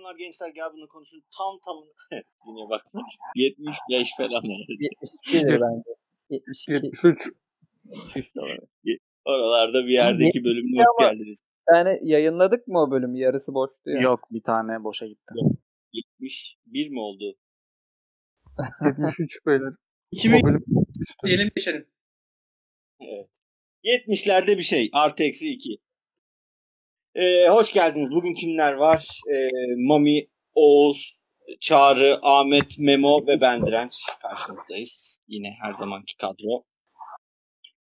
Selamlar gençler. Gel bunu konuşun. Tam tam yine bak 75 falan. 72 bence. 72. 73. 73 dolar. Oralarda bir yerdeki bölümüne hoş geldiniz. Yani yayınladık mı o bölümü? Yarısı boştu ya. Yok bir tane boşa gitti. 71 mi oldu? 73 beyler. 2000 O bölüm üstü. diyelim geçelim. Evet. 70'lerde bir şey. Artı eksi 2. Ee, hoş geldiniz. Bugün kimler var? Ee, Mami, Oğuz, Çağrı, Ahmet, Memo ve ben Direnç karşınızdayız. Yine her zamanki kadro.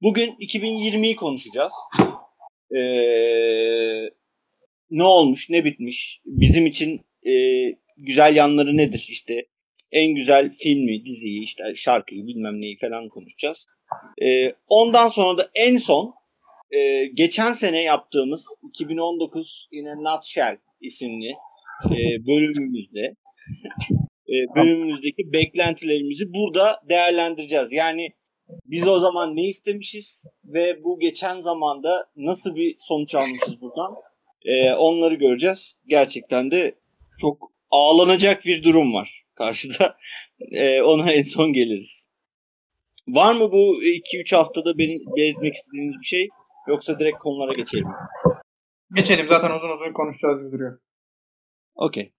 Bugün 2020'yi konuşacağız. Ee, ne olmuş, ne bitmiş? Bizim için e, güzel yanları nedir? İşte en güzel filmi, diziyi, işte şarkıyı bilmem neyi falan konuşacağız. Ee, ondan sonra da en son e, geçen sene yaptığımız 2019 yine Nutshell isimli e, bölümümüzde e, bölümümüzdeki beklentilerimizi burada değerlendireceğiz. Yani biz o zaman ne istemişiz ve bu geçen zamanda nasıl bir sonuç almışız buradan e, onları göreceğiz. Gerçekten de çok ağlanacak bir durum var karşıda. E, ona en son geliriz. Var mı bu 2-3 haftada benim belirtmek istediğiniz bir şey? Yoksa direkt konulara geçelim. Geçelim zaten uzun uzun konuşacağız gibi duruyor. Okey.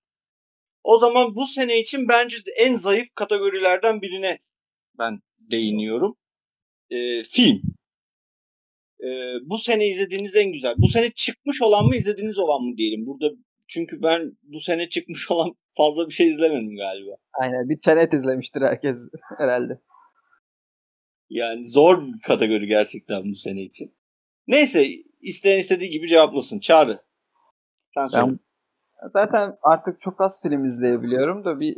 O zaman bu sene için bence en zayıf kategorilerden birine ben değiniyorum. Ee, film. Ee, bu sene izlediğiniz en güzel. Bu sene çıkmış olan mı izlediğiniz olan mı diyelim. Burada çünkü ben bu sene çıkmış olan fazla bir şey izlemedim galiba. Aynen bir tenet izlemiştir herkes herhalde. Yani zor bir kategori gerçekten bu sene için. Neyse isteyen istediği gibi cevaplasın. Çağrı. Sen söyle. Ben zaten artık çok az film izleyebiliyorum da bir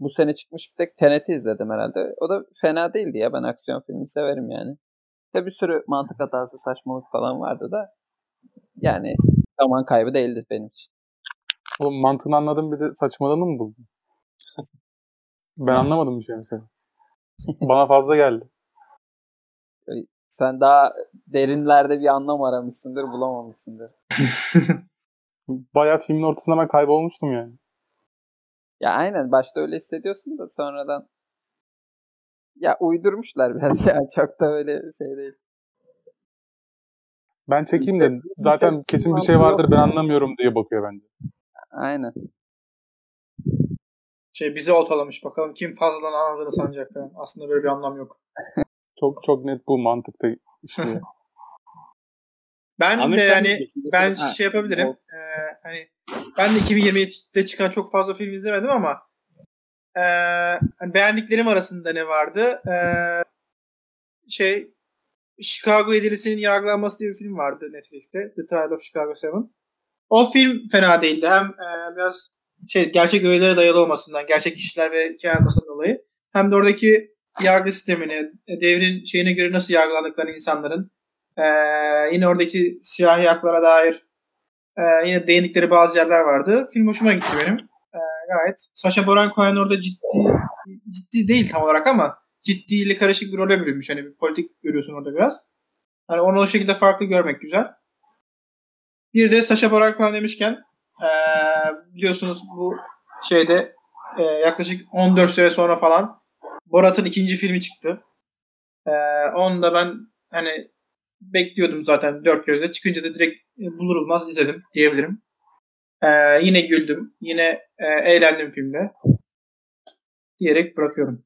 bu sene çıkmış bir tek Tenet'i izledim herhalde. O da fena değildi ya. Ben aksiyon filmi severim yani. Tabi bir sürü mantık hatası, saçmalık falan vardı da yani zaman kaybı değildi benim için. Oğlum mantığını anladım bir de saçmalığını mı buldun? ben anlamadım bir şey mesela. Bana fazla geldi. Sen daha derinlerde bir anlam aramışsındır, bulamamışsındır. Bayağı filmin ortasında ben kaybolmuştum yani. Ya aynen başta öyle hissediyorsun da sonradan ya uydurmuşlar biraz ya çok da öyle şey değil. Ben çekeyim de zaten kesin bir şey vardır ben anlamıyorum diye bakıyor bence. Aynen. Şey bizi oltalamış bakalım kim fazladan anladığını sanacak falan. Aslında böyle bir anlam yok. Çok çok net bu mantıkta işliyor. Ben Ahmet de yani ben Ha, şey yapabilirim. Ee, hani ben de 2020'de çıkan çok fazla film izlemedim ama ee, hani beğendiklerim arasında ne vardı? Ee, şey Chicago Yedilisinin yargılanması diye bir film vardı Netflix'te. The Trial of Chicago 7. O film fena değildi. Hem ee, biraz şey gerçek öğelere dayalı olmasından, gerçek kişiler ve hikaye olmasından dolayı hem de oradaki yargı sistemini, e, devrin şeyine göre nasıl yargılandıklarını insanların ee, yine oradaki siyahi haklara dair ee, yine değindikleri bazı yerler vardı. Film hoşuma gitti benim. Ee, gayet. Sacha Baron Cohen orada ciddi ciddi değil tam olarak ama ciddiyle karışık bir role bürünmüş. Hani bir politik görüyorsun orada biraz. Hani onu o şekilde farklı görmek güzel. Bir de Sacha Baron Cohen demişken ee, biliyorsunuz bu şeyde ee, yaklaşık 14 sene sonra falan Borat'ın ikinci filmi çıktı. Ee, onu da ben hani bekliyordum zaten dört gözle. Çıkınca da direkt e, bulur bulmaz izledim diyebilirim. Ee, yine güldüm. Yine e, eğlendim filmde. Diyerek bırakıyorum.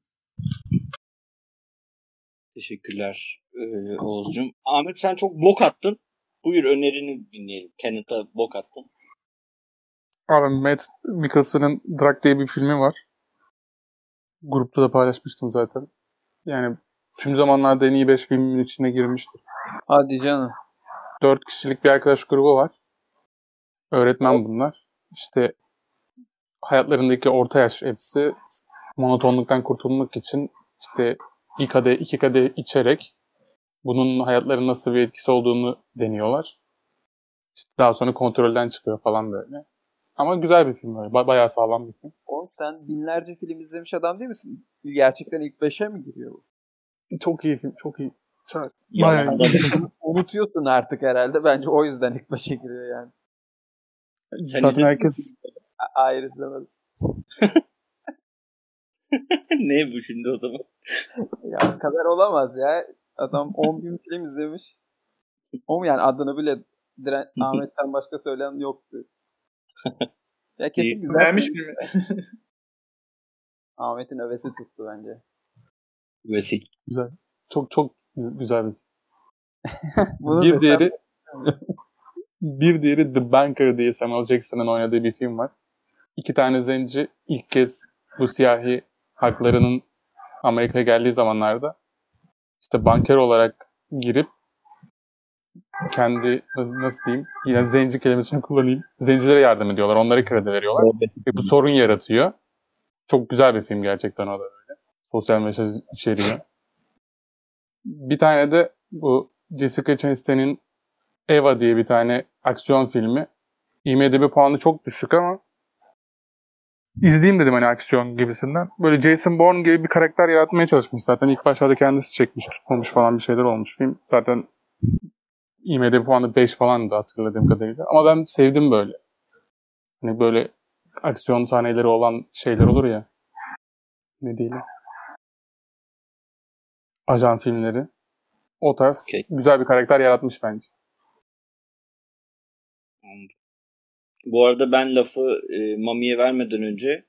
Teşekkürler ee, Oğuz'cum. Ahmet sen çok bok attın. Buyur önerini dinleyelim. Kenneth'a bok attın. Abi Matt Mikkelsen'ın Drag diye bir filmi var. Grupta da paylaşmıştım zaten. Yani tüm zamanlarda en iyi 5 filmin içine girmiştir. Hadi canım. 4 kişilik bir arkadaş grubu var. Öğretmen bunlar. İşte hayatlarındaki orta yaş hepsi monotonluktan kurtulmak için işte bir kadeh, iki kadeh içerek bunun hayatlarına nasıl bir etkisi olduğunu deniyorlar. İşte daha sonra kontrolden çıkıyor falan böyle. Ama güzel bir film böyle. Ba- bayağı sağlam bir film. Oğlum sen binlerce film izlemiş adam değil misin? Gerçekten ilk beşe mi giriyor bu? Çok iyi film, çok iyi. Çok, Ya, bayağı iyi. Unutuyorsun artık herhalde. Bence o yüzden ilk beşe giriyor yani. Sen Zaten herkes Hayır izlemedim. ne bu şimdi o zaman? Ya o kadar olamaz ya. Adam 10 bin film izlemiş. O yani adını bile Diren Ahmet'ten başka söyleyen yoktu. Ya kesin İyi. güzel. Beğenmiş film. filmi. Ahmet'in övesi tuttu bence. Vesik. Çok çok güzel bir bir diğeri bir diğeri The Banker diye Samuel Jackson'ın oynadığı bir film var. İki tane zenci ilk kez bu siyahi haklarının Amerika'ya geldiği zamanlarda işte banker olarak girip kendi nasıl diyeyim yine zenci kelimesini kullanayım. Zencilere yardım ediyorlar. Onlara kredi veriyorlar. Ve bu sorun yaratıyor. Çok güzel bir film gerçekten o da böyle. Sosyal mesaj içeriyor. Bir tane de bu Jessica Chastain'in Eva diye bir tane aksiyon filmi. IMDb puanı çok düşük ama izleyeyim dedim hani aksiyon gibisinden. Böyle Jason Bourne gibi bir karakter yaratmaya çalışmış zaten. İlk başlarda kendisi çekmiş, tutmamış falan bir şeyler olmuş film. Zaten IMDb puanı 5 falan da hatırladığım kadarıyla. Ama ben sevdim böyle. Hani böyle aksiyon sahneleri olan şeyler olur ya. Ne diyelim? Ajan filmleri. O tarz Okey. güzel bir karakter yaratmış bence. Anladım. Bu arada ben lafı e, Mami'ye vermeden önce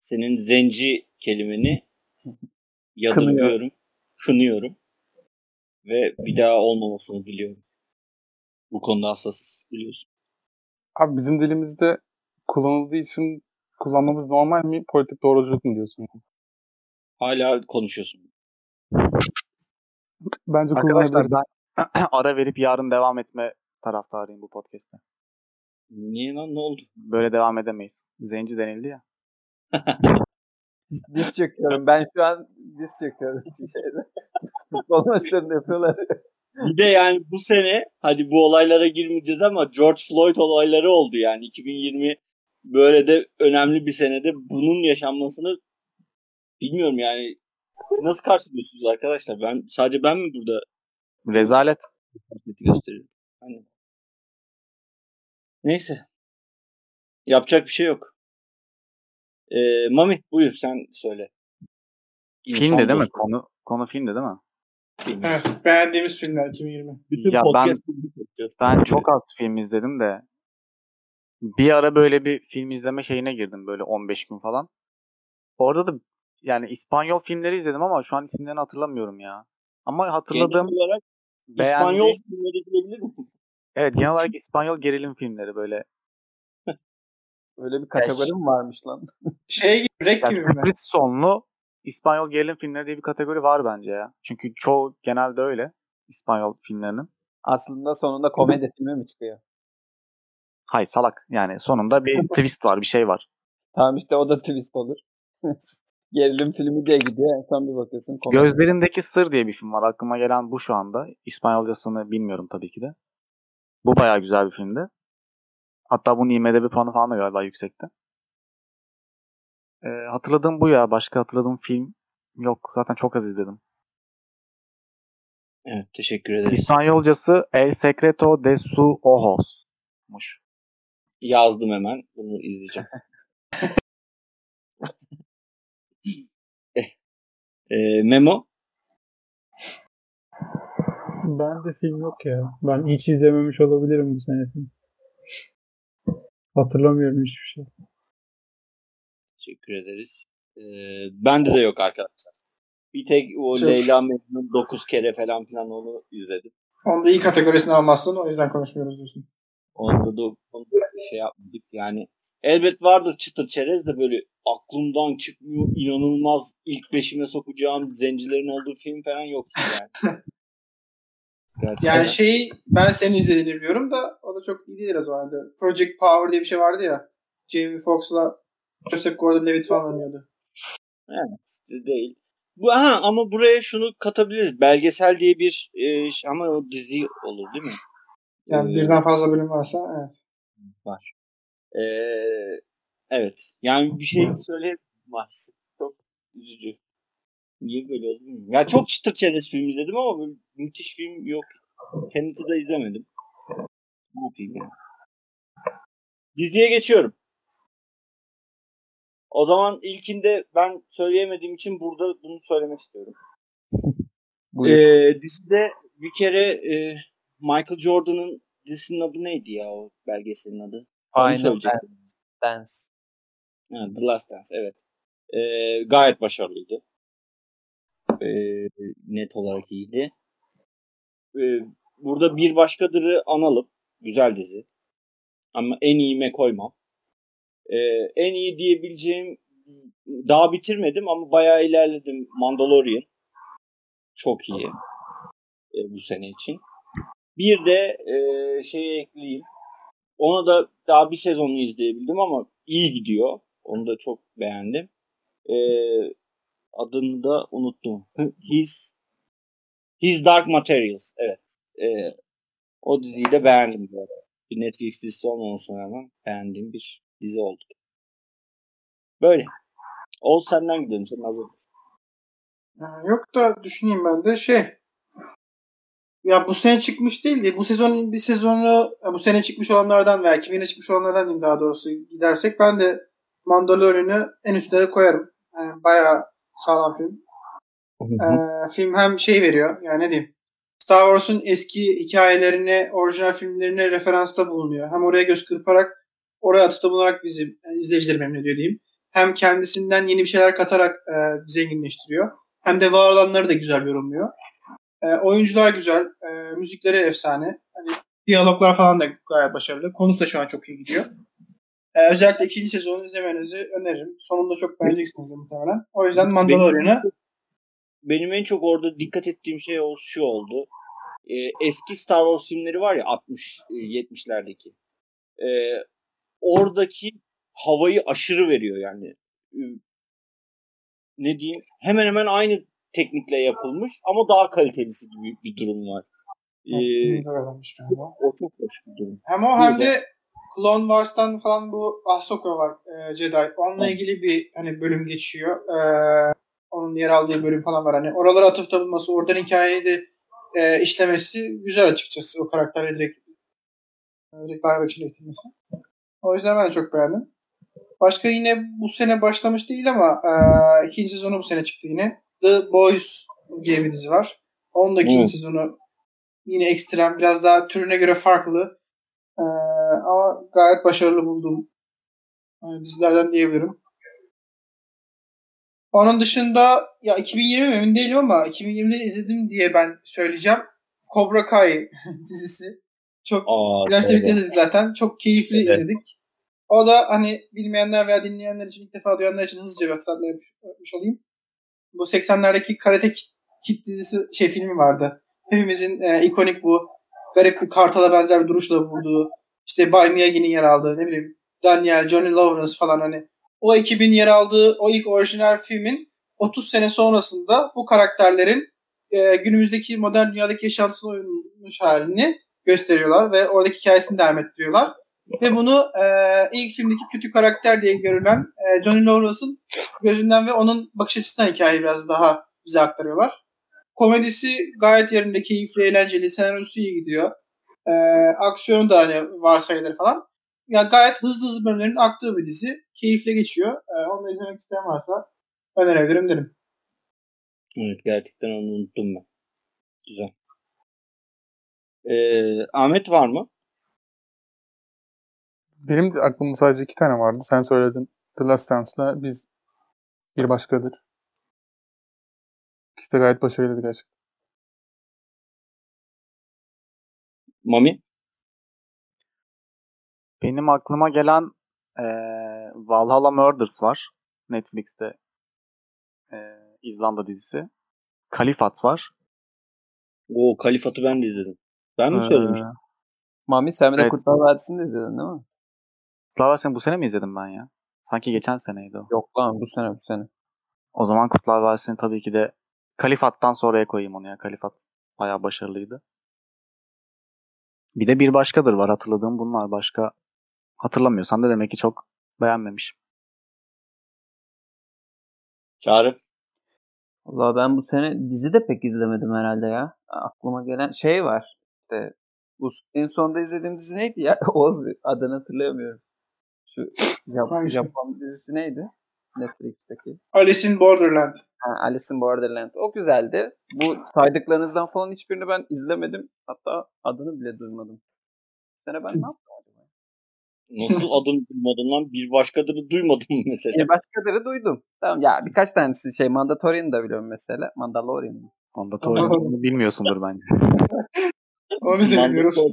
senin zenci kelimeni yadırgıyorum, kınıyorum ve bir daha olmamasını diliyorum. Bu konuda hassasız biliyorsun. Abi bizim dilimizde kullanıldığı için kullanmamız normal mi? Politik doğruculuk mu diyorsun? Hala konuşuyorsun. Bence Arkadaşlar ben ara verip yarın devam etme taraftarıyım bu podcast'te. Niye lan ne oldu? Böyle devam edemeyiz. Zenci denildi ya. Diz çöküyorum. Ben şu an diz çöküyorum. Şu şeyde. Futbol maçlarında yapıyorlar. Bir de yani bu sene hadi bu olaylara girmeyeceğiz ama George Floyd olayları oldu yani 2020 böyle de önemli bir senede bunun yaşanmasını bilmiyorum yani siz nasıl karşılıyorsunuz arkadaşlar? Ben sadece ben mi burada Rezalet. gösteriyorum? Hani. Neyse. Yapacak bir şey yok. Ee, Mami buyur sen söyle. İnsan Filmde değil mi? Konu konu filmde değil mi? Filmi. Evet, beğendiğimiz filmler 2020. Bütün Ya ben-. Ben çok az film izledim de bir ara böyle bir film izleme şeyine girdim böyle 15 gün falan. Orada da yani İspanyol filmleri izledim ama şu an isimlerini hatırlamıyorum ya. Ama hatırladığım Genel olarak beğendiğim- İspanyol filmleri diyebilir misin? evet genel olarak İspanyol gerilim filmleri böyle. Öyle bir kategori mi varmış lan? Şey gibi, Rek Yani gibi mi? sürpriz sonlu İspanyol gerilim filmleri diye bir kategori var bence ya. Çünkü çoğu genelde öyle İspanyol filmlerinin. Aslında sonunda komedi filmi mi çıkıyor? Hayır salak. Yani sonunda bir twist var, bir şey var. Tamam işte o da twist olur. Gerilim filmi diye gidiyor. En son bir bakıyorsun komedi. Gözlerindeki Sır diye bir film var. Aklıma gelen bu şu anda. İspanyolcasını bilmiyorum tabii ki de. Bu bayağı güzel bir filmdi. Hatta bunun IMDb puanı falan da galiba yüksekti. Ee, hatırladığım bu ya. Başka hatırladığım film yok. Zaten çok az izledim. Evet teşekkür ederiz. İspanyolcası El Secreto de su Ojos'muş. Yazdım hemen. Bunu izleyeceğim. Ee, Memo. Ben de film yok ya. Ben hiç izlememiş olabilirim bu sene film. Hatırlamıyorum hiçbir şey. Teşekkür ederiz. Ee, bende de yok arkadaşlar. Bir tek o Çok- Leyla Mecnun 9 kere falan filan onu izledim. Onu da iyi kategorisine almazsın o yüzden konuşmuyoruz diyorsun. Onda da, onda da şey yapmadık. Yani elbet vardır çıtır çerez de böyle aklımdan çıkmıyor. inanılmaz ilk beşime sokacağım zencilerin olduğu film falan yok yani. Gerçekten. Yani şeyi ben senin izlediğini biliyorum da o da çok iyi değil o zaman. Project Power diye bir şey vardı ya. Jamie Foxx'la Joseph Gordon-Levitt falan oynuyordu. Evet, değil. Bu ha ama buraya şunu katabiliriz. Belgesel diye bir e, ama o dizi olur değil mi? Yani Ee, birden fazla bölüm varsa evet. Var. Ee, evet. Yani bir şey söyleyemez. Çok üzücü. Niye böyle oldu bilmiyorum. Ya çok çıtır çerez film izledim ama böyle müthiş film yok. Kendisi de izlemedim. Ne yapayım yani. Diziye geçiyorum. O zaman ilkinde ben söyleyemediğim için burada bunu söylemek istiyorum. Ee, dizide bir kere e, Michael Jordan'ın dizisinin adı neydi ya o belgeselin adı? Final. Dance. Ha, The Last Dance evet. Ee, gayet başarılıydı. Ee, net olarak iyiydi. Ee, burada bir başkadırı analım. Güzel dizi. Ama en iyime koymam. Ee, en iyi diyebileceğim daha bitirmedim ama bayağı ilerledim. Mandalorian. Çok iyi. Ee, bu sene için. Bir de e, şeyi ekleyeyim. Ona da daha bir sezonunu izleyebildim ama iyi gidiyor. Onu da çok beğendim. Ee, adını da unuttum. His His Dark Materials. Evet. Ee, o diziyi de beğendim bu arada. Bir Netflix dizisi olmamasına rağmen beğendiğim bir dizi oldu. Böyle. Oğuz senden gidelim. Sen hazırsın. Ha, Yok da düşüneyim ben de şey. Ya bu sene çıkmış değildi. Bu sezon bir sezonu bu sene çıkmış olanlardan veya 2000'e çıkmış olanlardan diyeyim daha doğrusu gidersek ben de Mandalorian'ı en üstlere koyarım. Yani bayağı sağlam film. Ee, film hem şey veriyor yani ne diyeyim Star Wars'un eski hikayelerini, orijinal filmlerine referansta bulunuyor. Hem oraya göz kırparak, oraya atıfta bulunarak bizim yani izleyicileri memnun ediyor diyeyim. Hem kendisinden yeni bir şeyler katarak e, zenginleştiriyor. Hem de var olanları da güzel yorumluyor. E, oyuncular güzel, e, müzikleri efsane. Hani diyaloglar falan da gayet başarılı. Konusu da şu an çok iyi gidiyor. E, özellikle ikinci sezonu izlemenizi öneririm. Sonunda çok beğeneceksiniz de muhtemelen. O yüzden Mandalorian'ı Benim en çok orada dikkat ettiğim şey o şu oldu. Ee, eski Star Wars filmleri var ya 60 e, 70'lerdeki. Ee, oradaki havayı aşırı veriyor yani. Ne diyeyim? Hemen hemen aynı teknikle yapılmış ama daha kalitelisi gibi bir durum var. Ee, o çok hoş bir durum. Hem o hem de Clone Wars'tan falan bu Ahsoka var e, Jedi. Onunla Evet. ilgili bir hani bölüm geçiyor. E, onun yer aldığı bölüm falan var. Hani oralara atıfta bulması, oradan hikayeyi de e, işlemesi güzel açıkçası. O karakterle direkt direkt live action getirmesi. O yüzden ben de çok beğendim. Başka yine bu sene başlamış değil ama e, ikinci sezonu bu sene çıktı yine. The Boys diye bir dizi var. Onun da ikinci Evet. sezonu yine ekstrem, biraz daha türüne göre farklı. E, ama gayet başarılı bulduğum e, dizilerden diyebilirim. Onun dışında ya 2020 mi emin değilim ama 2020'de izledim diye ben söyleyeceğim. Cobra Kai dizisi. Çok Aa, evet. izledik zaten. Çok keyifli Evet. izledik. O da hani bilmeyenler veya dinleyenler için ilk defa duyanlar için hızlıca bir hatırlatma yapmış, olayım. Bu 80'lerdeki Karate Kid, dizisi şey filmi vardı. Hepimizin e, ikonik bu garip bir kartala benzer bir duruşla vurduğu işte Bay Miyagi'nin yer aldığı ne bileyim Daniel, Johnny Lawrence falan hani o ekibin yer aldığı o ilk orijinal filmin 30 sene sonrasında bu karakterlerin e, günümüzdeki modern dünyadaki yaşantısına uymuş halini gösteriyorlar ve oradaki hikayesini devam ettiriyorlar. Ve bunu e, ilk filmdeki kötü karakter diye görülen e, Johnny Lawrence'ın gözünden ve onun bakış açısından hikayeyi biraz daha bize aktarıyorlar. Komedisi gayet yerinde, keyifli, eğlenceli, senaryosu iyi gidiyor. E, aksiyon da hani varsayılır falan. Yani gayet hızlı hızlı bölümlerin aktığı bir dizi. Keyifle geçiyor. E, onu da izlemek isteyen varsa önerebilirim derim. Evet gerçekten onu unuttum ben. Güzel. Ee, Ahmet var mı? Benim aklımda sadece iki tane vardı. Sen söyledin. The Last Dance'la biz bir başkadır. İkisi de gayet başarılıydı gerçekten. Mami? Benim aklıma gelen eee Valhalla Murders var. Netflix'te eee, İzlanda dizisi. Kalifat var. O Kalifat'ı ben de izledim. Ben mi Ee, söylemiştim? Mami sen bir de Evet. Kurtlar Vadisi'ni de izledin değil mi? Kurtlar Vadisi'ni bu sene mi izledim ben ya? Sanki geçen seneydi o. Yok lan bu sene bu sene. O zaman Kurtlar Vadisi'ni tabii ki de Kalifat'tan sonraya koyayım onu ya. Kalifat bayağı başarılıydı. Bir de bir başkadır var hatırladığım bunlar. Başka hatırlamıyorsam da demek ki çok beğenmemişim. Çağrı? Valla ben bu sene dizi de pek izlemedim herhalde ya. Aklıma gelen şey var. İşte bu en sonda izlediğim dizi neydi ya? Bir adını hatırlayamıyorum. Şu Jap- Hangisi? Japon dizisi neydi? Netflix'teki. Alice in Borderland. Ha, Alice in Borderland. O güzeldi. Bu saydıklarınızdan falan hiçbirini ben izlemedim. Hatta adını bile duymadım. Sene ben ne yaptım acaba? Nasıl adını duymadın lan? Bir başkadır duymadım mesela. Bir başkaları duydum. Tamam ya birkaç tanesi şey Mandalorian'ı da biliyorum mesela. Mandalorian mı? Onda Torrent'ı bilmiyorsundur bence. Onu biz de bilmiyoruz.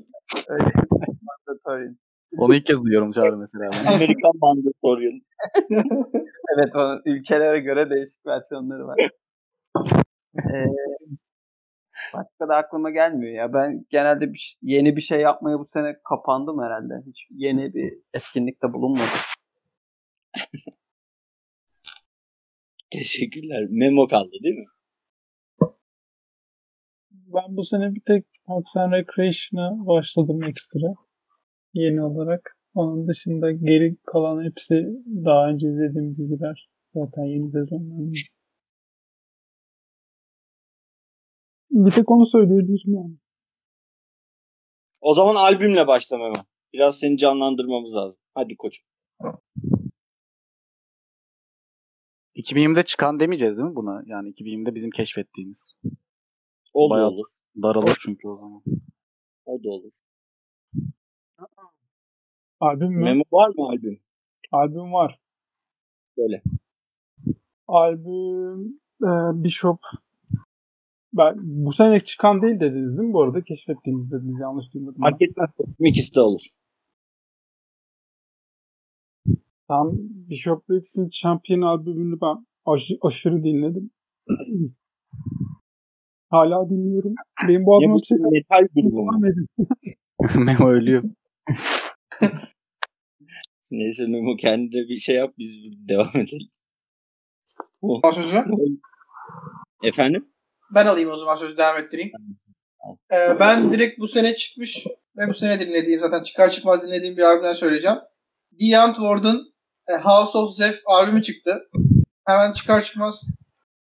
Onu ilk kez duyuyorum Çağrı mesela. Amerikan Mandalorian. Evet onun ülkelere göre değişik versiyonları var. Ee, başka da aklıma gelmiyor ya. Ben genelde bir, yeni bir şey yapmaya bu sene kapandım herhalde. Hiç yeni bir etkinlikte bulunmadım. Teşekkürler. Memo kaldı değil mi? Ben bu sene bir tek Parks and Recreation'a başladım ekstra. Yeni olarak. Onun dışında geri kalan hepsi daha önce izlediğim diziler. Zaten yeni sezonlar. Bir tek onu söyleyebilirim yani. O zaman albümle başla Memo. Biraz seni canlandırmamız lazım. Hadi koçum. 2020'de çıkan demeyeceğiz değil mi buna? Yani 2020'de bizim keşfettiğimiz. O da Bayağı- olur. Daralır çünkü o zaman. O da olur. Albüm mü? Memo var mı albüm? Albüm var. Söyle. Albüm e, Bishop ben bu sene çıkan değil dediniz değil mi bu arada? Keşfettiğiniz dediniz. Yanlış duymadım. Fark etmez. İkisi de olur. Tam Bishop Briggs'in Champion albümünü ben aş- aşırı dinledim. Hala dinliyorum. Benim boğazıma bu bir şey metal edin. Memo ölüyor. Neyse Memo kendine bir şey yap biz devam edelim. Al sözü. Efendim? Ben alayım o zaman sözü devam ettireyim. Ee, ben direkt bu sene çıkmış ve bu sene dinlediğim zaten çıkar çıkmaz dinlediğim bir albümden söyleyeceğim. The Antwoord'un e, House of Zeph albümü çıktı. Hemen çıkar çıkmaz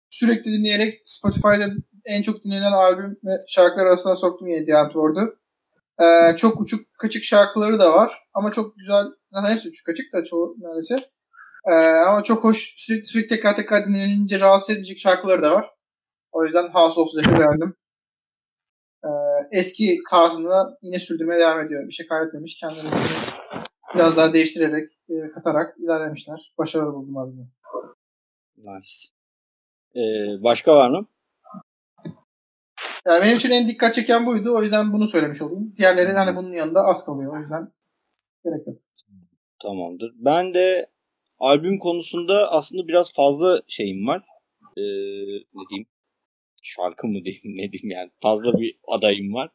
sürekli dinleyerek Spotify'da en çok dinlenen albüm ve şarkılar arasına soktum yine The Antwoord'u. Ee, çok uçuk kaçık şarkıları da var ama çok güzel zaten hepsi uçuk kaçık da çoğu neredeyse. Ee, ama çok hoş sürekli, sürekli tekrar tekrar dinlenince rahatsız edecek şarkıları da var. O yüzden House of Zeph'i beğendim. Ee, eski tarzını yine sürdürmeye devam ediyor. Bir şey kaybetmemiş. Kendilerini biraz daha değiştirerek, e, katarak ilerlemişler. Başarılı buldum albümü. Nice. Ee, başka var mı? Yani benim için en dikkat çeken buydu. O yüzden bunu söylemiş olayım. Diğerleri hani bunun yanında az kalıyor. O yüzden gerek yok. Tamamdır. Ben de albüm konusunda aslında biraz fazla şeyim var. Ee, ne diyeyim? Şarkı mı diyeyim ne diyeyim yani. Fazla bir adayım var.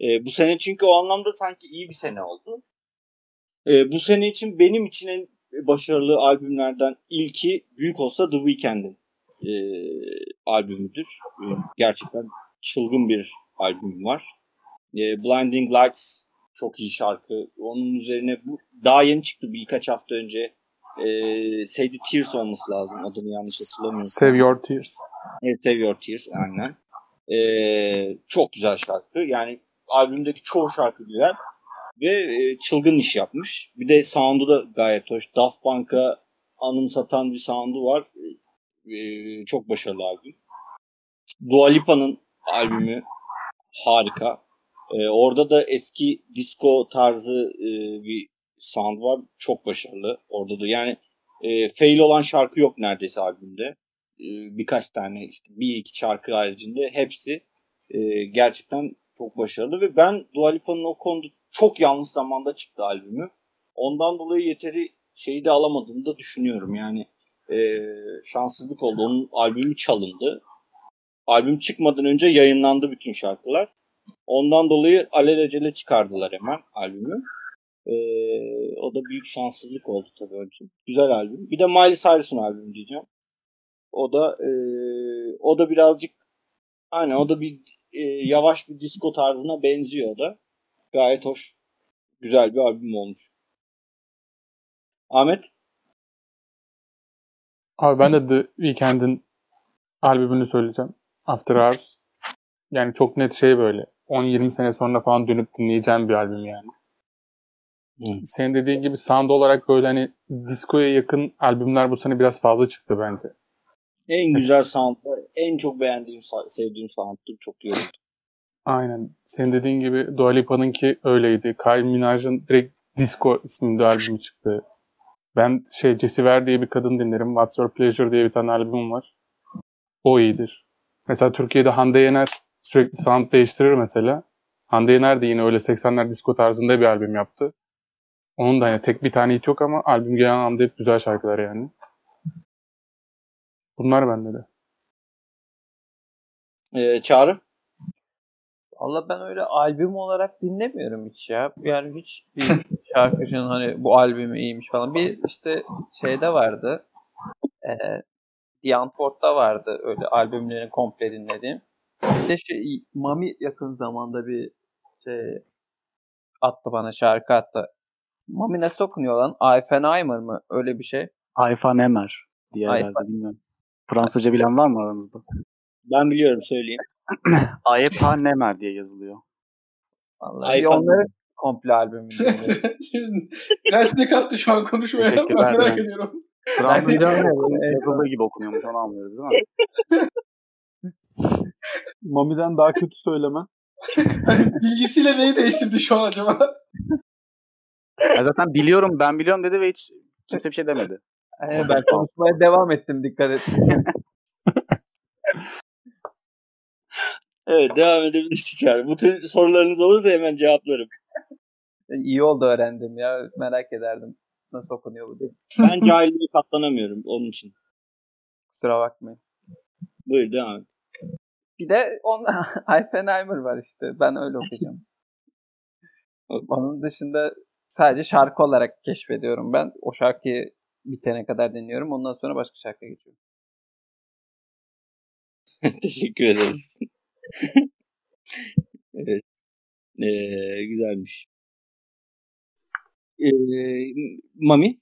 Ee, bu sene çünkü o anlamda sanki iyi bir sene oldu. Ee, bu sene için benim için en başarılı albümlerden ilki büyük olsa The Weeknd'in e, albümüdür. Ee, gerçekten çılgın bir albüm var. Ee, Blinding Lights çok iyi şarkı. Onun üzerine bu daha yeni çıktı birkaç hafta önce. Ee, Save the Tears olması lazım. Adını yanlış hatırlamıyorum. Save Your Tears. Evet, Save Your Tears aynen. Ee, çok güzel şarkı. Yani albümdeki çoğu şarkı güzel. Ve e, çılgın iş yapmış. Bir de sound'u da gayet hoş. Daft Punk'a anımsatan bir sound'u var. Ee, çok başarılı albüm. Dua Lipa'nın albümü harika. Ee, orada da eski disco tarzı e, bir sound var. Çok başarılı. Orada da yani e, fail olan şarkı yok neredeyse albümde. E, birkaç tane işte bir iki şarkı haricinde hepsi e, gerçekten çok başarılı ve ben Dua Lipa'nın o konuda çok yanlış zamanda çıktı albümü. Ondan dolayı yeteri şeyi de alamadığını da düşünüyorum. Yani e, şanssızlık oldu. Onun albümü çalındı. Albüm çıkmadan önce yayınlandı bütün şarkılar. Ondan dolayı alelacele çıkardılar hemen albümü. Ee, o da büyük şanssızlık oldu tabii onun için. Güzel albüm. Bir de Miley Cyrus'un albümü diyeceğim. O da e, o da birazcık aynen o da bir e, yavaş bir disco tarzına benziyor da. Gayet hoş. Güzel bir albüm olmuş. Ahmet? Abi ben de The Weeknd'in albümünü söyleyeceğim. After Hours. Yani çok net şey böyle. 10-20 sene sonra falan dönüp dinleyeceğim bir albüm yani. Hı. senin dediğin gibi sound olarak böyle hani disco'ya yakın albümler bu sene biraz fazla çıktı bence. En güzel soundlar, en çok beğendiğim, sevdiğim sound'tur. Çok oldu. Aynen. Senin dediğin gibi Dua Lipa'nınki öyleydi. Kylie Minogue'ın direkt Disco isminde albümü çıktı. Ben şey Jessie Ware diye bir kadın dinlerim. What's Your Pleasure diye bir tane albüm var. O iyidir. Mesela Türkiye'de Hande Yener sürekli sound değiştirir mesela. Hande Yener de yine öyle 80'ler disco tarzında bir albüm yaptı. Onun da hani tek bir tane hit yok ama albüm genel anlamda hep güzel şarkılar yani. Bunlar bende de. Ee, Çağrı? Valla ben öyle albüm olarak dinlemiyorum hiç ya. Yani hiç bir şarkıcının hani bu albümü iyiymiş falan. Bir işte şeyde vardı. E, The Unfort'ta vardı öyle albümlerini komple dinlediğim. Bir de şey, Mami yakın zamanda bir şey attı bana şarkı attı. Mami nasıl okunuyor lan? Eifenheimer mı? Öyle bir şey. Ayfa Nemer diye herhalde bilmiyorum. Fransızca bilen var mı aranızda? Ben biliyorum söyleyeyim. Ayfa Nemer diye yazılıyor. Vallahi Eifenheimer. onları komple. Şimdi yaş ne kattı şu an konuşmaya ben merak ediyorum. Evet. yazıldığı gibi okunuyormuş onu anlıyoruz değil mi? Mami'den daha kötü söyleme. Hani bilgisiyle neyi değiştirdi şu an acaba? Ya zaten biliyorum ben biliyorum dedi ve hiç kimse bir şey demedi. Ee, ben konuşmaya devam ettim dikkat et. Evet devam edebilirsin Çağrı. Bu tür sorularınız olursa hemen cevaplarım. İyi oldu öğrendim ya. Merak ederdim. Nasıl okunuyor bu diye. Ben cahilliğe katlanamıyorum onun için. Kusura bakmayın. Buyur devam et. Bir de on Eifenheimer var işte. Ben öyle okuyacağım. Onun dışında sadece şarkı olarak keşfediyorum ben. O şarkıyı bitene kadar dinliyorum. Ondan sonra başka şarkıya geçiyorum. Teşekkür ederiz. evet. Ee, güzelmiş. Ee, Mami?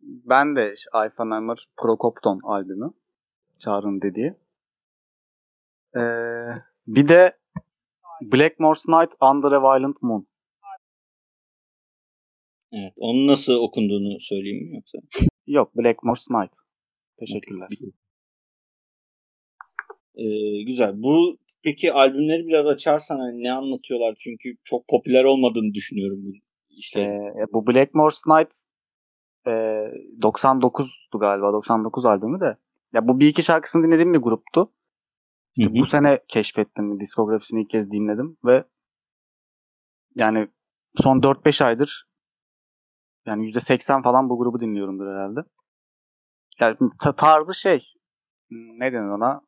Ben de Ayfa Nemer Prokopton albümü. Çağrı'nın dediği. Ee, bir de Blackmore's Night Under a Violent Moon. Evet. Onun nasıl okunduğunu söyleyeyim mi yoksa? Yok Blackmore's Night. Teşekkürler. Ee, güzel. Bu peki albümleri biraz açarsan hani ne anlatıyorlar? Çünkü çok popüler olmadığını düşünüyorum bu işte. Ee, bu Blackmore's Night e, 99'du galiba 99 albümü de. Ya bu bir iki şarkısını dinlediğim bir gruptu. Hı hı. Bu sene keşfettim. Diskografisini ilk kez dinledim ve yani son 4-5 aydır yani %80 falan bu grubu dinliyorumdur herhalde. Yani ta- tarzı şey ne denir ona?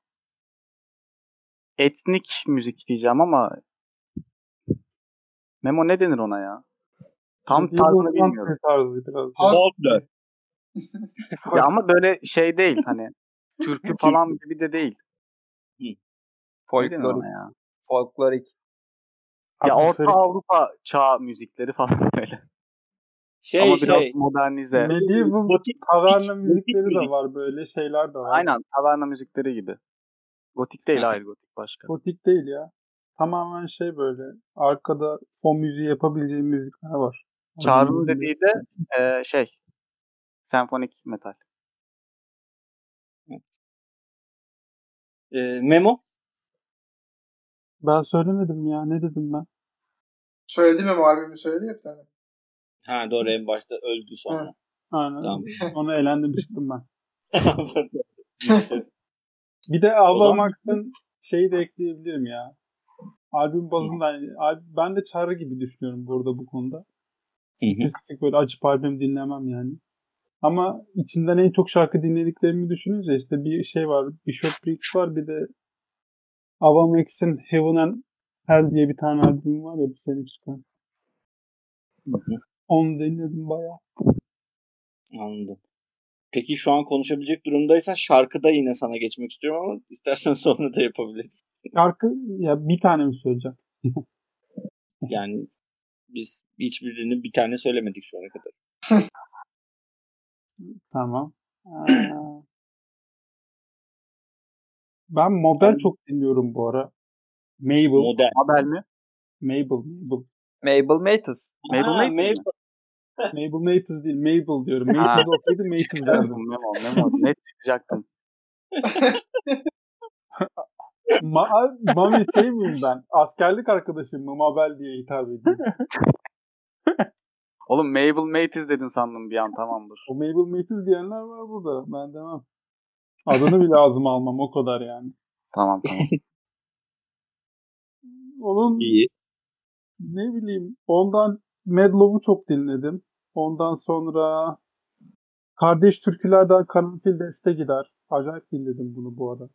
Etnik müzik diyeceğim ama Memo ne denir ona ya? Tam tarzını bilmiyorum. tarzı biraz. Folklor. Ya ama böyle şey değil hani türkü falan gibi de değil. Folklorik. ya? Folklorik. Ya Orta. Avrupa çağ müzikleri falan böyle. Şey ama şey. biraz modernize. Medieval Gotik, taverna gotik müzikleri müzik. de var böyle şeyler de var. Aynen taverna müzikleri gibi. Gotik değil hayır gotik başka. Gotik değil ya. Tamamen şey böyle arkada fon müziği yapabileceğin müzikler var. Çağrı'nın dediği de e, şey senfonik metal. Ee, Memo? Ben söylemedim ya. Ne dedim ben? Söyledi mi bu albümü söyledi ya bir tane. Ha doğru en başta öldü sonra. Aynen. Tamam. Onu elendim çıktım ben. Bir de Alba zaman- Max'ın şeyi de ekleyebilirim ya. Albüm bazında hani, ben de Çağrı gibi düşünüyorum burada bu konuda. Spesifik böyle açıp albüm dinlemem yani. Ama içinden en çok şarkı dinlediklerimi düşününce işte bir şey var. Bishop Briggs var bir de Ava Max'in Heaven and Hell diye bir tane albüm var ya bu sene çıkan. Onu dinledim bayağı. Anladım. Peki şu an konuşabilecek durumdaysan şarkıda yine sana geçmek istiyorum ama istersen sonra da yapabiliriz. Şarkı ya bir tane mi söyleyeceğim? Yani biz hiçbirini bir tane söylemedik şu ana kadar. Tamam. Ee, ben Mobile çok dinliyorum bu ara. Mabel. Modern. Mabel mi? Mabel. Mabel. Mabel Matus. Mabel Ha, Mates mi? Mabel. Mabel Mates değil. Mabel diyorum. Ha. Mates olsaydı Mates derdim. Memo, Memo. Net çıkacaktım. Ma Mami şey miyim ben? Askerlik arkadaşım mı? Mabel diye hitap ediyorum. Oğlum Mabel Mates dedin sandım bir an tamamdır. O Mabel Mates diyenler var burada. Ben demem. Adını bile ağzıma almam o kadar yani. Tamam tamam. Onun İyi. ne bileyim ondan Mad Love'u çok dinledim. Ondan sonra Kardeş Türkülerden Karanfil Deste gider. Acayip dinledim bunu bu arada.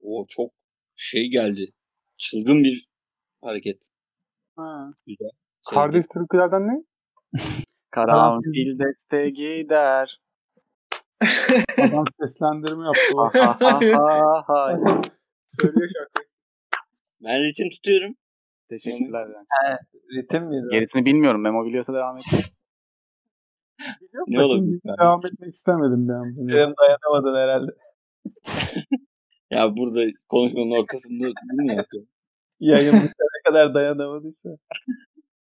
O çok şey geldi. Çılgın bir hareket. Ha. Güzel. Sevdim. Kardeş türkülerden ne? Karanfil deste gider. Adam seslendirme yaptı. Ha ha ha ha. Söylüyor şarkıyı. Ben ritim tutuyorum. Teşekkürler. yani. Ritim miydi? Gerisini bilmiyorum. Memo biliyorsa devam et. Ne şimdi Devam etmek istemedim ben bunu. Benim dayanamadın herhalde. Ya burada konuşmanın ortasında bunu mu yapıyor? Yayın bitene kadar dayanamadıysa.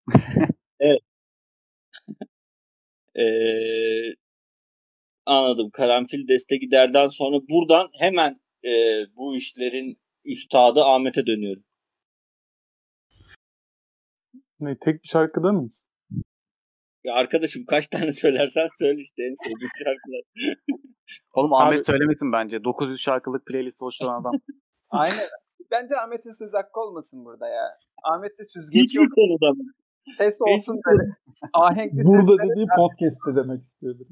Ee, anladım. Karanfil deste giderden sonra buradan hemen e, bu işlerin üstadı Ahmet'e dönüyorum. Ne, tek bir şarkıda mıyız? Ya arkadaşım kaç tane söylersen söyle işte en sevdiğin şarkılar. Oğlum Ahmet Abi- söylemesin bence. 900 şarkılık playlist oluşturan adam. Aynen. Bence Ahmet'in söz hakkı olmasın burada ya. Ahmet'te süzgeç Hiçbir yok. konuda mı? Ses olsun böyle. Ahenkli Burada sesleri- dediği podcast'te demek istiyordur.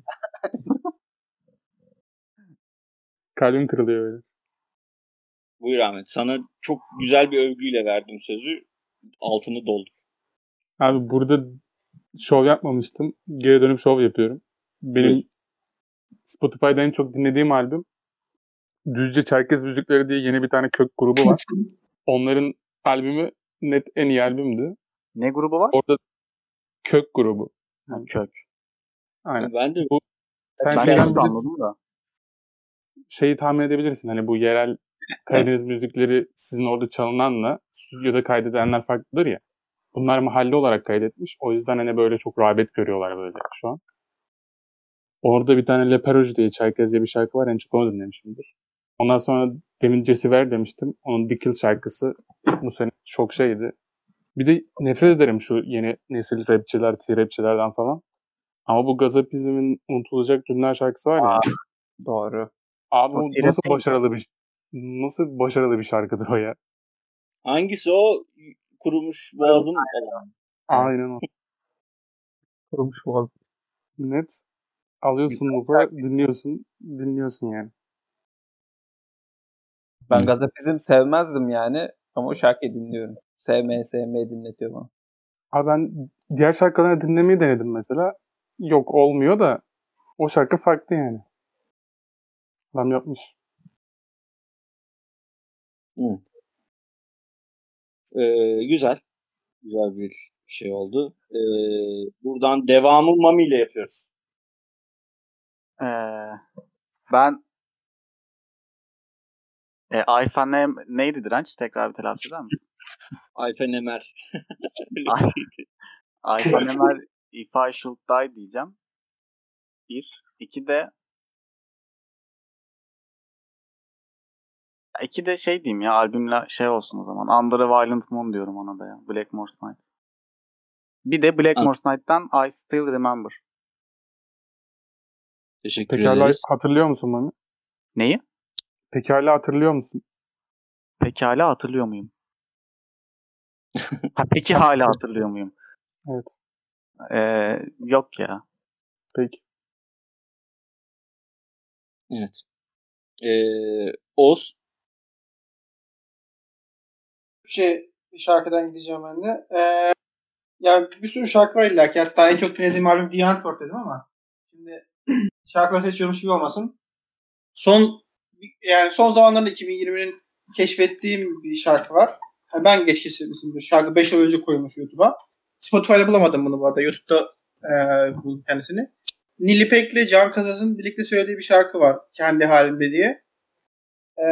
Kalbim kırılıyor öyle. Buyur Ahmet. Sana çok güzel bir övgüyle verdim sözü. Altını doldur. Abi burada şov yapmamıştım. Geri dönüp şov yapıyorum. Benim. Spotify'da en çok dinlediğim albüm Düzce Çerkez Müzikleri diye yeni bir tane kök grubu var. Onların albümü net en iyi albümdü. Ne grubu var? Orada kök grubu. Ha, Kök. Aynen. Ben de Sen Ben şeyden bilirsin, anladım da. şeyi tahmin edebilirsin. Hani bu yerel Karadeniz müzikleri sizin orada çalınanla stüdyoda kaydedenler farklıdır ya. Bunlar mahalle olarak kaydetmiş. O yüzden hani böyle çok rağbet görüyorlar böyle şu an. Orada bir tane Leperoji diye Çerkez diye bir şarkı var. En çok onu dinlemişimdir. Ondan sonra demin Cesiver demiştim. Onun Dikil şarkısı bu sene çok şeydi. Bir de nefret ederim şu yeni nesil rapçiler, T-rapçilerden falan. Ama bu Gazapizm'in Unutulacak Günler şarkısı var ya. Doğru. Abi O nasıl başarılı bir nasıl başarılı bir şarkıdır o ya? hangisi o kurumuş boğazım? Aynen o. Kurumuş boğaz. Net. Alıyorsun mufa, dinliyorsun, dinliyorsun yani. Ben gazapizm sevmezdim yani. Ama o şarkıyı dinliyorum. Sevmeye sevmeye dinletiyor bana. Abi ben diğer şarkılarını dinlemeyi denedim mesela. Yok olmuyor da o şarkı farklı yani. Adam yapmış. Ee, güzel. Güzel bir şey oldu. Ee, buradan devamı Mami ile yapıyoruz. Ee, ben e, Ayfen ne, neydi direnç? Tekrar bir telaffuz eder misin? Ayfen Emer. Ay- Ayfen Emel If I Should Die diyeceğim. Bir. İki de İki de şey diyeyim ya albümle şey olsun o zaman. Under a Violent Moon diyorum ona da ya. Blackmore's Night. Bir de Blackmore's Night'tan I Still Remember. Teşekkür Pekala ederiz. hatırlıyor musun Mami? Neyi? Pekala hatırlıyor musun? Pekala hatırlıyor muyum? Ha, peki hala hatırlıyor muyum? Evet. Ee, yok ya. Peki. Evet. Ee, Oz. Şey bir şarkıdan gideceğim ben de. Ee, yani bir sürü şarkı var illa ki. Hatta en çok dinlediğim albüm The Antwoord dedim ama şimdi şarkıları seçiyormuş gibi olmasın. Son yani son zamanlarda 2020'nin keşfettiğim bir şarkı var. Yani ben geç keşfetmişim. bu Şarkı 5 yıl önce koymuş YouTube'a. Spotify'da bulamadım bunu bu arada. YouTube'da e, buldum kendisini. Nilipek'le Can Kazaz'ın birlikte söylediği bir şarkı var. Kendi halimde diye. E,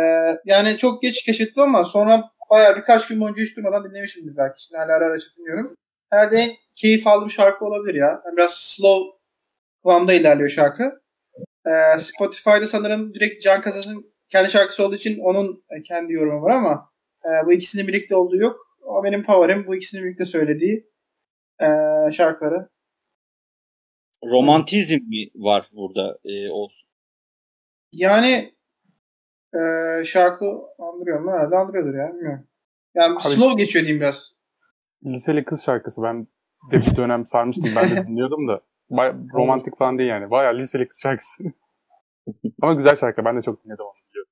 yani çok geç keşfettim ama sonra bayağı birkaç gün boyunca hiç durmadan dinlemişimdir belki. Şimdi hala ara ara dinliyorum. herhalde en keyif aldığım şarkı olabilir ya. Yani biraz slow kıvamda ilerliyor şarkı. Ee, Spotify'da sanırım direkt Can Kazas'ın kendi şarkısı olduğu için onun e, kendi yorumu var ama e, bu ikisinin birlikte olduğu yok. O benim favorim. Bu ikisinin birlikte söylediği e, şarkıları. Romantizm mi var burada e, olsun? Yani e, şarkı andırıyor mu? Herhalde andırıyordur ya. Bilmiyorum. Yani Abi- slow geçiyor diyeyim biraz. Liseli kız şarkısı ben de bir dönem sarmıştım. Ben de dinliyordum da. Baya, romantik falan değil yani. Baya liseli kız şarkısı. Ama güzel şarkı. Ben de çok dinledim onu biliyorum.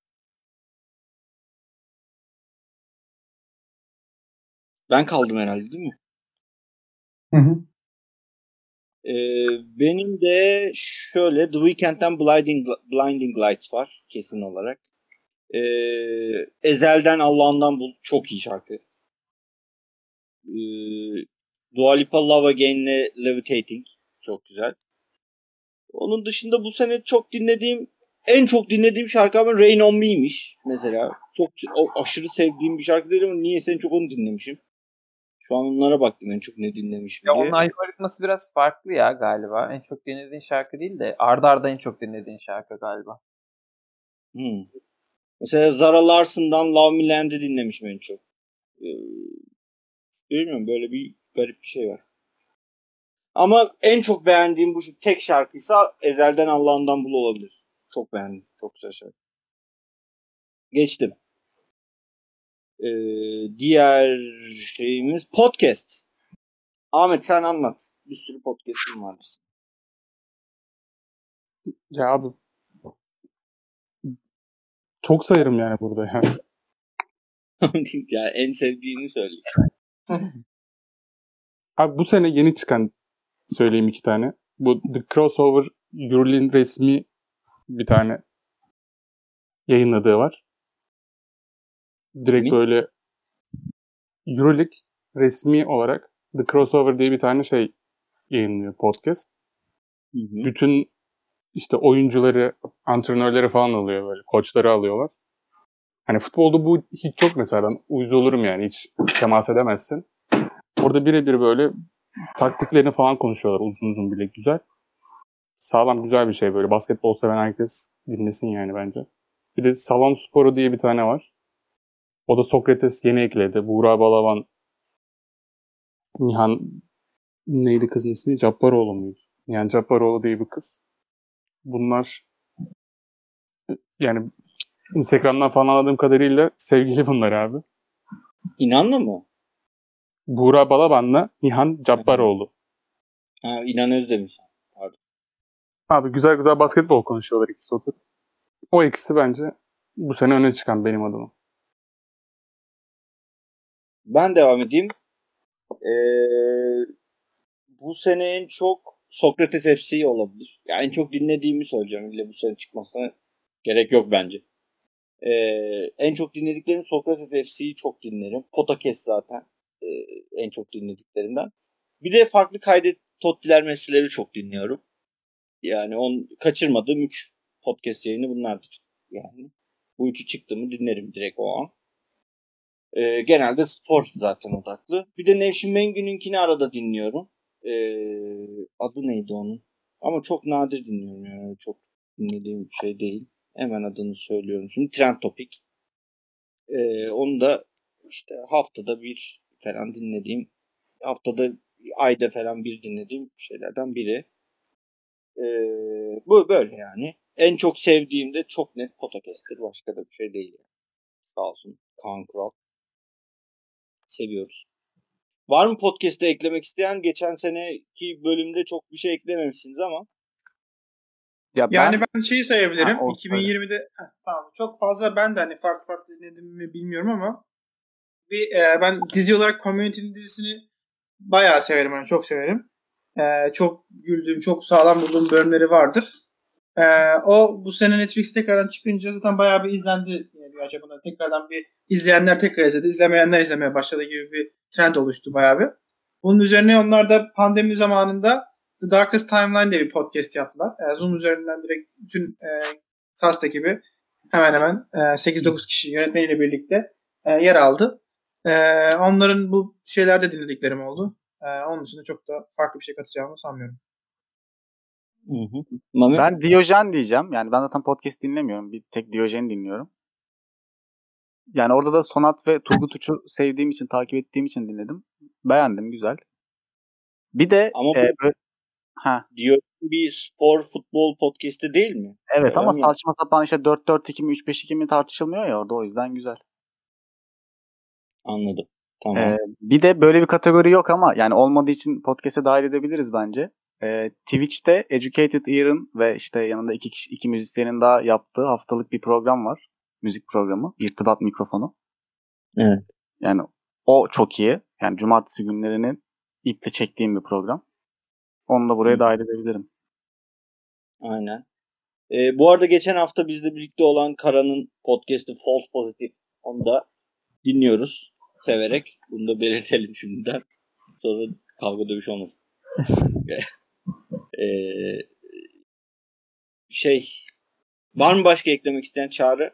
Ben kaldım herhalde değil mi? Hı hı. Ee, benim de şöyle The Weeknd'den Blinding, Blinding Lights var kesin olarak. Ee, Ezel'den Allah'ından bul çok iyi şarkı. Ee, Dua Lipa Love Again'le Levitating çok güzel. Onun dışında bu sene çok dinlediğim en çok dinlediğim şarkı ama Rain On Me'miş mesela. Çok aşırı sevdiğim bir şarkı değil ama niyeyse en çok onu dinlemişim. Şu an onlara baktım en çok ne dinlemişim Ya diye. onun algoritması biraz farklı ya galiba. En çok dinlediğin şarkı değil de arda arda en çok dinlediğin şarkı galiba. Hmm. Mesela Zara Larson'dan Love Me Land'i dinlemişim en çok. Ee, bilmiyorum böyle bir garip bir şey var. Ama en çok beğendiğim bu tek şarkıysa Ezel'den Allah'ından bul olabilir. Çok beğendim. Çok güzel şarkı. Geçtim. Ee, diğer şeyimiz podcast. Ahmet sen anlat. Bir sürü podcast'im vardır. Ya abi çok sayarım yani burada yani. ya en sevdiğini söyle. Abi bu sene yeni çıkan söyleyeyim iki tane. Bu The Crossover Eurolin resmi bir tane yayınladığı var. Direkt Ne? böyle Euroleague resmi olarak The Crossover diye bir tane şey yayınlıyor podcast. Hı hı. Bütün işte oyuncuları, antrenörleri falan alıyor böyle. Koçları alıyorlar. Hani futbolda bu hiç çok mesela ben uyuz olurum yani hiç temas edemezsin. Orada birebir böyle taktiklerini falan konuşuyorlar uzun uzun bile güzel. Sağlam güzel bir şey böyle. Basketbol seven herkes dinlesin yani bence. Bir de Salon Sporu diye bir tane var. O da Sokrates yeni ekledi. Buğra Balaban, Nihan neydi kızın ismi? Cabbaroğlu muydu? Nihan Cabbaroğlu diye bir kız. Bunlar yani Instagram'dan falan anladığım kadarıyla sevgili bunlar abi. İnanlı mı? Buğra Balaban'la Nihan Cabbaroğlu. Ha, İnan Özdemir. Abi güzel güzel basketbol konuşuyorlar ikisi oturup. O ikisi bence bu sene öne çıkan benim adıma. Ben devam edeyim. Ee, bu sene en çok Sokrates FC olabilir. Yani en çok dinlediğimi söyleyeceğim. İlle bu sene çıkmasına gerek yok bence. Ee, en çok dinlediklerim Sokrates FC'yi çok dinlerim. Potakes zaten ee, en çok dinlediklerimden. Bir de farklı kaydet Tottiler meseleleri çok dinliyorum. Yani on kaçırmadığım 3 podcast yayını bunlardır. Yani bu üçü çıktı mı dinlerim direkt o an. Ee, genelde spor zaten odaklı. Bir de Nevşin Mengü'nünkini arada dinliyorum. Ee, adı neydi onun? Ama çok nadir dinliyorum yani. Çok dinlediğim şey değil. Hemen adını söylüyorum. Şimdi Trend Topic. Ee, onu da işte haftada bir falan dinlediğim haftada ayda falan bir dinlediğim şeylerden biri. Ee, bu böyle yani. En çok sevdiğim de çok net Podcast'tir. Başka da bir şey değil. Sağ olsun Kaan Kural. Seviyoruz. Var mı podcast'te eklemek isteyen? Geçen seneki bölümde çok bir şey eklememişsiniz ama. Ya Yani ben şeyi sayabilirim. Ha, o 2020'de Heh, tamam çok fazla ben de hani farklı farklı dinledim mi bilmiyorum ama bir e, ben dizi olarak Community'nin dizisini bayağı severim yani çok severim. E, çok güldüğüm, çok sağlam bulduğum bölümleri vardır. E, o bu sene Netflix tekrardan çıkınca zaten bayağı bir izlendi. Yani bir acaba tekrardan bir izleyenler tekrar izledi, izlemeyenler izlemeye başladı gibi bir trend oluştu bayağı bir. Bunun üzerine onlar da pandemi zamanında The Darkest Timeline diye bir podcast yaptılar. E, Zoom üzerinden direkt bütün e, cast ekibi hemen hemen e, 8-9 kişi yönetmeniyle birlikte e, yer aldı. E, onların bu şeylerde dinlediklerim oldu. Ee, onun dışında çok da farklı bir şey katacağımı sanmıyorum. Hı hı. Ben Diyojen diyeceğim. Yani ben zaten podcast dinlemiyorum. Bir tek Diyojen'i dinliyorum. Yani orada da Sonat ve Turgut Uç'u sevdiğim için, takip ettiğim için dinledim. Beğendim, güzel. Bir de Ama bu- e, böyle- ha, diyor bir spor futbol podcast'i değil mi? evet ama Beğenmiyorum. saçma sapan işte 4-4-2 mi 3-5-2 mi tartışılmıyor ya orada o yüzden güzel. Anladım. Tamam. Ee, bir de böyle bir kategori yok ama yani olmadığı için podcast'e dahil edebiliriz bence. Ee, Twitch'te Educated Ear'ın ve işte yanında iki, kişi, iki müzisyenin daha yaptığı haftalık bir program var. Müzik programı. İrtibat mikrofonu. Evet. Yani o çok iyi. Yani cumartesi günlerinin iple çektiğim bir program. Onu da buraya Hı. dahil edebilirim. Aynen. Ee, bu arada geçen hafta bizle birlikte olan Kara'nın podcast'i False Positive. Onu da dinliyoruz. Severek. Bunu da belirtelim şimdiden. Sonra kavga dövüş olmasın. Ee, şey var mı başka eklemek isteyen çağrı?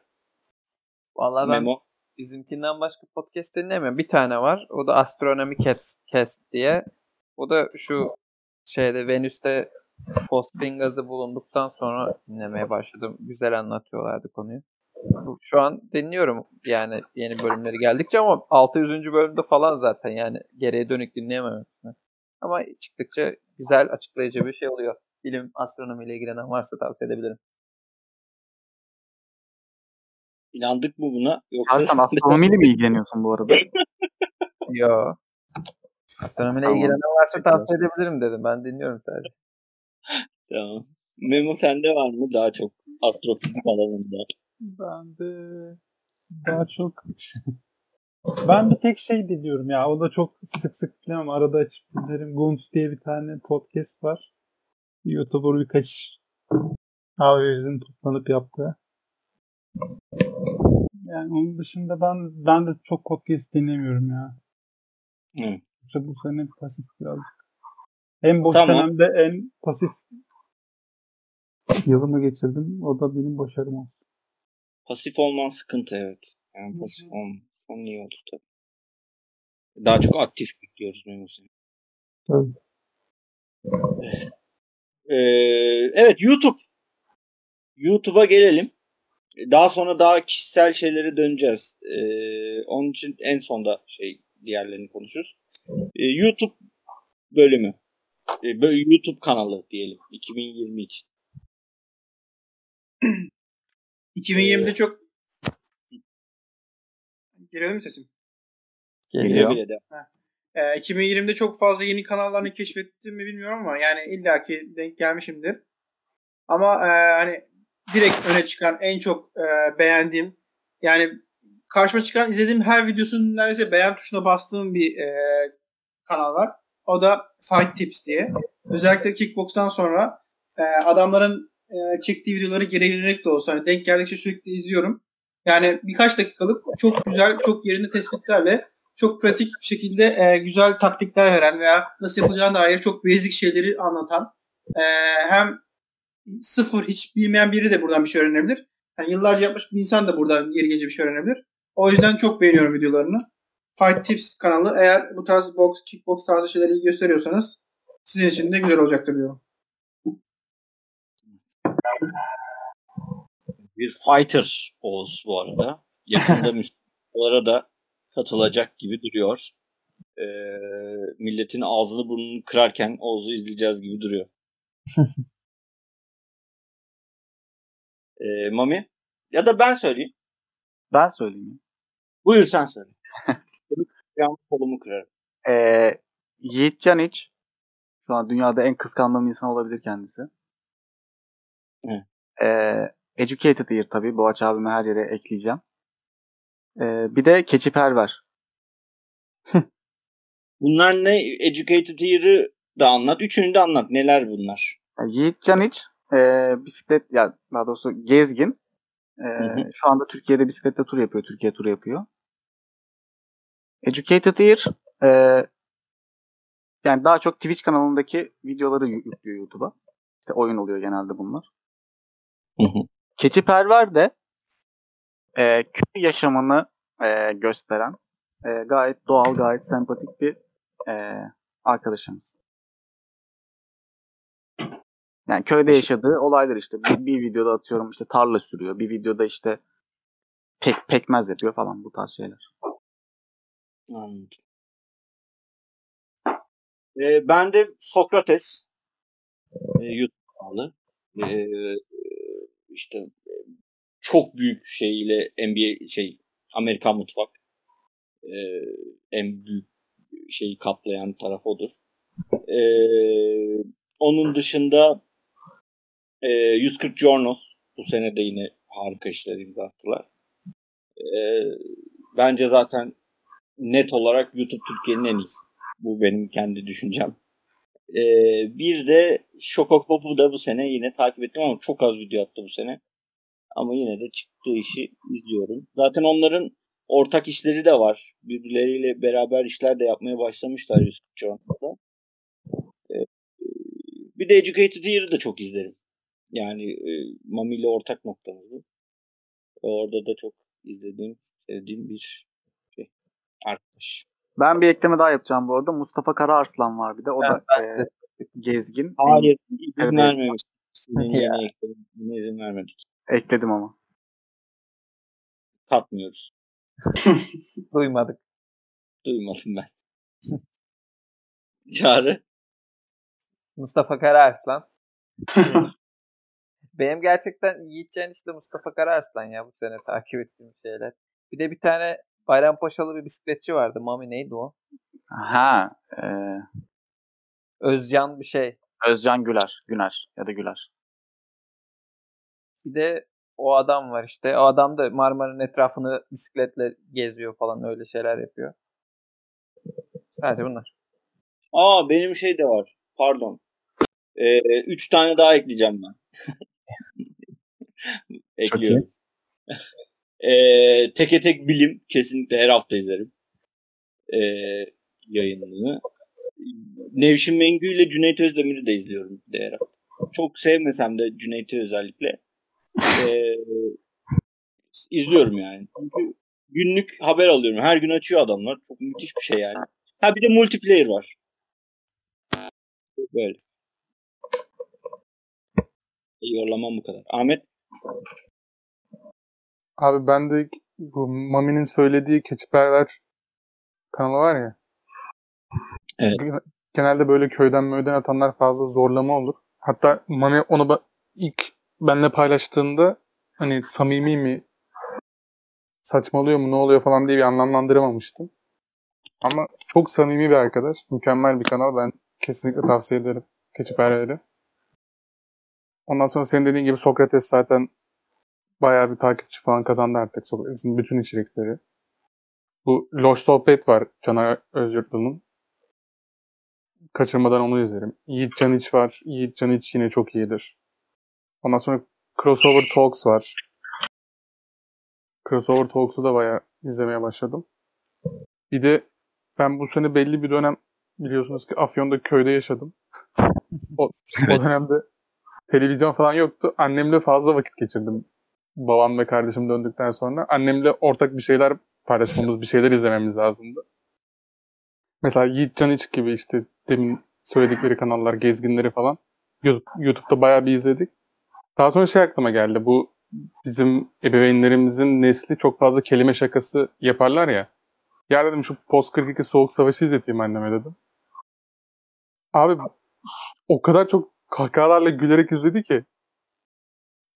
Vallahi ben Memo. bizimkinden başka podcast dinlemiyorum. Bir tane var. O da Astronomy Cast, Cast diye. O da şu şeyde Venüs'te fosfin gazı bulunduktan sonra dinlemeye başladım. Güzel anlatıyorlardı konuyu. Şu an dinliyorum yani yeni bölümleri geldikçe ama 600. bölümde falan zaten yani geriye dönük dinleyemem. Ama çıktıkça güzel açıklayıcı bir şey oluyor. Bilim astronomiyle ilgilenen varsa tavsiye edebilirim. İnandık mı buna? Yoksa sen astronomiyle mi ilgileniyorsun bu arada? Yo. Astronomiyle Tamam. ilgilenen varsa tavsiye edebilirim dedim. Ben dinliyorum sadece. Tamam. Memo sende var mı daha çok astrofizik alanında? Ben de daha çok ben bir tek şey dinliyorum ya. O da çok sık sık dinlemem. Arada açıp dinlerim. Guns diye bir tane podcast var. YouTuber birkaç AVM'nin toplanıp yaptığı. Yani onun dışında ben ben de çok podcast dinlemiyorum ya. Evet. İşte bu sene pasif birazcık. En boş Tamam. senemde en pasif yılımı geçirdim. O da benim başarım oldu. Pasif olman sıkıntı evet. Yani pasif olman iyi olur tabii. Daha çok aktif bekliyoruz Memo seni. Tabii. Ee, evet YouTube. YouTube'a gelelim. Daha sonra daha kişisel şeylere döneceğiz. Ee, onun için en sonda şey diğerlerini konuşuruz. Ee, YouTube bölümü. Ee, böyle YouTube kanalı diyelim 2020 için. 2020'de Ee, çok Geliyor mu sesim? Geliyor. Bile de. Ee, 2020'de çok fazla yeni kanallarını keşfettim mi bilmiyorum ama yani illaki denk gelmişimdir. Ama e, hani direkt öne çıkan en çok e, beğendiğim yani karşıma çıkan izlediğim her videosunun neredeyse beğen tuşuna bastığım bir e, kanal var. O da Fight Tips diye. Özellikle kickbox'tan sonra e, adamların e, çektiği videoları geri yönelik de olsa hani denk geldikçe sürekli izliyorum. Yani birkaç dakikalık çok güzel, çok yerinde tespitlerle çok pratik bir şekilde e, güzel taktikler veren veya nasıl yapılacağına dair çok basic şeyleri anlatan e, hem sıfır hiç bilmeyen biri de buradan bir şey öğrenebilir. Yani yıllarca yapmış bir insan da buradan yeri gelince bir şey öğrenebilir. O yüzden çok beğeniyorum videolarını. Fight Tips kanalı eğer bu tarz box, kickbox tarzı şeyleri gösteriyorsanız sizin için de güzel olacaktır diyorum. Bir fighter Oğuz bu arada. Yakında Müslümanlara da katılacak gibi duruyor. Ee, milletin ağzını burnunu kırarken Oğuz'u izleyeceğiz gibi duruyor. Ee, Mami? Ya da ben söyleyeyim. Ben söyleyeyim. Buyur sen söyle. Benim kolumu kırarım. Ee, Yiğit Caniç şu an dünyada en kıskandığım insan olabilir kendisi. Evet. Ee, Educated Ear tabii. Boğaç abime her yere ekleyeceğim. Ee, bir de Keçi Perver. Bunlar ne? Educated Ear'ı da anlat. Üçünü de anlat. Neler bunlar? Yani Yiğit Caniç e, bisiklet ya daha doğrusu gezgin. E, hı. Şu anda Türkiye'de bisikletle tur yapıyor. Türkiye turu yapıyor. Educated Ear e, yani daha çok Twitch kanalındaki videoları yü- yüklüyor YouTube'a. İşte oyun oluyor genelde bunlar. Hı hı. Keçi Perver de e, köy yaşamını e, gösteren e, gayet doğal, gayet sempatik bir e, arkadaşımız. Yani köyde yaşadığı olaylar işte. Bir, bir videoda atıyorum işte tarla sürüyor. Bir videoda işte pek pekmez yapıyor falan bu tarz şeyler. Anladım. Ee, ben de Sokrates e, YouTube kanalı. Ee, işte e, çok büyük şeyle NBA şey Amerikan mutfak ee, en büyük şeyi kaplayan taraf odur. Ee, onun dışında e, 140 Jornos bu sene de yine harika işler imza attılar. Ee, bence zaten net olarak YouTube Türkiye'nin en iyisi. Bu benim kendi düşüncem. Ee, bir de Şokok Pop'u da bu sene yine takip ettim ama çok az video attı bu sene. Ama yine de çıktığı işi izliyorum. Zaten onların ortak işleri de var. Birbirleriyle beraber işler de yapmaya başlamışlar 140 Jorno'da. Ee, bir de Educated Year'ı da çok izlerim. Yani e, Mami ile ortak noktamız bu. Orada da çok izlediğim, sevdiğim bir şey. Arkadaş. Ben bir ekleme daha yapacağım bu arada. Mustafa Karaarslan var bir de. O Ben- da ben e, gezgin. Hayır, izin Evet, vermemiş. Buna izin vermedik. Ekledim ama. Katmıyoruz. Duymadık. Duymadım ben. Çağrı. Mustafa Kararslan. Benim gerçekten Yiğitcan işte Mustafa Kararslan ya bu sene takip ettiğim şeyler. Bir de bir tane Bayrampaşalı bir bisikletçi vardı. Mami neydi o? Ha. e, Özcan bir şey. Özcan Güler. Güner ya da Güler. Bir de o adam var işte. O adam da Marmara'nın etrafını bisikletle geziyor falan öyle şeyler yapıyor. Sadece bunlar. Aa benim şey de var. Pardon. Ee, üç tane daha ekleyeceğim ben. Ekliyorum. Ee, teke tek bilim kesinlikle her hafta izlerim. Ee, yayınını. Nevşin Mengü ile Cüneyt Özdemir'i de izliyorum de her hafta. Çok sevmesem de Cüneyt'i özellikle. Ee, izliyorum yani. Çünkü günlük haber alıyorum. Her gün açıyor adamlar. Çok müthiş bir şey yani. Ha bir de multiplayer var. Böyle. Yorlamam bu kadar. Ahmet Abi ben de bu Mami'nin söylediği Keçiperver kanalı var ya. Evet. Genelde böyle köyden möyden atanlar fazla zorlama olur. Hatta Mami onu ba- ilk benle paylaştığında hani samimi mi saçmalıyor mu ne oluyor falan diye bir anlamlandıramamıştım. Ama çok samimi bir arkadaş. Mükemmel bir kanal. Ben kesinlikle tavsiye ederim Keçiperver'i. Ondan sonra senin dediğin gibi Sokrates zaten bayağı bir takipçi falan kazandı artık Sokrates'in bütün içerikleri. Bu Loş Sohbet var Caner Özyurtlu'nun. Kaçırmadan onu izlerim. Yiğit Caniç var. Yiğit Caniç yine çok iyidir. Ondan sonra Crossover Talks var. Crossover Talks'u da bayağı izlemeye başladım. Bir de ben bu sene belli bir dönem biliyorsunuz ki Afyon'da köyde yaşadım. o, o dönemde televizyon falan yoktu. Annemle fazla vakit geçirdim. Babam ve kardeşim döndükten sonra. Annemle ortak bir şeyler paylaşmamız, bir şeyler izlememiz lazımdı. Mesela Yiğit Caniç gibi işte demin söyledikleri kanallar, gezginleri falan. YouTube- YouTube'da bayağı bir izledik. Daha sonra şey aklıma geldi. Bu bizim ebeveynlerimizin nesli çok fazla kelime şakası yaparlar ya. Ya dedim şu Post 42 Soğuk Savaşı izleteyim anneme dedim. Abi o kadar çok kahkahalarla gülerek izledi ki.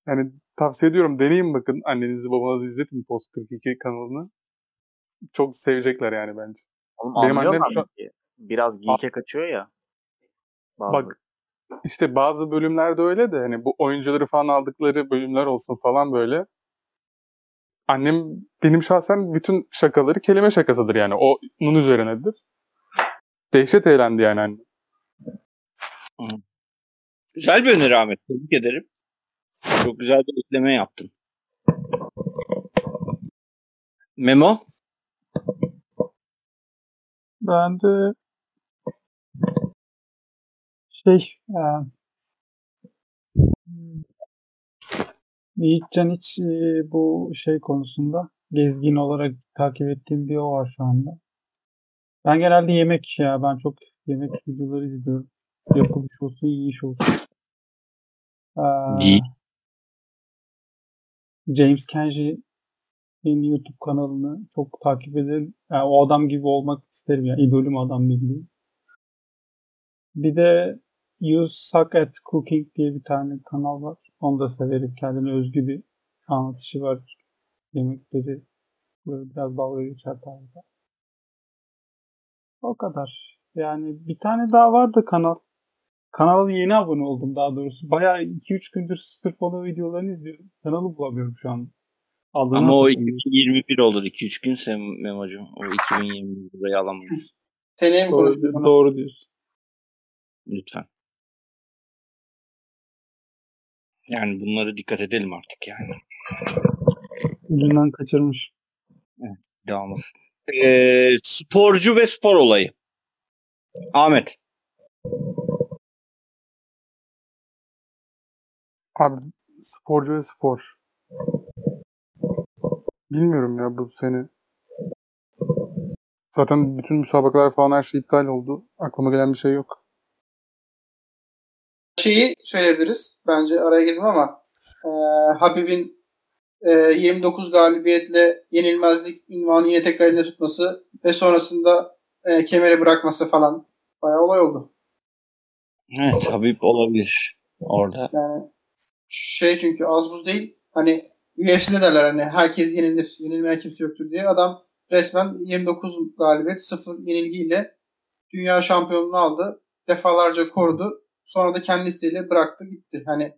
Yani tavsiye ediyorum deneyin bakın annenizi babanızı izletin Post 42 kanalını. Çok sevecekler yani bence. Oğlum Benim annem şu? Biraz geek'e kaçıyor ya. Bazı. Bak işte bazı bölümlerde öyle de hani bu oyuncuları falan aldıkları bölümler olsun falan böyle. Annem benim şahsen bütün şakaları kelime şakasıdır yani. Onun üzerinedir. Dehşet eğlendi yani annem. Güzel bir öneri Ahmet. Tebrik ederim. Çok güzel bir ekleme yaptın. Memo? Ben de şey e, hmm, Yiğitcan hiç e, bu şey konusunda gezgin olarak takip ettiğim bir o var şu anda. Ben genelde yemek ya ben çok yemek videoları izliyorum. Yapılış olsun, yiyiş olsun. Ee, İyi. James Kenji'nin YouTube kanalını çok takip ederim. Yani o adam gibi olmak isterim. Yani idolüm adam bildiğim. Bir de You Suck at Cooking diye bir tane kanal var. Onu da severim. Kendine özgü bir anlatışı var. Yemekleri böyle biraz dalga geçer tarzda. O kadar. Yani bir tane daha vardı kanal. Kanala yeni abone oldum daha doğrusu. Bayağı 2-3 gündür sırf onun videolarını izliyorum. Kanalı bulamıyorum şu an. Adını Ama o hatırlamıyorum. 2021 olur 2-3 gün sen Memo'cum. O 2021 burayı alamayız. Seneye mi bunu? doğru diyorsun. Lütfen. Yani bunları dikkat edelim artık yani. Ucundan kaçırmış. Devamız. Ee, sporcu ve spor olayı. Ahmet. Abi sporcu ve spor. Bilmiyorum ya bu sene. Zaten bütün müsabakalar falan her şey iptal oldu. Aklıma gelen bir şey yok. Şeyi söyleyebiliriz. Bence araya girdim ama e, Habib'in e, 29 galibiyetle yenilmezlik ünvanı yine tekrar elinde tutması ve sonrasında e, kemeri bırakması falan bayağı olay oldu. Evet Habib olabilir orada. Yani şey çünkü az buz değil. Hani UFC'de derler hani herkes yenilir. Yenilmeyen kimse yoktur diye. Adam resmen 29 galibiyet 0 yenilgiyle dünya şampiyonluğunu aldı. Defalarca korudu. Sonra da kendi isteğiyle bıraktı gitti. Hani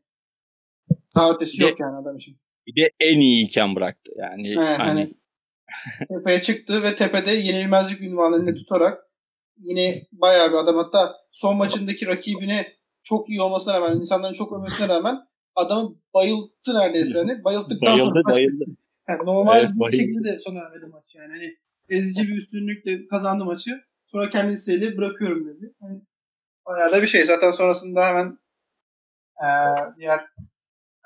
daha ötesi de- yok yani adam için. Bir de en iyiyken bıraktı. Yani Evet, hani, hani tepeye çıktı ve tepede yenilmezlik ünvanını tutarak yine bayağı bir adam. Hatta son maçındaki rakibine çok iyi olmasına rağmen, insanların çok övmesine rağmen adamı bayılttı neredeyse. Hani. Bayılttıktan bayıldı sonra maç bayıldı. Yani normal Evet, bir bayıldı. şekilde de sona ermedi maç yani. Hani ezici bir üstünlükle kazandı maçı. Sonra kendi isteğiyle bırakıyorum dedi. Hani bayağı da bir şey. Zaten sonrasında hemen eee diğer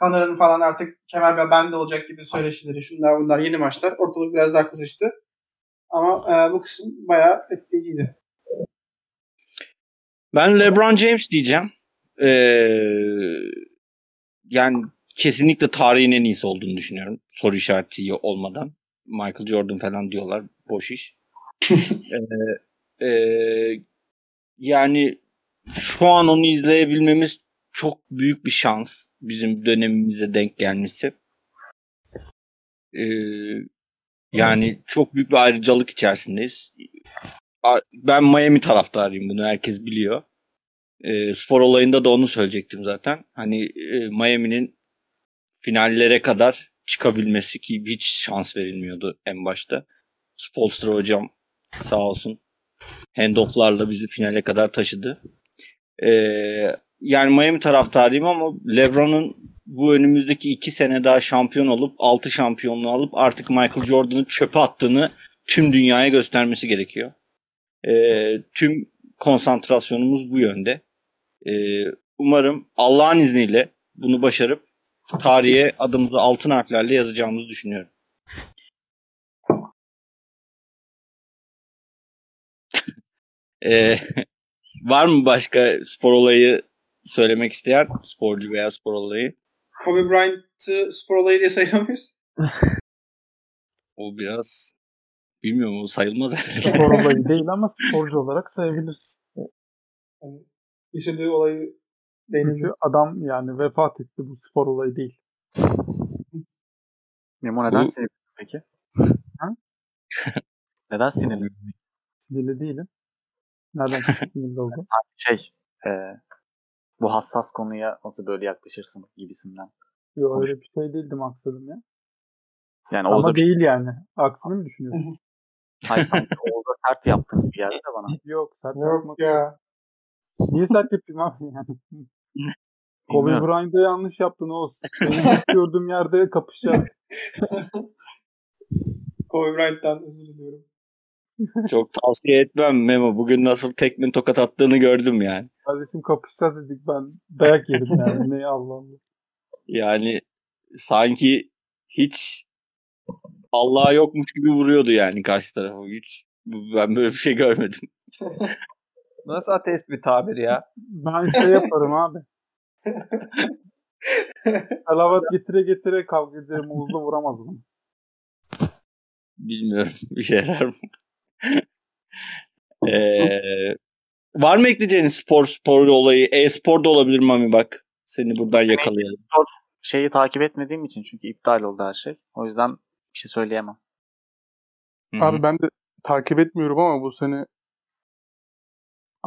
Connor'ın falan artık kemer bende olacak gibi söyleşileri, şunlar bunlar yeni maçlar. Ortalık biraz daha kızıştı. Ama eee, bu kısım bayağı etkileyiciydi. Ben LeBron James diyeceğim. Ee, yani kesinlikle tarihin en iyisi olduğunu düşünüyorum. Soru işareti olmadan. Michael Jordan falan diyorlar. Boş iş. Ee, e, yani şu an onu izleyebilmemiz çok büyük bir şans. Bizim dönemimize denk gelmesi. Ee, yani çok büyük bir ayrıcalık içerisindeyiz. Ben Miami taraftarıyım bunu herkes biliyor. E, spor olayında da onu söyleyecektim zaten. Hani e, Miami'nin finallere kadar çıkabilmesi ki hiç şans verilmiyordu en başta. Spolstra hocam sağ olsun handofflarla bizi finale kadar taşıdı. E, yani Miami taraftarıyım ama LeBron'un bu önümüzdeki iki sene daha şampiyon olup 6 şampiyonluğu alıp artık Michael Jordan'ı çöpe attığını tüm dünyaya göstermesi gerekiyor. E, tüm konsantrasyonumuz bu yönde. E, umarım Allah'ın izniyle bunu başarıp tarihe adımızı altın harflerle yazacağımızı düşünüyorum. E, var mı başka spor olayı söylemek isteyen sporcu veya spor olayı? Kobe Bryant'ı spor olayı diye sayıyor muyuz? O biraz bilmiyorum o sayılmaz herhalde. Spor olayı değil ama sporcu olarak sayabiliriz. Yaşadığı olayı Çünkü değinemiyor. adam yani vefat etti bu spor olayı değil. Memo neden Bu- sinirli peki? Ha? neden sinirli? Sinirli değilim. Nereden sinirli oldu? Şey, e, bu hassas konuya nasıl böyle yaklaşırsın gibisinden. Yok öyle bir şey değildi maksadım ya. Yani Ama bir şey, değil yani. Aksini mi düşünüyorsun? hayır, sanki Oğuz'a sert yaptın gibi geldi de bana. Yok sert Yok ya. Niye sert yapayım abi yani? Kobe. Bryant'ı yanlış yaptın Oğuz. İlk gördüğüm yerde kapışacağız. Kobe Bryant'tan özür diliyorum. Çok tavsiye etmem Memo. Bugün nasıl tekme tokat attığını gördüm yani. Kardeşim kapışacağız dedik ben. Dayak yerim yani. Ne Allah Allah. Yani sanki hiç Allah yokmuş gibi vuruyordu yani karşı tarafı. Hiç ben böyle bir şey görmedim. Bu nasıl ateist bir tabir ya? Ben şey yaparım abi. Salavat getire getire kavga ederim. Uğuz'da vuramaz bunu. Bilmiyorum. Bir şey yarar mı? Ee, var mı ekleyeceğiniz spor spor olayı? E-spor da olabilir Mami bak. Seni buradan yakalayalım. Şeyi takip etmediğim için çünkü iptal oldu her şey. O yüzden bir şey söyleyemem. Hı hı. Abi ben de takip etmiyorum ama bu sene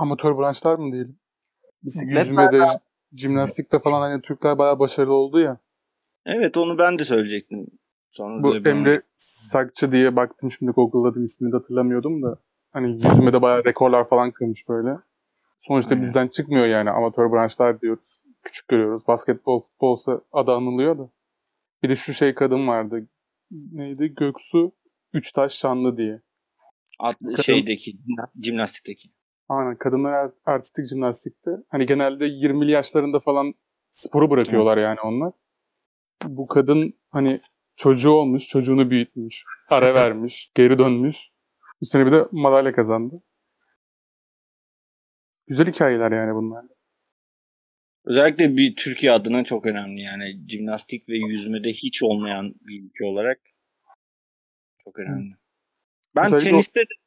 amatör branşlar mı diyelim? Bisiklet Yüzmede, jimnastikte falan hani Türkler bayağı başarılı oldu ya. Evet onu ben de söyleyecektim. Sonra Bu Emre Sakçı diye baktım şimdi Google'ladım ismini de hatırlamıyordum da. Hani yüzmede bayağı rekorlar falan kırmış böyle. Sonuçta Aynen. bizden çıkmıyor yani amatör branşlar diyoruz. Küçük görüyoruz. Basketbol, futbolsa adı anılıyor da. Bir de şu şey kadın vardı. Neydi? Göksu Üçtaş Şanlı diye. At- şeydeki jimnastikteki. Aynen kadınlar art- artistik jimnastikte. Hani genelde 20'li yaşlarında falan sporu bırakıyorlar yani onlar. Bu kadın hani çocuğu olmuş, çocuğunu büyütmüş, ara vermiş, geri dönmüş. Üstüne bir de madalya kazandı. Güzel hikayeler yani bunlar. Özellikle bir Türkiye adına çok önemli yani jimnastik ve yüzmede hiç olmayan bir ülke olarak çok önemli. Ben Özellikle teniste de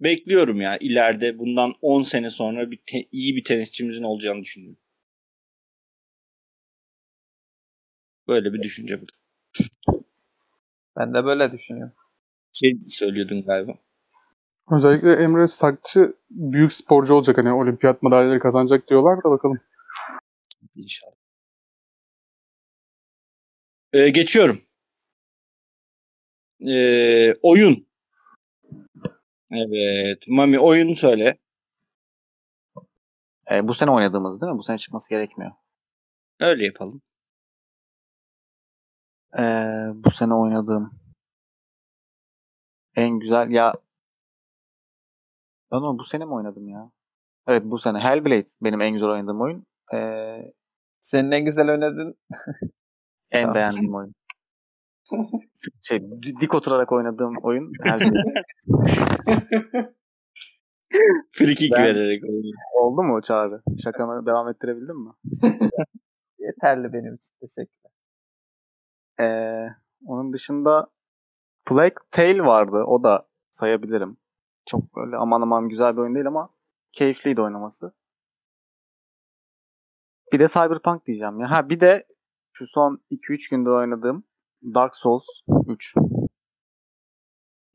bekliyorum ya ileride bundan 10 sene sonra bir te- iyi bir tenisçimizin olacağını düşünüyorum. Böyle bir düşünce bu. Ben de böyle düşünüyorum. Şey söylüyordun galiba. Özellikle Emre Sakçı büyük sporcu olacak. Hani olimpiyat madalyaları kazanacak diyorlar da bakalım. İnşallah. Ee, geçiyorum. Ee, oyun. Evet. Mami oyun söyle. E, bu sene oynadığımız değil mi? Bu sene çıkması gerekmiyor. Öyle yapalım. E, bu sene oynadığım en güzel ya ben onu bu sene mi oynadım ya? Evet bu sene. Hellblade benim en güzel oynadığım oyun. E, Senin en güzel oynadığın en Tamam. beğendiğim oyun. Şey, di- dik oturarak oynadığım oyun Hellblade. Free kick Ben- vererek oyun. Oldu mu Çağrı? Şakanı devam ettirebildin mi? yeterli benim için. Teşekkür Ee, onun dışında Plague Tale vardı. O da sayabilirim. Çok böyle aman aman güzel bir oyun değil ama keyifliydi oynaması. Bir de Cyberpunk diyeceğim ya. Ha bir de şu son 2-3 günde oynadığım Dark Souls 3.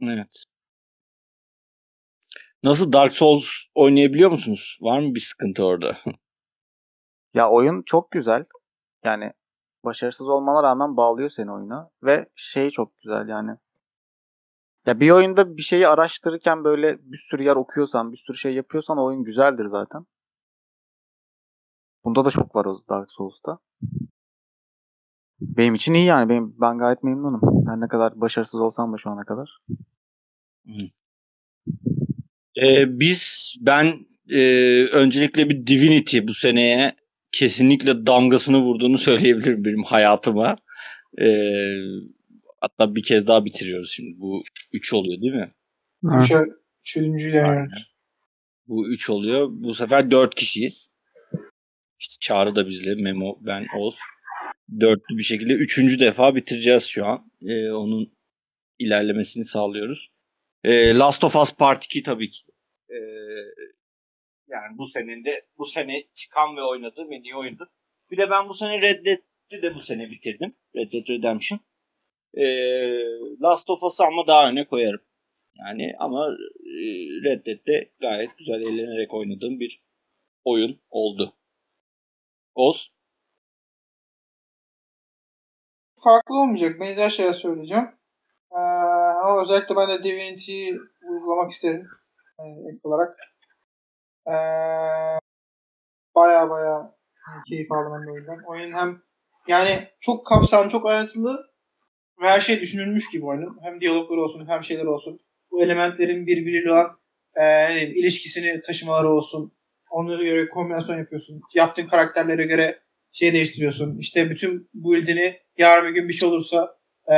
Evet. Nasıl Dark Souls oynayabiliyor musunuz? Var mı bir sıkıntı orada? Ya oyun çok güzel. Yani başarısız olmana rağmen bağlıyor seni oyuna. Ve şey çok güzel yani. Ya bir oyunda bir şeyi araştırırken böyle bir sürü yer okuyorsan, bir sürü şey yapıyorsan oyun güzeldir zaten. Bunda da çok var o Dark Souls'ta. Benim için iyi yani. Benim, ben gayet memnunum. Her ne kadar başarısız olsam da şu ana kadar. Ee, biz ben e, öncelikle bir Divinity bu seneye kesinlikle damgasını vurduğunu söyleyebilirim benim hayatıma. Ee, hatta bir kez daha bitiriyoruz şimdi. Bu 3 oluyor değil mi? Üçe, üçüncüyle yani. Bu 3 oluyor. Bu sefer 4 kişiyiz. İşte Çağrı da bizle, Memo, ben, Oz. Dörtlü bir şekilde üçüncü defa bitireceğiz şu an. Ee, onun ilerlemesini sağlıyoruz. Ee, Last of Us Part 2 tabii ki. Ee, yani bu senede bu sene çıkan ve oynadığım en iyi oyundur. Bir de ben bu sene Red Dead'i de bu sene bitirdim. Red Dead Redemption. Ee, Last of Us'ı ama daha öne koyarım. Yani ama e, Red Dead'de gayet güzel eğlenerek oynadığım bir oyun oldu. Oz? Farklı olmayacak. Benzer şeyler söyleyeceğim. Ee, ama özellikle ben de Divinity'yi uygulamak isterim. Yani ek olarak. Ee, baya baya keyif aldım ben de oyundan. Oyun hem yani çok kapsamlı, çok ayrıntılı ve her şey düşünülmüş gibi oyunun. Hem diyaloglar olsun, hem şeyler olsun. Bu elementlerin birbiriyle olan e, ne diyeyim, ilişkisini taşımaları olsun. Ona göre kombinasyon yapıyorsun. Yaptığın karakterlere göre şey değiştiriyorsun. İşte bütün build'ini yarın bir gün bir şey olursa e,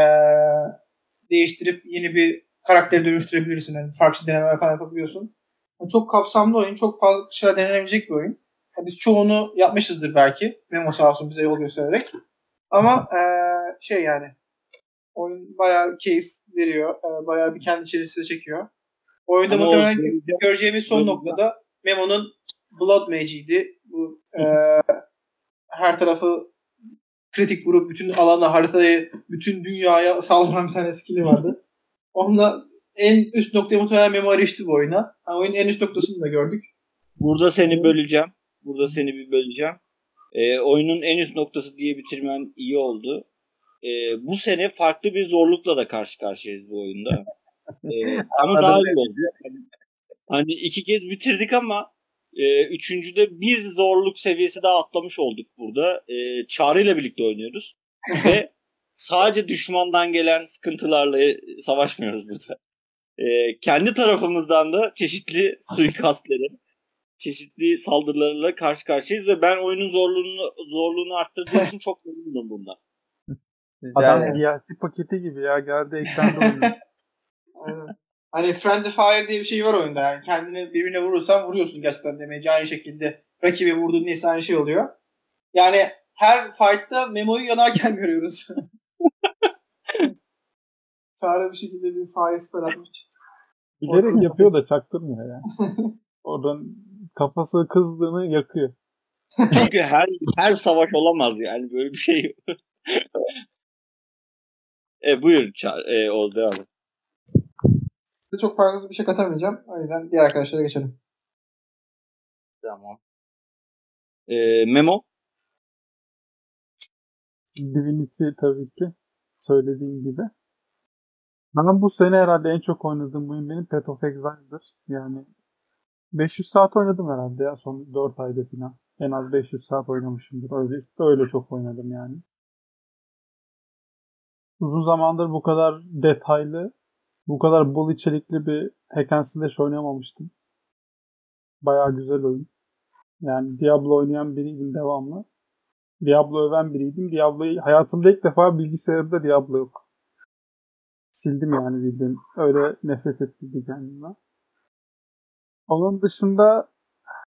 değiştirip yeni bir karakteri dönüştürebilirsin. Yani farklı denemeler falan yapabiliyorsun. Yani çok kapsamlı oyun. Çok fazla şeyler denenebilecek bir oyun. Yani biz çoğunu yapmışızdır belki. Memo sağ olsun bize yol göstererek. Ama eee, şey yani oyun bayağı keyif veriyor. Eee, bayağı bir kendi içerisine çekiyor. Oyunda Ama muhtemelen göreceğimiz son noktada Memo'nun Blood Mage'iydi. Bu eee, her tarafı kritik vurup bütün alanı, haritayı, bütün dünyaya saldıran bir tane skill'i vardı. Onunla en üst noktaya muhtemelen Memo erişti bu oyuna. Yani oyunun en üst noktasını da gördük. Burada seni böleceğim. Burada seni bir böleceğim. Ee, oyunun en üst noktası diye bitirmen iyi oldu. Ee, bu sene farklı bir zorlukla da karşı karşıyayız bu oyunda. Ee, ama daha iyi oldu. Hani, hani iki kez bitirdik ama e, üçüncüde bir zorluk seviyesi daha atlamış olduk burada. E, Çağrı ile birlikte oynuyoruz. Ve sadece düşmandan gelen sıkıntılarla e, savaşmıyoruz burada. E, kendi tarafımızdan da çeşitli suikastleri, çeşitli saldırılarla karşı karşıyayız ve ben oyunun zorluğunu zorluğunu arttırdığım için çok memnunum bundan. Adam. DLC paketi gibi ya geldi ekranda oynuyor. Hani Friendly Fire diye bir şey var oyunda yani. Kendini birbirine vurursan vuruyorsun gerçekten demeci aynı şekilde. Rakibi vurduğun neyse aynı şey oluyor. Yani her fight'ta Memo'yu yanarken görüyoruz. Çare bir şekilde bir fire spell atmış. Bilerek yapıyor da çaktırmıyor ya. Oradan kafası kızdığını yakıyor. Çünkü her her savaş olamaz yani böyle bir şey yok. e, buyur Çağrı. E, et. Size çok farklı bir şey katamayacağım. O yüzden diğer arkadaşlara geçelim. Tamam. E, Memo. Divinity tabii ki. Söylediğim gibi. Ben bu sene herhalde en çok oynadığım oyun benim Path of Exile'dır. Yani 500 saat oynadım herhalde ya son 4 ayda falan. En az 500 saat oynamışımdır. Öyle, öyle çok oynadım yani. Uzun zamandır bu kadar detaylı, bu kadar bol içerikli bir hack and slash oynamamıştım. Bayağı güzel oyun. Yani Diablo oynayan biriydim devamlı. Diablo öven biriydim. Diablo'yu hayatımda ilk defa bilgisayarımda Diablo yok. Sildim yani bildiğin. Öyle nefret ettim kendime. Onun dışında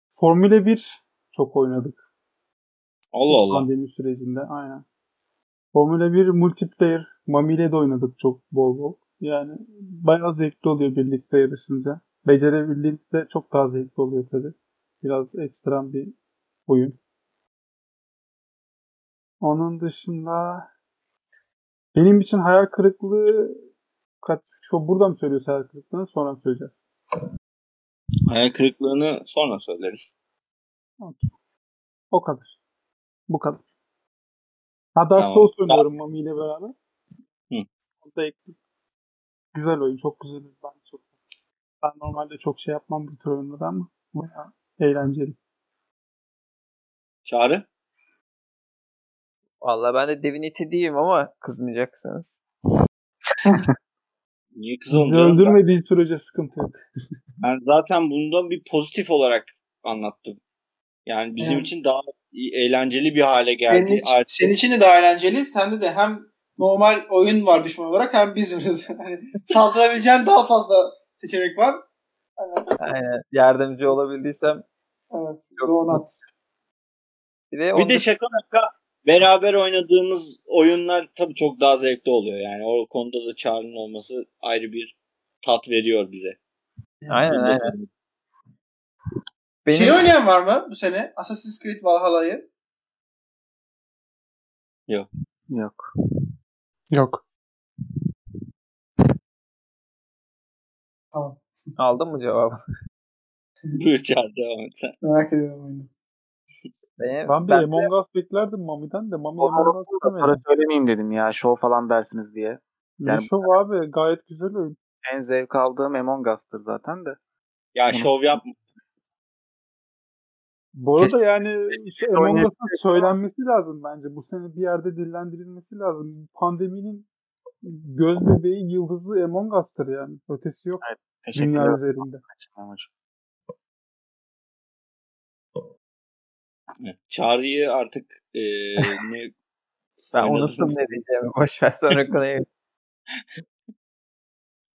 Formula 1 çok oynadık. Allah Allah. Pandemi sürecinde aynen. Formula 1 multiplayer Mami ile de oynadık çok bol bol. Yani bayağı zevkli oluyor birlikte yarışınca. Becerebildiğimizde çok daha zevkli oluyor tabii. Biraz ekstrem bir oyun. Onun dışında benim için hayal kırıklığı şu burada mı söylüyoruz hayal kırıklığını sonra mı söyleyeceğiz? Hayal kırıklığını sonra söyleriz. O kadar. Bu kadar. Ha Dark Tamam. Souls oynuyorum Mami ile beraber. Hı. O da ekledim. Güzel oyun. Çok güzel oyun. Ben, çok... ben normalde çok şey yapmam bu tür oyunları ama bayağı eğlenceli. Çağrı. Valla ben de Divinity diyeyim ama kızmayacaksınız. Niye canım? Ben, öldürmediği sürece sıkıntı yok. ben zaten bundan bir pozitif olarak anlattım. Yani bizim Evet. için daha eğlenceli bir hale Senin, geldi. için- Artık senin için de daha eğlenceli. Sende de hem normal oyun var düşman olarak hem biz varız. Yani saldırabileceğin daha fazla seçenek var. Aynen. Yardımcı olabildiysem. Evet. Çok- Donat. Bir de, bir de şaka şaka beraber oynadığımız oyunlar tabii çok daha zevkli oluyor. Yani o konuda da Çağrı'nın olması ayrı bir tat veriyor bize. Aynen Bunu da aynen. Benim Şey oynayan var mı bu sene? Assassin's Creed Valhalla'yı. Yok. Yok. Tamam. aldın mı cevabı? Buyur Çağrı devam et sen. Merak ediyorum oyunu. Benim, Ben bir ben de- Among Us beklerdim Mami'den de Mami Among Us Para demedi. söylemeyeyim dedim ya. Show falan dersiniz diye. Ne Yani- şov abi gayet güzel oyun. En zevk aldığım Among Us'tır zaten de. Ya şov yapma. Bu arada yani işte Among oynayabilir Us'ın söylenmesi lazım bence. Bu sene bir yerde dillendirilmesi lazım. Pandeminin göz bebeği yıldızı Among Us'tır yani. Ötesi yok Teşekkür dünya ederim. üzerinde. Evet, Çağrı'yı artık e, ne ben unuttum ne diyeceğimi. Boş ver sonra konuya.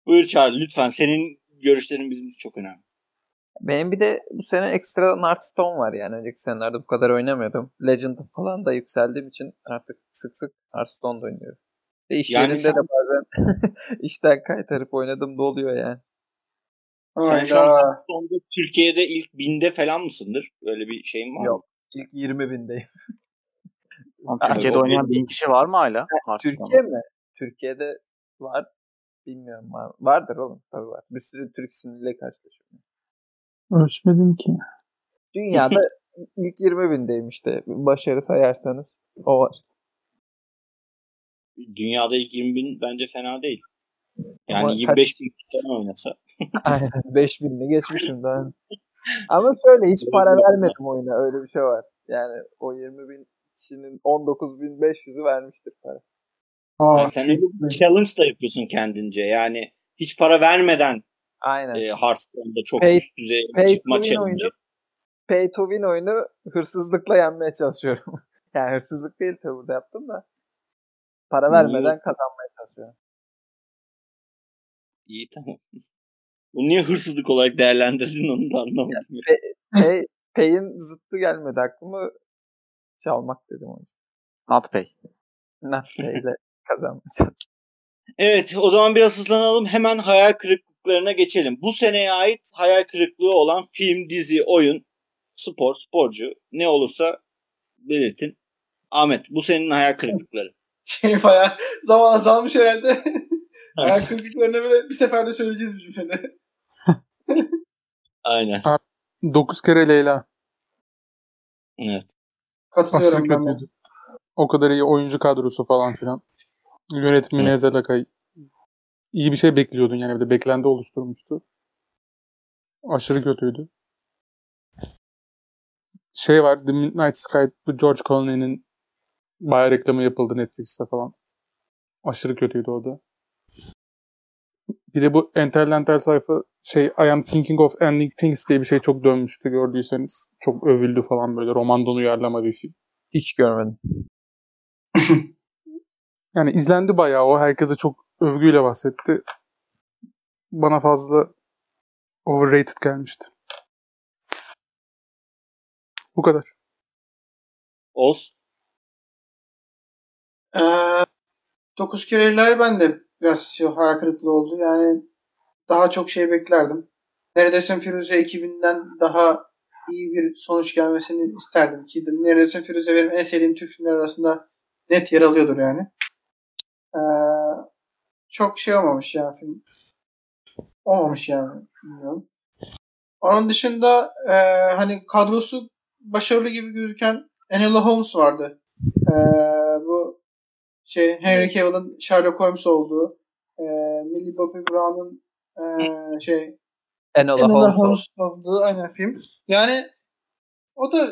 Buyur Çağrı lütfen senin görüşlerin bizim için çok önemli. Benim bir de bu sene ekstradan Hearthstone var yani. Önceki senelerde bu kadar oynamıyordum. Legend falan da yükseldiğim için artık sık sık Hearthstone'da oynuyorum. De iş Yani yerinde sen- de bazen işten kaytarıp oynadım da oluyor yani. Sen şu an. Hearthstone'da Türkiye'de ilk binde falan mısındır? Öyle bir şeyin var mı? Yok. İlk 20 bindeyim. Türkiye'de oynayan bin kişi var mı hala? Türkiye mi? Türkiye'de var. Bilmiyorum var. Vardır oğlum tabii var. Bir sürü Türk ismiyle karşılaşıyorum. Ölçmedim ki. Dünyada ilk 20 bindeyim işte. Başarı sayarsanız o var. Dünyada ilk 20 bin bence fena değil. Yani Ama 25 bin falan oynasa. Aynen 5000'li geçmişim daha. Ama şöyle hiç para vermedim oyuna. Öyle bir şey var. Yani o 20 bin kişinin 19.500'ü vermiştir para. Aa, Yani sen bir challenge da yapıyorsun kendince. Yani hiç para vermeden Aynen. e, Hearthstone'da çok Pay- üst düzey pay çıkma challenge. oyunu Pay to win oyunu hırsızlıkla yenmeye çalışıyorum. yani hırsızlık değil tabii burada yaptım da. Para Niye? vermeden kazanmaya çalışıyorum. İyi tamam. Bunu niye hırsızlık olarak değerlendirdin onu da anlamadım. Pay, pay'in zıttı gelmedi aklıma. Çalmak dedim o yüzden. Not pay. Not pay ile kazanmaya çalışıyorum. Evet o zaman biraz hızlanalım. Hemen hayal kırıklıklarına geçelim. Bu seneye ait hayal kırıklığı olan film, dizi, oyun, spor, sporcu ne olursa belirtin. Ahmet bu senin hayal kırıklıkları. Şey bayağı zaman azalmış herhalde. Ayak kırıklıklarını böyle bir seferde söyleyeceğiz bizim şeyde. Aynen. 9 kere Leyla. Evet. Katılıyorum ben. O kadar iyi oyuncu kadrosu falan filan. Yönetmeni Evet. Ezel Akay. İyi bir şey bekliyordun yani bir de beklenti oluşturmuştu. Aşırı kötüydü. Şey var The Midnight Sky bu George Clooney'nin bayağı reklamı yapıldı Netflix'te falan. Aşırı kötüydü o da. Bir de bu entel entel sayfa şey I am thinking of ending things diye bir şey çok dönmüştü gördüyseniz. Çok övüldü falan böyle romandan uyarlama bir film. Hiç görmedim. Yani izlendi bayağı o. Herkese çok övgüyle bahsetti. Bana fazla overrated gelmişti. Bu kadar. Oz. Ee, 9 kere Lay ben de biraz şey, hayal kırıklığı oldu. Yani daha çok şey beklerdim. Neredesin Firuze ekibinden daha iyi bir sonuç gelmesini isterdim ki Neredesin Firuze benim en sevdiğim Türk filmler arasında net yer alıyordur yani. Ee, çok şey olmamış yani film. Olmamış yani. Bilmiyorum. Onun dışında e, hani kadrosu başarılı gibi gözüken Enola Holmes vardı. E, bu şey Henry Cavill'ın Sherlock Holmes olduğu e, Millie Bobby Brown'un e, şey Enola Enola Holmes. Olduğu aynen film. Yani o da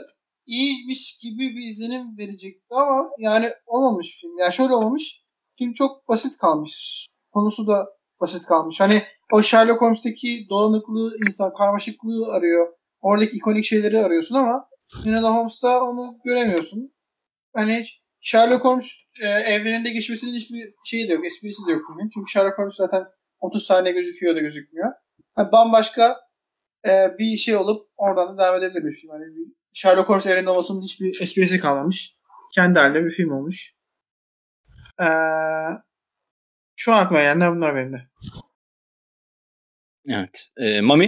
iyiymiş gibi bir izlenim verecekti ama yani olmamış film. Yani şöyle olmamış. Film çok basit kalmış. Konusu da basit kalmış. Hani o Sherlock Holmes'teki dolanıklığı, insan karmaşıklığı arıyor. Oradaki ikonik şeyleri arıyorsun ama Enola Holmes'ta onu göremiyorsun. Hani Sherlock Holmes e, evreninde geçmesinin hiçbir şeyi de yok, esprisi de yok filmin. Çünkü Sherlock Holmes zaten 30 saniye gözüküyor da gözükmüyor. Yani bambaşka e, bir şey olup oradan da devam edebilir bir film. Bir Sherlock Holmes evreninde olmasının hiçbir esprisi kalmamış. Kendi halinde bir film olmuş. Ee, şu an aklıma gelenler bunlar benim de. Evet. Ee, Mami.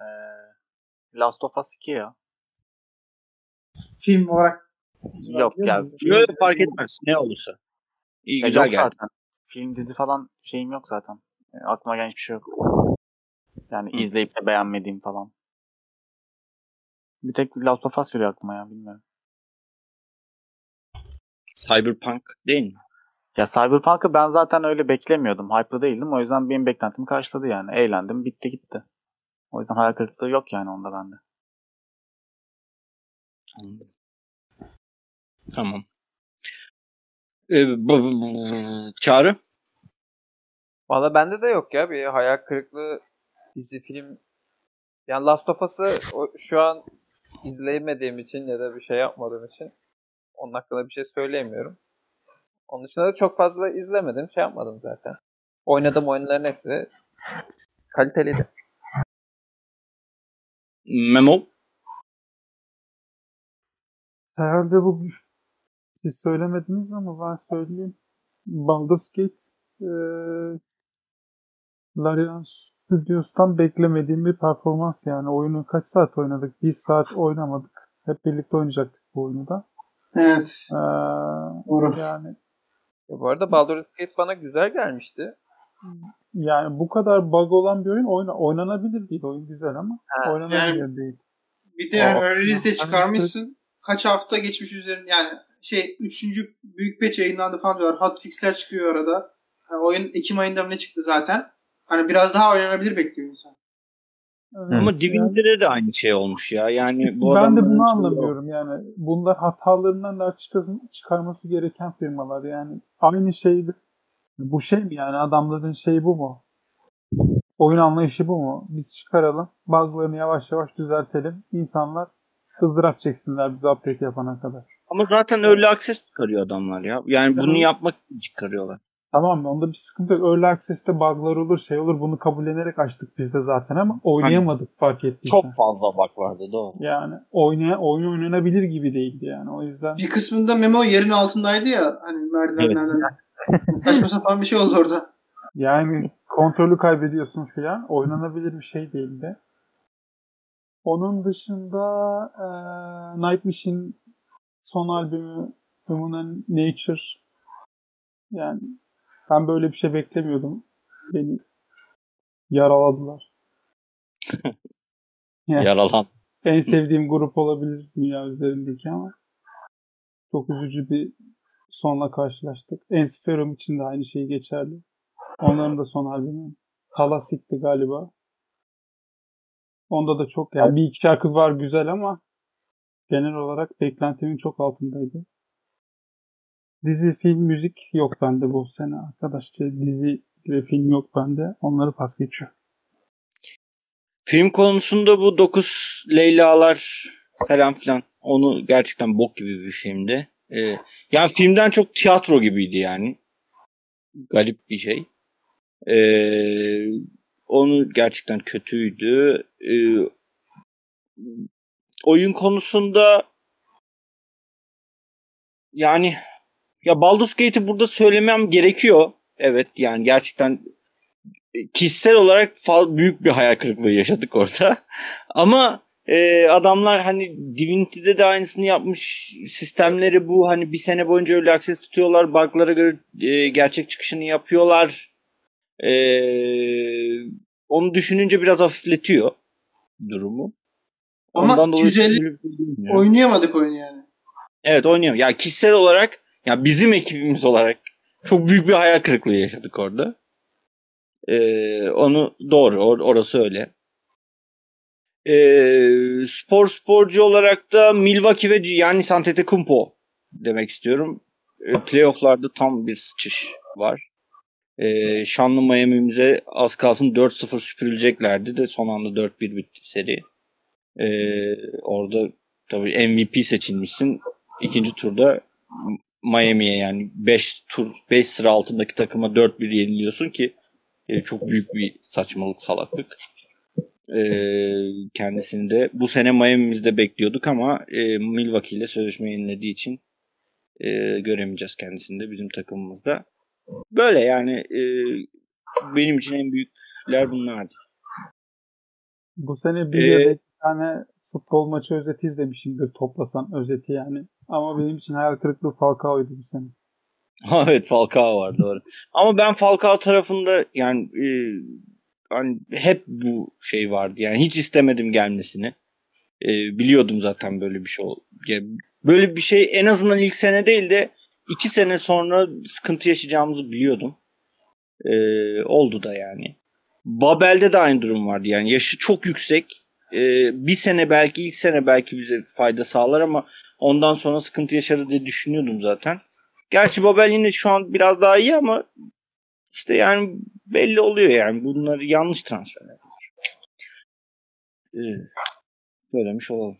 Ee, Last of Us 2 ya. Film olarak Yok ya. Yok fark etmez. Ne olursa. İyi Ya güzel geldi. zaten. Film dizi falan şeyim yok zaten. Yani aklıma gelen hiçbir şey yok. Yani Hı. izleyip de beğenmediğim falan. Bir tek Last of Us geliyor aklıma ya bilmiyorum. Cyberpunk değil mi? Ya Cyberpunk'ı ben zaten öyle beklemiyordum. Hype'lı değildim. O yüzden benim beklentimi karşıladı yani. Eğlendim. Bitti gitti. O yüzden hayal kırıklığı yok yani onda bende. Anladım. Tamam. Ee, bu- bu- bu- Çağrı. Valla bende de yok ya bir hayal kırıklığı dizi film. Yani Last of Us'ı o- şu an izleyemediğim için ya da bir şey yapmadığım için onun hakkında bir şey söyleyemiyorum. Onun dışında da çok fazla izlemedim, şey yapmadım zaten. Oynadığım oyunların hepsi kaliteliydi. Memo. Herhalde bu siz söylemediniz ama ben söyleyeyim. Baldur's Gate e, Larian Studios'tan beklemediğim bir performans yani. Oyunu kaç saat oynadık? Bir saat oynamadık. Hep birlikte oynayacaktık bu oyunu da. Evet. Ee, Doğru. yani Ya bu arada Baldur's Gate bana güzel gelmişti. yani bu kadar bug olan bir oyun oyna, oynanabilir değil. Oyun güzel ama Ha, oynanabilir değil. Bir de yani early liste çıkarmışsın. Kaç hafta geçmiş üzerine yani şey 3. büyük patch yayınlandı falan diyorlar. Hotfix'ler çıkıyor arada. Yani oyun Ekim ayında mı ne çıktı zaten. Hani biraz daha oynanabilir bekliyor insan. Evet, Ama yani- Divinity'de de aynı şey olmuş ya. Yani bu ben de bunu anlamıyorum yani. Bunlar hatalarından ders çıkar- çıkarması gereken firmalar yani. Aynı şeydi. Bu şey mi yani adamların şeyi bu mu? Oyun anlayışı bu mu? Biz çıkaralım. Bug'larını yavaş yavaş düzeltelim. İnsanlar ızdırap çeksinler bizi update yapana kadar. Ama zaten early access çıkarıyor adamlar ya. Yani bunu yapmak için çıkarıyorlar. Tamam mı? Onda bir sıkıntı yok. Early Access'te bug'lar olur, şey olur. Bunu kabullenerek açtık biz de zaten ama oynayamadık fark ettiysen. Çok fazla bak vardı doğru. Yani oynaya, oyun oynanabilir gibi değildi yani. O yüzden Bir kısmında Memo yerin altındaydı ya hani merdivenlerden. Saçma sapan bir şey oldu orada. Yani kontrolü kaybediyorsun filan. Oynanabilir bir şey değildi. Onun dışında eee Night Wish'in son albümü Human Nature yani ben böyle bir şey beklemiyordum. Beni yaraladılar. Yani Yaralan. en sevdiğim grup olabilir dünya üzerindeki ama çok üzücü bir sonla karşılaştık. Ensiferum için de aynı şey geçerli. Onların da son albümü. Talasik'ti galiba. Onda da çok yani bir iki şarkı var güzel ama genel olarak beklentimin çok altındaydı. Dizi, film, müzik yok bende bu sene arkadaşlar. Dizi ve film yok bende. Onları pas geçiyor. Film konusunda bu 9 Leyla'lar falan filan onu gerçekten bok gibi bir filmdi. Ee, yani filmden çok tiyatro gibiydi yani. Garip bir şey. Ee, onu gerçekten kötüydü. Ee, oyun konusunda yani ya Baldur's Gate'i burada söylemem gerekiyor. Evet yani gerçekten kişisel olarak büyük bir hayal kırıklığı yaşadık orada. Ama e, adamlar hani Divinity'de de aynısını yapmış. Sistemleri bu hani bir sene boyunca öyle access tutuyorlar. Bug'lara göre e, gerçek çıkışını yapıyorlar. E, onu düşününce biraz hafifletiyor durumu. Ama Ondan dolayı 250 böyle bir şey bilmiyorum. Oynayamadık oyunu yani. Evet oynuyorum. Ya kişisel olarak ya bizim ekibimiz olarak çok büyük bir hayal kırıklığı yaşadık orada. Ee, onu doğru or- orası öyle. Ee, spor sporcu olarak da Milwaukee ve yani Antetokounmpo demek istiyorum. Ee, playoff'larda tam bir sıçış var. Ee, şanlı Miami'mize az kalsın 4-0 süpürüleceklerdi de son anda 4-1 bitti seri. Ee, orada tabii MVP seçilmişsin. İkinci turda Miami'ye yani 5 tur 5 sıra altındaki takıma 4-1 yeniliyorsun ki e, çok büyük bir saçmalık salaklık. E, kendisini de bu sene Miami'mizde bekliyorduk ama e, Milwaukee ile sözleşme yenilediği için e, göremeyeceğiz kendisini de bizim takımımızda. Böyle yani e, benim için en büyükler bunlardı. Bu sene bir Ee, iki tane futbol maçı özeti izlemişimdir toplasan özeti yani. Ama benim için hayal kırıklığı Falcao'ydu bu sene. evet Falcao var doğru. Ama ben Falcao tarafında yani e, hani hep bu şey vardı. Yani hiç istemedim gelmesini. E, biliyordum zaten böyle bir şey ol. ya böyle bir şey en azından ilk sene değil de iki sene sonra sıkıntı yaşayacağımızı biliyordum. E, oldu da yani. Babel'de de aynı durum vardı. Yani yaşı çok yüksek. E, bir sene belki ilk sene belki bize fayda sağlar ama ondan sonra sıkıntı yaşarız diye düşünüyordum zaten. Gerçi Babel yine şu an biraz daha iyi ama işte yani belli oluyor yani. Bunlar yanlış transferler. Ee, söylemiş olalım.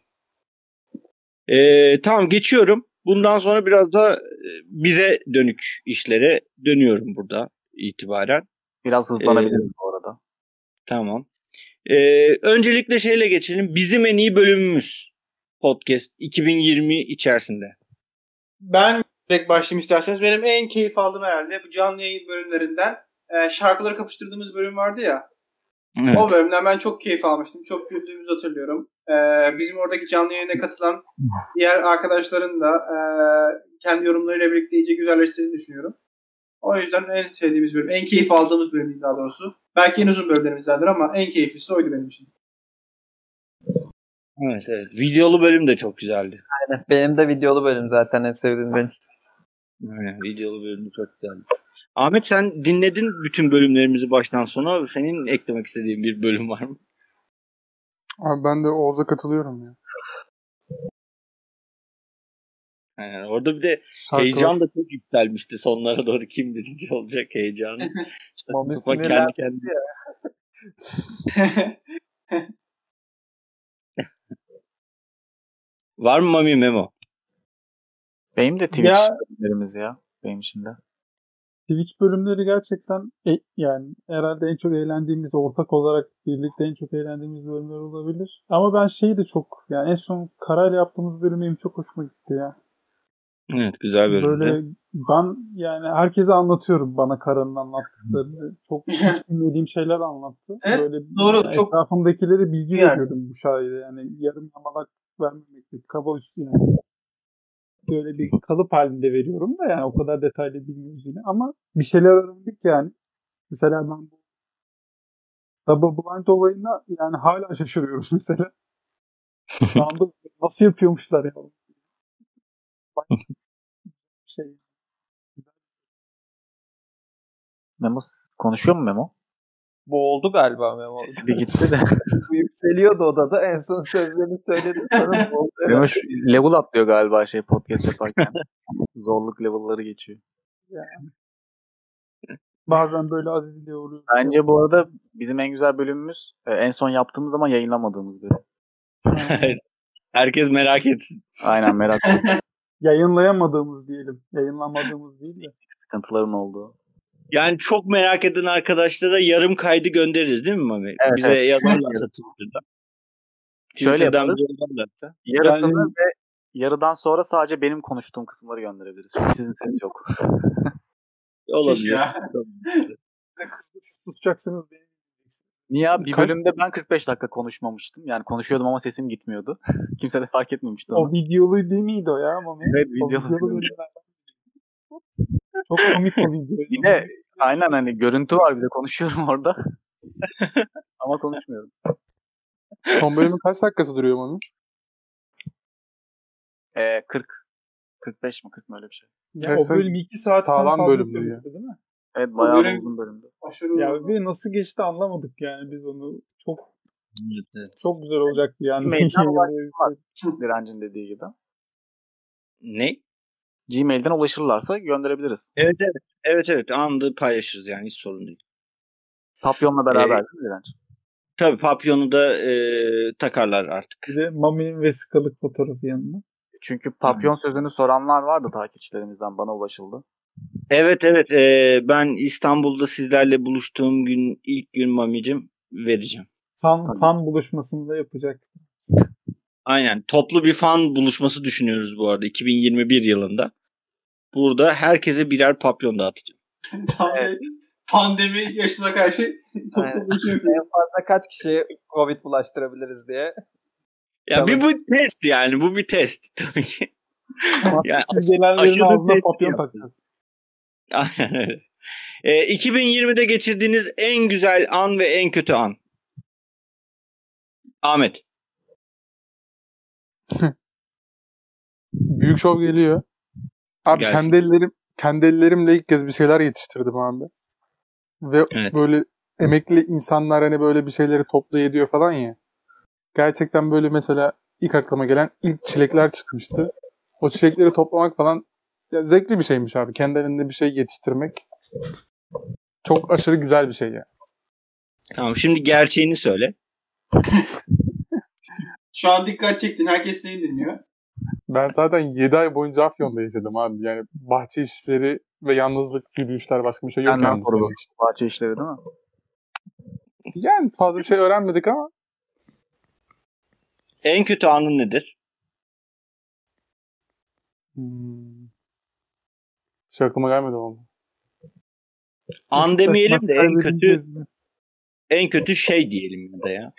Ee, tamam geçiyorum. Bundan sonra biraz da e, bize dönük işlere dönüyorum burada itibaren. Biraz hızlanabiliriz bu arada. Tamam. Ee, öncelikle şeyle geçelim. Bizim en iyi bölümümüz podcast 2020 içerisinde. Ben direkt başlayayım isterseniz. Benim en keyif aldığım herhalde bu canlı yayın bölümlerinden e, şarkıları kapıştırdığımız bölüm vardı ya. Evet. O bölümden ben çok keyif almıştım. Çok güldüğümüzü hatırlıyorum. E, bizim oradaki canlı yayına katılan diğer arkadaşların da e, kendi yorumlarıyla birlikte iyice güzelleştirdiğini düşünüyorum. O yüzden en sevdiğimiz bölüm, en keyif aldığımız bölüm daha doğrusu. Belki en uzun bölümlerimizdendir ama en keyiflisi oydu benim için. Evet evet. Videolu bölüm de çok güzeldi. Aynen. Benim de videolu bölüm zaten en sevdiğim benim. Aynen, videolu bölüm çok güzeldi. Ahmet sen dinledin bütün bölümlerimizi baştan sona. Senin eklemek istediğin bir bölüm var mı? Abi ben de Oğuz'a katılıyorum ya. Aynen. Orada bir de Şarkılar- heyecan da çok yükselmişti. Sonlara doğru kim birinci olacak heyecanı. İşte Mami Mustafa kendi kendine. Var mı Mami Memo? Benim de Twitch Ya- bölümlerimiz ya. Benim için de. Twitch bölümleri gerçekten e- yani herhalde en çok eğlendiğimiz ortak olarak birlikte en çok eğlendiğimiz bölümler olabilir. Ama ben şeyi de çok yani en son Karayla yaptığımız bölüm benim çok hoşuma gitti ya. Evet güzel bölüm. Böyle ben yani herkese anlatıyorum bana Kara'nın anlattıklarını. Çok bilmediğim şeyler anlattı. Evet, Böyle doğru, yani çok- etrafımdakilere bilgi Yani. veriyordum bu şaire. Yani yarım yamalak vermemekle kaba üstü yani. Böyle bir kalıp halinde veriyorum da yani o kadar detaylı bilmiyoruz yine. Ama bir şeyler öğrendik yani. Mesela ben bu Double Blind olayına yani hala şaşırıyorum mesela. Şu anda nasıl yapıyormuşlar ya? Şey, Memo konuşuyor mu Memo? Boğuldu galiba Memo. Sesi bir gitti de. Bu yükseliyordu odada. En son sözlerini söyledi. Sonra boğuldu. Memo şu level atlıyor galiba şey podcast yaparken. Zorluk level'ları geçiyor. bazen böyle azizliğe uğruyor. Bence bu arada bizim en güzel bölümümüz e, en son yaptığımız ama yayınlamadığımız bölüm. Herkes merak etsin. Aynen merak ettim Yayınlayamadığımız diyelim. Yayınlamadığımız değil de. sıkıntıların olduğu. Yani çok merak eden arkadaşlara yarım kaydı göndeririz değil mi Mami? Evet, Bize evet. yazarlarsa Twitter'da. Şöyle Twitter'dan yaparız. Yarısını Yani- ve yarıdan sonra sadece benim konuştuğum kısımları gönderebiliriz. Çünkü sizin ses yok. Olabilir. ya. Tutacaksınız beni. Niye abi? Bir Kaç- bölümde ben 45 dakika konuşmamıştım. Yani konuşuyordum ama sesim gitmiyordu. Kimse de fark etmemişti onu. O videolu değil miydi o ya Mami? Evet videolu. Çok komik o video. De aynen hani görüntü var bir de konuşuyorum orada. ama konuşmuyorum. Son bölümün kaç dakikası duruyor Mami? Ee, 40. 45 mi 40 mı öyle bir şey. Ya Evet, o bölüm 2 saat sağlam bölümdü ya. değil mi? Evet bayağı bölüm- uzun bölümdü. Aşırı Ya uzun. ve nasıl geçti anlamadık yani biz onu. Çok Evet, evet. çok güzel olacaktı yani. Mailden ulaştılar. Direncin dediği gibi. Ne? Gmail'den ulaşırlarsa gönderebiliriz. Evet evet. Evet evet anında paylaşırız yani hiç sorun değil. Papyon'la beraber değil mi Direnç? Tabii papyonu da e, takarlar artık. Bir de Mami'nin vesikalık fotoğrafı yanına. Çünkü papyon sözünü soranlar vardı takipçilerimizden bana ulaşıldı. Evet evet e, ben İstanbul'da sizlerle buluştuğum gün ilk gün Mami'cim vereceğim. Fan, Tabii. fan buluşmasında yapacak. Aynen toplu bir fan buluşması düşünüyoruz bu arada 2021 yılında. Burada herkese birer papyon dağıtacağım. Bir pandemi yaşına karşı toplu buluşma yapıyor. En fazla kaç kişiye Covid bulaştırabiliriz diye. Ya bir bu test yani bu bir test tabii ki. yani Siz gelenlerin aşırı ağzına papyon takacağız. Aynen öyle. E, 2020'de geçirdiğiniz en güzel an ve en kötü an. Ahmet. Büyük şov geliyor. Abi Gelsin. kendi ellerim kendi ellerimle ilk kez bir şeyler yetiştirdim abi. Ve Evet. böyle emekli insanlar hani böyle bir şeyleri toplu ediyor falan ya. Gerçekten böyle mesela ilk aklıma gelen ilk çilekler çıkmıştı. O çilekleri toplamak falan ya zevkli bir şeymiş abi. Kendi elinde bir şey yetiştirmek. Çok aşırı güzel bir şey ya. Tamam şimdi gerçeğini söyle. Şu an dikkat çektin. Herkes seni dinliyor. Ben zaten 7 ay boyunca Afyon'da yaşadım abi. Yani bahçe işleri ve yalnızlık yürüyüşler başka bir şey yok Senden yani. işte. Bahçe işleri değil mi? Yani fazla bir şey öğrenmedik ama En kötü anın nedir? hmm. Hiç aklıma gelmedi oğlum. An demeyelim de en kötü en kötü şey diyelim ya da ya.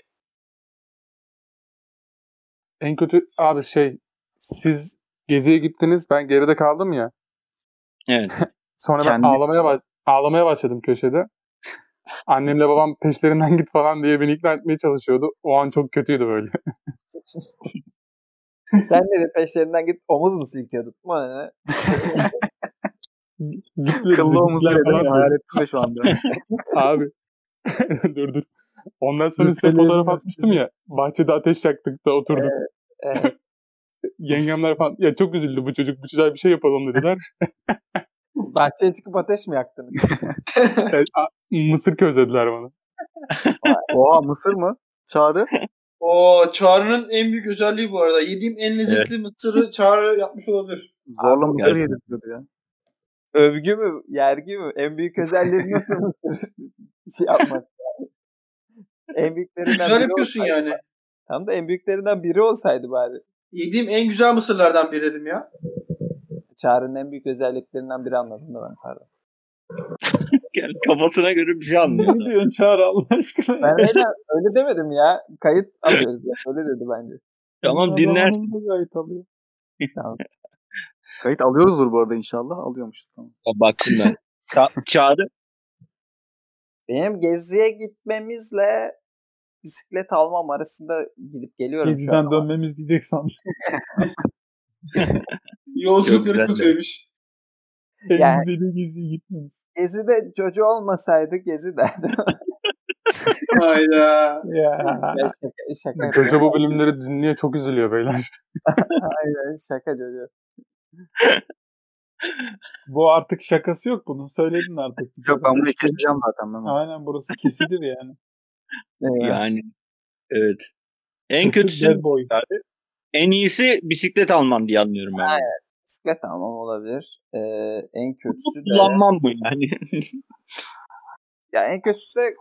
En kötü abi şey siz geziye gittiniz ben geride kaldım ya. Evet. Sonra ben Kendi- ağlamaya baş- ağlamaya başladım köşede. Annemle babam peşlerinden git falan diye beni ikna etmeye çalışıyordu. O an çok kötüydü böyle. Sen de peşlerinden git omuz mu silkiyordun? Gittiler Kıllı omuzlar falan. Hayal ettim de şu anda. Abi. dur dur. Ondan sonra size fotoğraf atmıştım ya. Bahçede ateş yaktık da oturduk. Evet. Yengemler falan ya çok üzüldü bu çocuk. Bu çocuğa bir şey yapalım dediler. Bahçeye çıkıp ateş mi yaktınız? E, a- Mısır közlediler bana. Oha Mısır mı? Çağrı. O Çağrı'nın en büyük özelliği bu arada. Yediğim en lezzetli mısırı Çağrı yapmış olabilir. Zorla Mısır yedirtiyordu ya. Övgü mü? Yergi mi? En büyük özelliği nasıl şey yapmak yani. En büyüklerinden Güzel biri yapıyorsun olsaydı- yani. Tam da en büyüklerinden biri olsaydı bari. Yediğim en güzel mısırlardan biri dedim ya. Çağrı'nın en büyük özelliklerinden biri anladım da ben pardon. Yani kafasına göre bir şey anlıyor. Ne diyorsun Çağrı Allah aşkına? Ben öyle, öyle demedim ya. Kayıt alıyoruz ya. Öyle dedi bence. Tamam dinlersin. Gayet alıyor. Kayıt alıyoruzdur bu arada inşallah. Alıyormuşuz tamam. Baktım ben. Ça- Çağrı. Benim geziye gitmemizle bisiklet almam arasında gidip geliyorum şu an. Geziden dönmemiz diyecek sandım. Yolculukları çok de. sevmiş. En güzeli geziye gitmemiz. Gezi'de Jojo olmasaydı Gezi derdim. Hayda. Ya. Ya şaka, şaka. Çocuğa bu bölümleri dinliyor çok üzülüyor beyler. Aynen şaka Jojo. Bu artık şakası yok bunun. Söyledin artık. Yok ben bunu keseceğim zaten. Ben. Aynen burası kesilir yani. Evet. Yani evet. En kötüsü en iyisi bisiklet alman diye anlıyorum ben. Bisiklet almam olabilir. Ee, en kötüsü de Kullanmam mı yani? ya en kötüsü de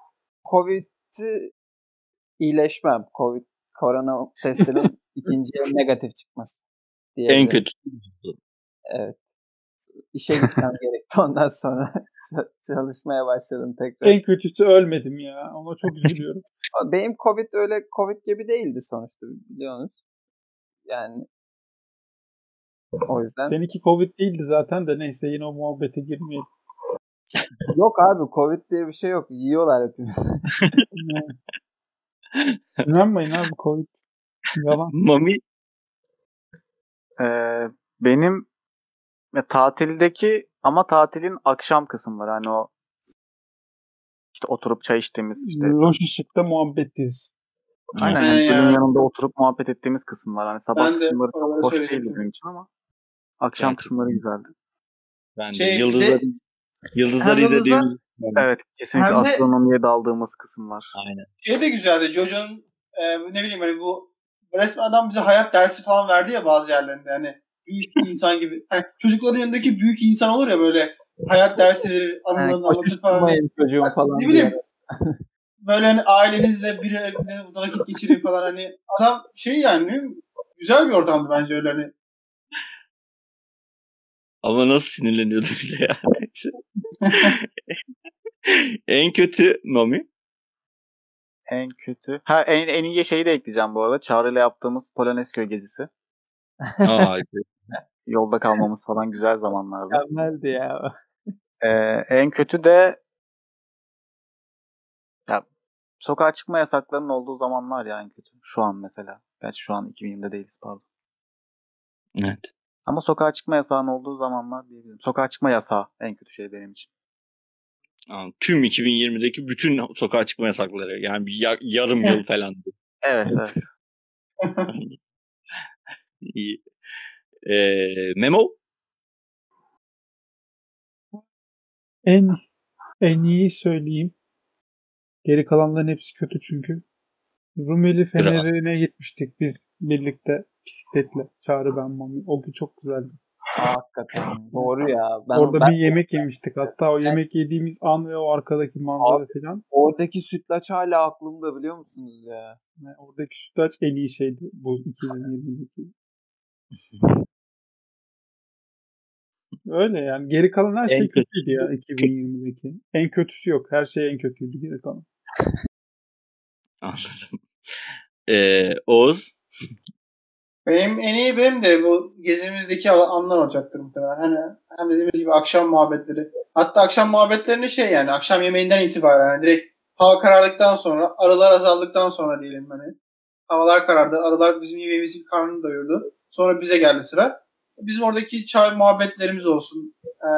Covid'i iyileşmem. Covid korona testinin ikinciye negatif çıkması. En diyebilirim. kötüsü. Evet. İşe gitmem gerekti. Ondan sonra çalışmaya başladım tekrar. En kötüsü ölmedim ya. Ona çok üzülüyorum. Benim Covid öyle Covid gibi değildi sonuçta biliyorsunuz. Yani o yüzden Seninki Covid değildi zaten de neyse yine o muhabbete girmeyelim. yok abi Covid diye bir şey yok. Yiyorlar hepimiz. İnanmayın abi Covid. Yalan. Mami Ee, benim ya, tatildeki ama tatilin akşam kısımları hani o işte oturup çay içtiğimiz işte Loş ışıkta muhabbet diyorsun. aynen yani ya. gölün yanında oturup muhabbet ettiğimiz kısımlar hani sabah Ben kısımları çok hoş değildi benim için ama akşam Gerçekten. kısımları güzeldi. ben de Şey, yıldızları, de- yıldızları Yıldızlar- izlediğim Evet kesinlikle astronomiye daldığımız kısımlar. Aynen. Şey de güzeldi. Jojo'nun e, ne bileyim hani bu resmen adam bize hayat dersi falan verdi ya bazı yerlerinde. Hani büyük insan gibi. Hani çocukların yanındaki büyük insan olur ya böyle hayat dersi verir, Yani anılarını anlatır falan. çocuğum falan. Ne bileyim. Böyle hani ailenizle bir vakit geçirin falan hani. Adam şey yani güzel bir ortamdı bence öyle hani. Ama nasıl sinirleniyordu bize ya. en kötü Mami. En kötü. Ha en, en iyi şeyi de ekleyeceğim bu arada. Çağrı ile yaptığımız Polonezköy gezisi. Aa, Yolda kalmamız falan güzel zamanlardı. Mükemmeldi ya. Ee, en kötü de ya sokağa çıkma yasaklarının olduğu zamanlar ya en kötü. Şu an mesela. Gerçi şu an 2020'de değiliz pardon. evet. Ama sokağa çıkma yasağının olduğu zamanlar diyebilirim. Sokağa çıkma yasağı en kötü şey benim için. Tüm 2020'deki bütün sokağa çıkma yasakları. Yani bir ya- yarım yıl falan. Evet evet. İyi. Ee, Memo. En en iyi söyleyeyim. Geri kalanların hepsi kötü çünkü. Rumeli Feneri'ne gitmiştik biz birlikte bisikletle. Çağrı ben Mami. O gün çok güzeldi. Hakikaten. Doğru ya. Ben, Orada ben bir yemek yemiştik. Hatta o yemek yediğimiz an ve o arkadaki manzara falan. oradaki sütlaç hala aklımda biliyor musunuz ya? Yani oradaki sütlaç en iyi şeydi bu 2020'deki. Öyle yani. Geri kalan her şey En kötü- kötüydü ya 2020'deki. En kötüsü yok. Her şey en kötüydü geri kalan. Anladım. Ee, Oğuz. Benim en iyi benim de bu gezimizdeki anlar olacaktır muhtemelen. Hani hem dediğimiz gibi akşam muhabbetleri. Hatta akşam muhabbetlerini şey yani akşam yemeğinden itibaren yani direkt hava karardıktan sonra arılar azaldıktan sonra diyelim hani. Havalar karardı. Arılar bizim yemeğimizi karnını doyurdu. Sonra bize geldi sıra. Bizim oradaki çay muhabbetlerimiz olsun. Ee,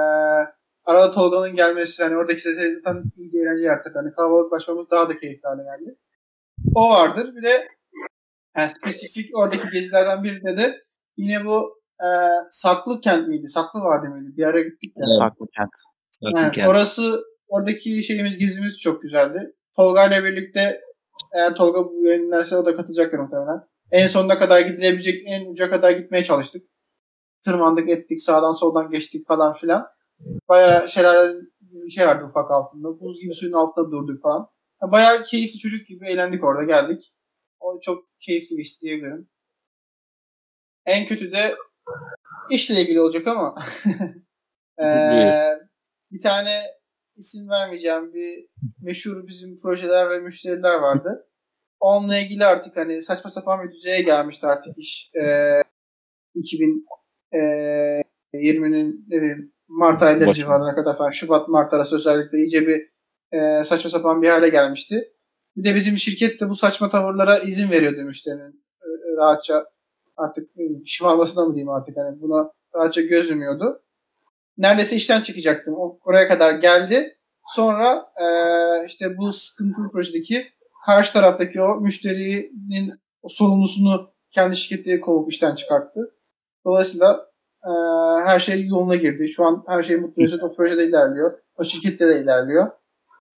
arada Tolga'nın gelmesi hani oradaki sesleri zaten iyice eğlence yarattık. Hani kalabalık başlamamız daha da keyifli hale geldi. O vardır. Bir de yani spesifik oradaki gezilerden birinde de yine bu e, Saklı Kent miydi? Saklı Vadi miydi? Bir ara gittik ya. Saklı kent. Yani orası oradaki şeyimiz gezimiz çok güzeldi. Tolga ile birlikte eğer Tolga bu yayınlarsa o da katılacaktır muhtemelen. En sonuna kadar gidilebilecek en uca kadar gitmeye çalıştık. Tırmandık ettik sağdan soldan geçtik falan filan. Bayağı şelale bir şey vardı ufak altında. Buz gibi suyun altında durduk falan. Bayağı keyifli çocuk gibi eğlendik orada geldik. O çok keyifli bir işti diyebilirim. En kötü de işle ilgili olacak ama Ee, bir tane isim vermeyeceğim bir meşhur bizim projeler ve müşteriler vardı. Onunla ilgili artık hani saçma sapan bir düzeye gelmişti artık iş. Ee, 2020'nin ne bileyim, Mart ayları civarına kadar falan Şubat Mart arası özellikle iyice bir e, saçma sapan bir hale gelmişti. Bir de bizim şirket de bu saçma tavırlara izin veriyordu müşterinin. E, e, rahatça artık şımarmasına mı diyeyim artık hani buna rahatça göz yumuyordu. Neredeyse işten çıkacaktım. O oraya kadar geldi. Sonra e, işte bu sıkıntılı projedeki karşı taraftaki o müşterinin o sorumlusunu kendi şirketi kovup işten çıkarttı. Dolayısıyla e, her şey yoluna girdi. Şu an her şey mutlu mesut o projede ilerliyor. O şirkette de ilerliyor.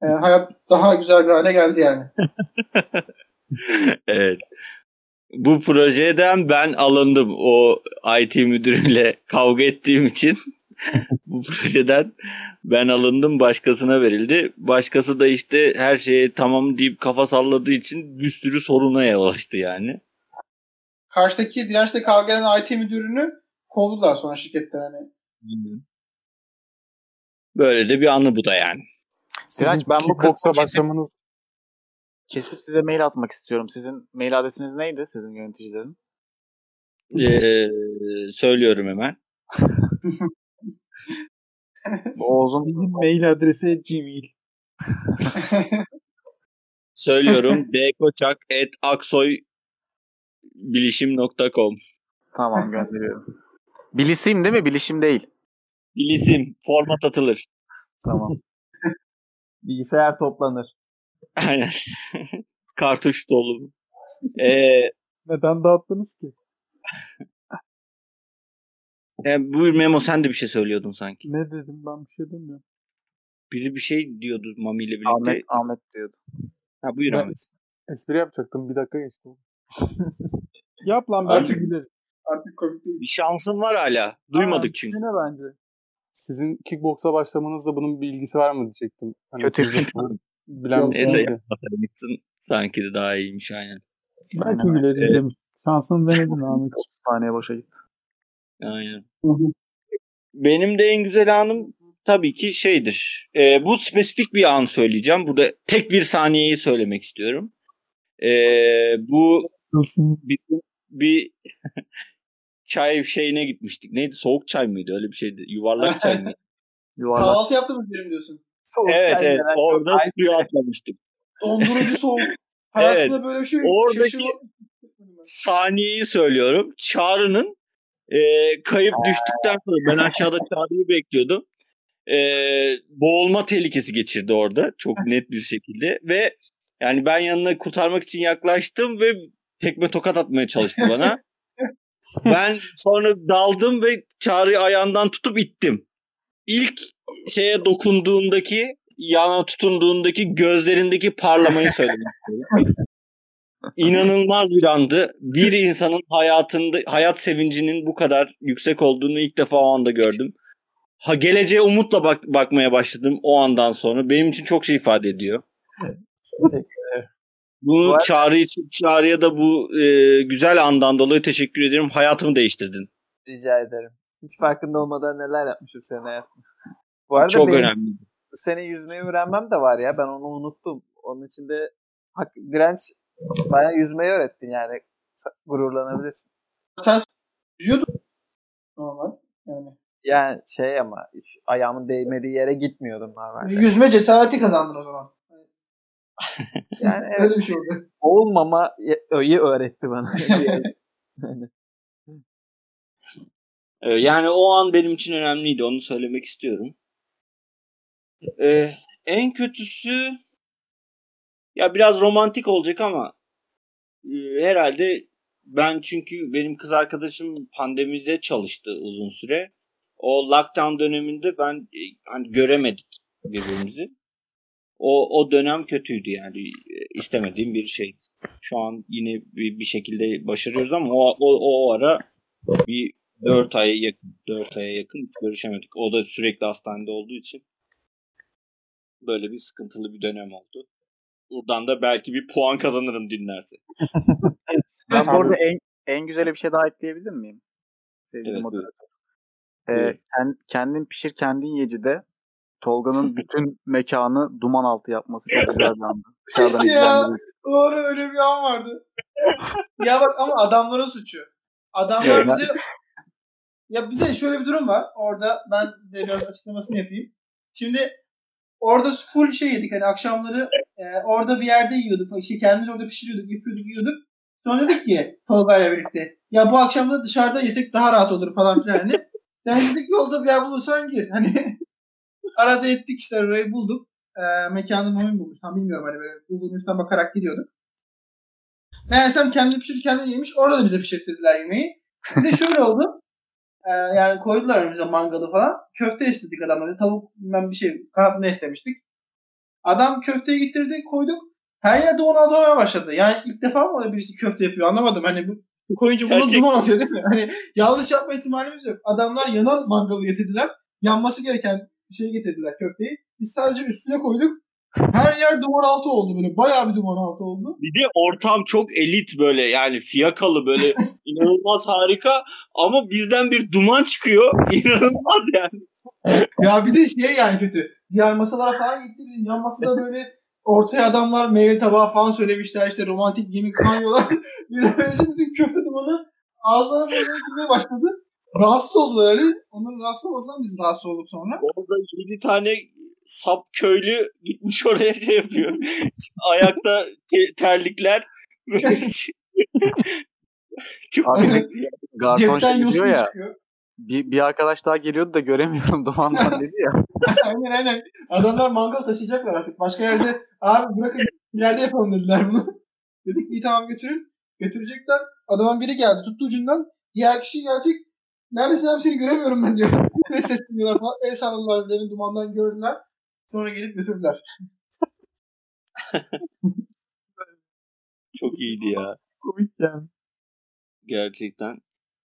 E, hayat daha güzel bir hale geldi yani. evet. Bu projeden ben alındım. O IT müdürüyle kavga ettiğim için bu projeden ben alındım başkasına verildi. Başkası da işte her şeye tamam deyip kafa salladığı için bir sürü soruna yol açtı yani. Karşıdaki dirençte kavga eden IT müdürünü kovdular sonra şirketten hani. Böyle de bir anı bu da yani. Sizin Direnç, ben bu kesip- başlamanız Kesip size mail atmak istiyorum. Sizin mail adresiniz neydi sizin yöneticilerin? Ee, söylüyorum hemen. Oğuz'un Bizim mail adresi gmail. Söylüyorum. bkoçak.aksoybilişim.com tamam gönderiyorum. Bilisim değil mi? Bilişim değil. Bilisim. Format atılır. Tamam. Bilgisayar toplanır. Aynen. Kartuş dolu. Ee, Neden dağıttınız ki? e, buyur Memo sen de bir şey söylüyordun sanki. Ne dedim ben bir şey demiyorum. Biri bir şey diyordu Mami ile birlikte. Ahmet, Ahmet diyordu. Ha, buyur Ben Ahmet. espri yapacaktım. Bir dakika geçti. Yap lan Artık- belki gülerim. Artık komik değil. Bir şansın var hala. Duymadık Aa, çünkü. ikisine bence. Sizin kickboksa başlamanızla bunun bir ilgisi var mı diyecektim. Hani Kötü. bu bilen misiniz. Sanki de daha iyiymiş aynen. Belki Evet. demiş. Şansını denedin Ahmet. Saniye boşa gitti. Aynen. Benim de en güzel anım tabii ki şeydir. Ee, bu spesifik bir an söyleyeceğim. Burada tek bir saniyeyi söylemek istiyorum. Ee, bu Nasıl? bir, bir çay şeyine gitmiştik. Neydi? Soğuk çay mıydı? Öyle bir şeydi. Yuvarlak çay mıydı? Yuvarlak. Kahvaltı yaptınız benim diyorsun. Soğuk evet çay evet. Orada suya atlamıştık. Dondurucu soğuk. Hayatımda böyle bir şey Oradaki- şaşırma- Saniyeyi söylüyorum. Çağrı'nın e, kayıp düştükten sonra ben aşağıda Çağrı'yı bekliyordum. E, boğulma tehlikesi geçirdi orada. Çok net bir şekilde. Ve yani ben yanına kurtarmak için yaklaştım ve tekme tokat atmaya çalıştı bana. ben sonra daldım ve Çağrı'yı ayağından tutup ittim. İlk şeye dokunduğundaki yana tutunduğundaki gözlerindeki parlamayı söylemek istiyorum. inanılmaz bir andı. Bir insanın hayatında hayat sevincinin bu kadar yüksek olduğunu ilk defa o anda gördüm. Ha geleceğe umutla bak bakmaya başladım o andan sonra. Benim için çok şey ifade ediyor. Teşekkür Bu Bu ar- çağrı için çağrıya da bu e, güzel andan dolayı teşekkür ederim. Hayatımı değiştirdin. Rica ederim. Hiç farkında olmadan neler yapmışım senin hayatımda. Bu arada çok benim önemli. sene yüzmeyi öğrenmem de var ya. Ben onu unuttum. Onun için de hak, direnç bayağı yüzmeyi öğrettin yani. Gururlanabilirsin. Sen yüzüyordun. Normal. Yani. Yani şey ama hiç ayağımın değmediği yere gitmiyordum normalde. Yüzme cesareti kazandın o zaman. Yani evet, Öyle bir şey oldu. olmamayı öğretti bana. Aynen. Ee, Yani o an benim için önemliydi. Onu söylemek istiyorum. Ee, en kötüsü ya biraz romantik olacak ama e, herhalde ben çünkü benim kız arkadaşım pandemide çalıştı uzun süre. O lockdown döneminde ben e, hani göremedik birbirimizi. O o dönem kötüydü yani E, istemediğim bir şey. Şu an yine bir, bir şekilde başarıyoruz ama o o, o ara bir 4 aya yakın 4 aya yakın hiç görüşemedik. O da sürekli hastanede olduğu için böyle bir sıkıntılı bir dönem oldu. Buradan da belki bir puan kazanırım dinlerse. Ben bu arada en, en güzel bir şey daha ekleyebilir miyim? Sevgili Evet, moderatör. Ee, kend- kendin pişir kendin yecide Tolga'nın bütün mekanı duman altı yapması çok güzel bir andı. Dışarıdan İşte ya. Doğru öyle bir an vardı. ya bak ama adamların suçu. Adamlar bizi ya bir de şöyle bir durum var. Orada ben de biraz açıklamasını yapayım. Şimdi orada full şey yedik. Hani akşamları e, orada bir yerde yiyorduk. İşte kendimiz orada pişiriyorduk, yapıyorduk, yiyorduk. Sonra dedik ki Tolga ile birlikte. Ya bu akşam da dışarıda yesek daha rahat olur falan filan. Hani. Yani dedik yolda bir yer bulursan gir. Hani arada ettik işte orayı bulduk. E, mekanı Mumin bulmuş. Tam bilmiyorum hani böyle bulduğumuz üstten bakarak gidiyorduk. Meğersem kendi pişir kendi yemiş. Orada da bize pişirttirdiler yemeği. Bir de şöyle oldu. Ee, yani koydular önümüze mangalı falan. Köfte istedik adamlara. Tavuk bilmem bir şey. Kanat ne istemiştik. Adam köfteyi getirdi koyduk. Her yer duman atmaya başladı. Yani ilk defa mı öyle birisi köfte yapıyor anlamadım. Hani bu koyunca bunu duman atıyor değil mi? Hani yanlış yapma ihtimalimiz yok. Adamlar yanan mangalı getirdiler. Yanması gereken şeyi getirdiler köfteyi. Biz sadece üstüne koyduk. Her yer duman altı oldu böyle. Bayağı bir duman altı oldu. Bir de ortam çok elit böyle yani fiyakalı böyle inanılmaz harika ama bizden bir duman çıkıyor. İnanılmaz yani. Ya bir de şey yani kötü. Diğer masalara falan gitti. Yan masada böyle ortaya adamlar meyve tabağı falan söylemişler. işte romantik yemek falan yiyorlar. bir de böyle bütün köfte dumanı ağzına böyle başladı. Rahatsız oldular öyle. Onların rahatsız olmasından biz rahatsız olduk sonra. Orada 7 tane sap köylü gitmiş oraya şey yapıyor. Ayakta te- terlikler. Çok Abi. Garson şey diyor ya. çıkıyor. Bir, bir arkadaş daha geliyordu da göremiyorum dumandan dedi ya. aynen aynen. Adamlar mangal taşıyacaklar artık. Başka yerde abi bırakın ileride yapalım dediler bunu. Dedik iyi tamam götürün. Götürecekler. Adamın biri geldi tuttu ucundan. Diğer kişi gelecek. Neredesin abi seni göremiyorum ben diyor. Ne sesleniyorlar falan. El salladılar beni dumandan gördüler. Sonra gelip götürdüler. Çok iyiydi ya. Komik yani. Gerçekten.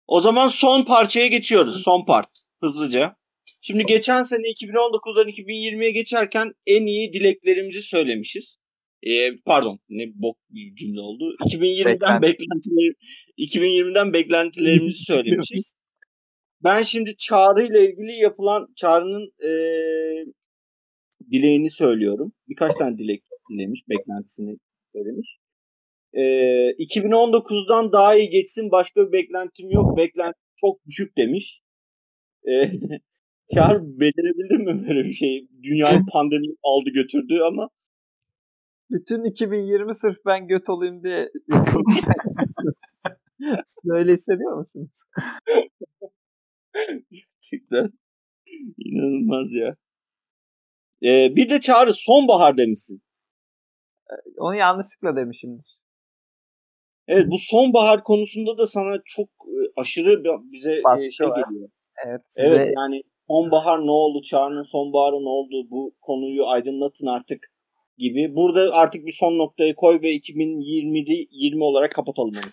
O zaman son parçaya geçiyoruz. Son part. Hızlıca. Şimdi geçen sene 2019'dan 2020'ye geçerken en iyi dileklerimizi söylemişiz. Ee, pardon ne bok bir cümle oldu. 2020'den Beklenti. beklentileri 2020'den beklentilerimizi söylemişiz. Ben şimdi Çağrı ile ilgili yapılan Çağrı'nın eee, dileğini söylüyorum. Birkaç tane dilek dilemiş, beklentisini söylemiş. Eee 2019'dan daha iyi geçsin başka bir beklentim yok. Beklenti çok düşük demiş. Eee Çağrı becerebildin mi böyle bir şey? Dünyayı pandemi aldı götürdü ama Bütün 2020 sırf ben göt olayım diye. Siz öyle hissediyor musunuz? Gerçekten inanılmaz ya. Eee, bir de Çağrı sonbahar demişsin. Onu yanlışlıkla demişimdir. Evet bu sonbahar konusunda da sana çok e, aşırı bize e, Baskı şey geliyor. Evet. Size Evet yani sonbahar ne oldu, Çağrı'nın sonbaharı ne oldu bu konuyu aydınlatın artık gibi. Burada artık bir son noktayı koy ve 2020'de 20 olarak kapatalım onu.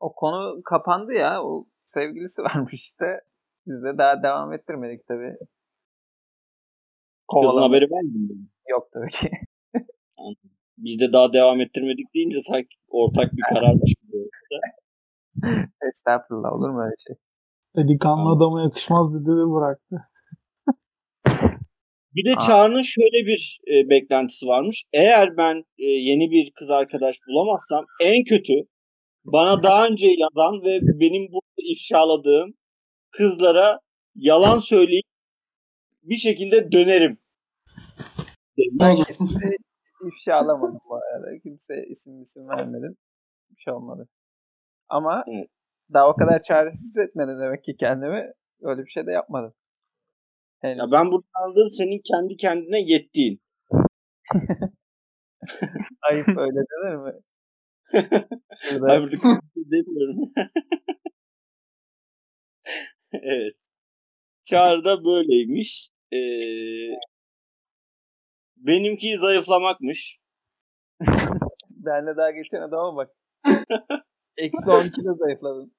O konu kapandı ya. O sevgilisi varmış işte. Biz de daha devam ettirmedik tabii. Kızın Kovalama- haberi var mı? Yok tabii ki. Biz de daha devam ettirmedik deyince sanki ortak bir kararmış gibi. Estağfurullah olur mu öyle şey? Delikanlı adama yakışmaz dedi ve bıraktı. Bir de Aa. Çağrı'nın şöyle bir e, beklentisi varmış. Eğer ben e, yeni bir kız arkadaş bulamazsam en kötü bana daha önce yazan ve benim burada ifşaladığım kızlara yalan söyleyip bir şekilde dönerim. Ben kimse ifşa alamadım bu arada. Kimse isim isim vermedim. Bir şey olmadı. Ama daha o kadar çaresiz etmedim demek ki kendimi. Öyle bir şey de yapmadım. Henüz. Ya ben buradan aldığım senin kendi kendine yettiğin. Ayıp öyle denir mi? Şurada Hayır burada şey demiyorum. evet. Çağrı da böyleymiş. Ee, benimki zayıflamakmış. benle daha geçen adama bak. Eksi 10 kilo zayıfladım.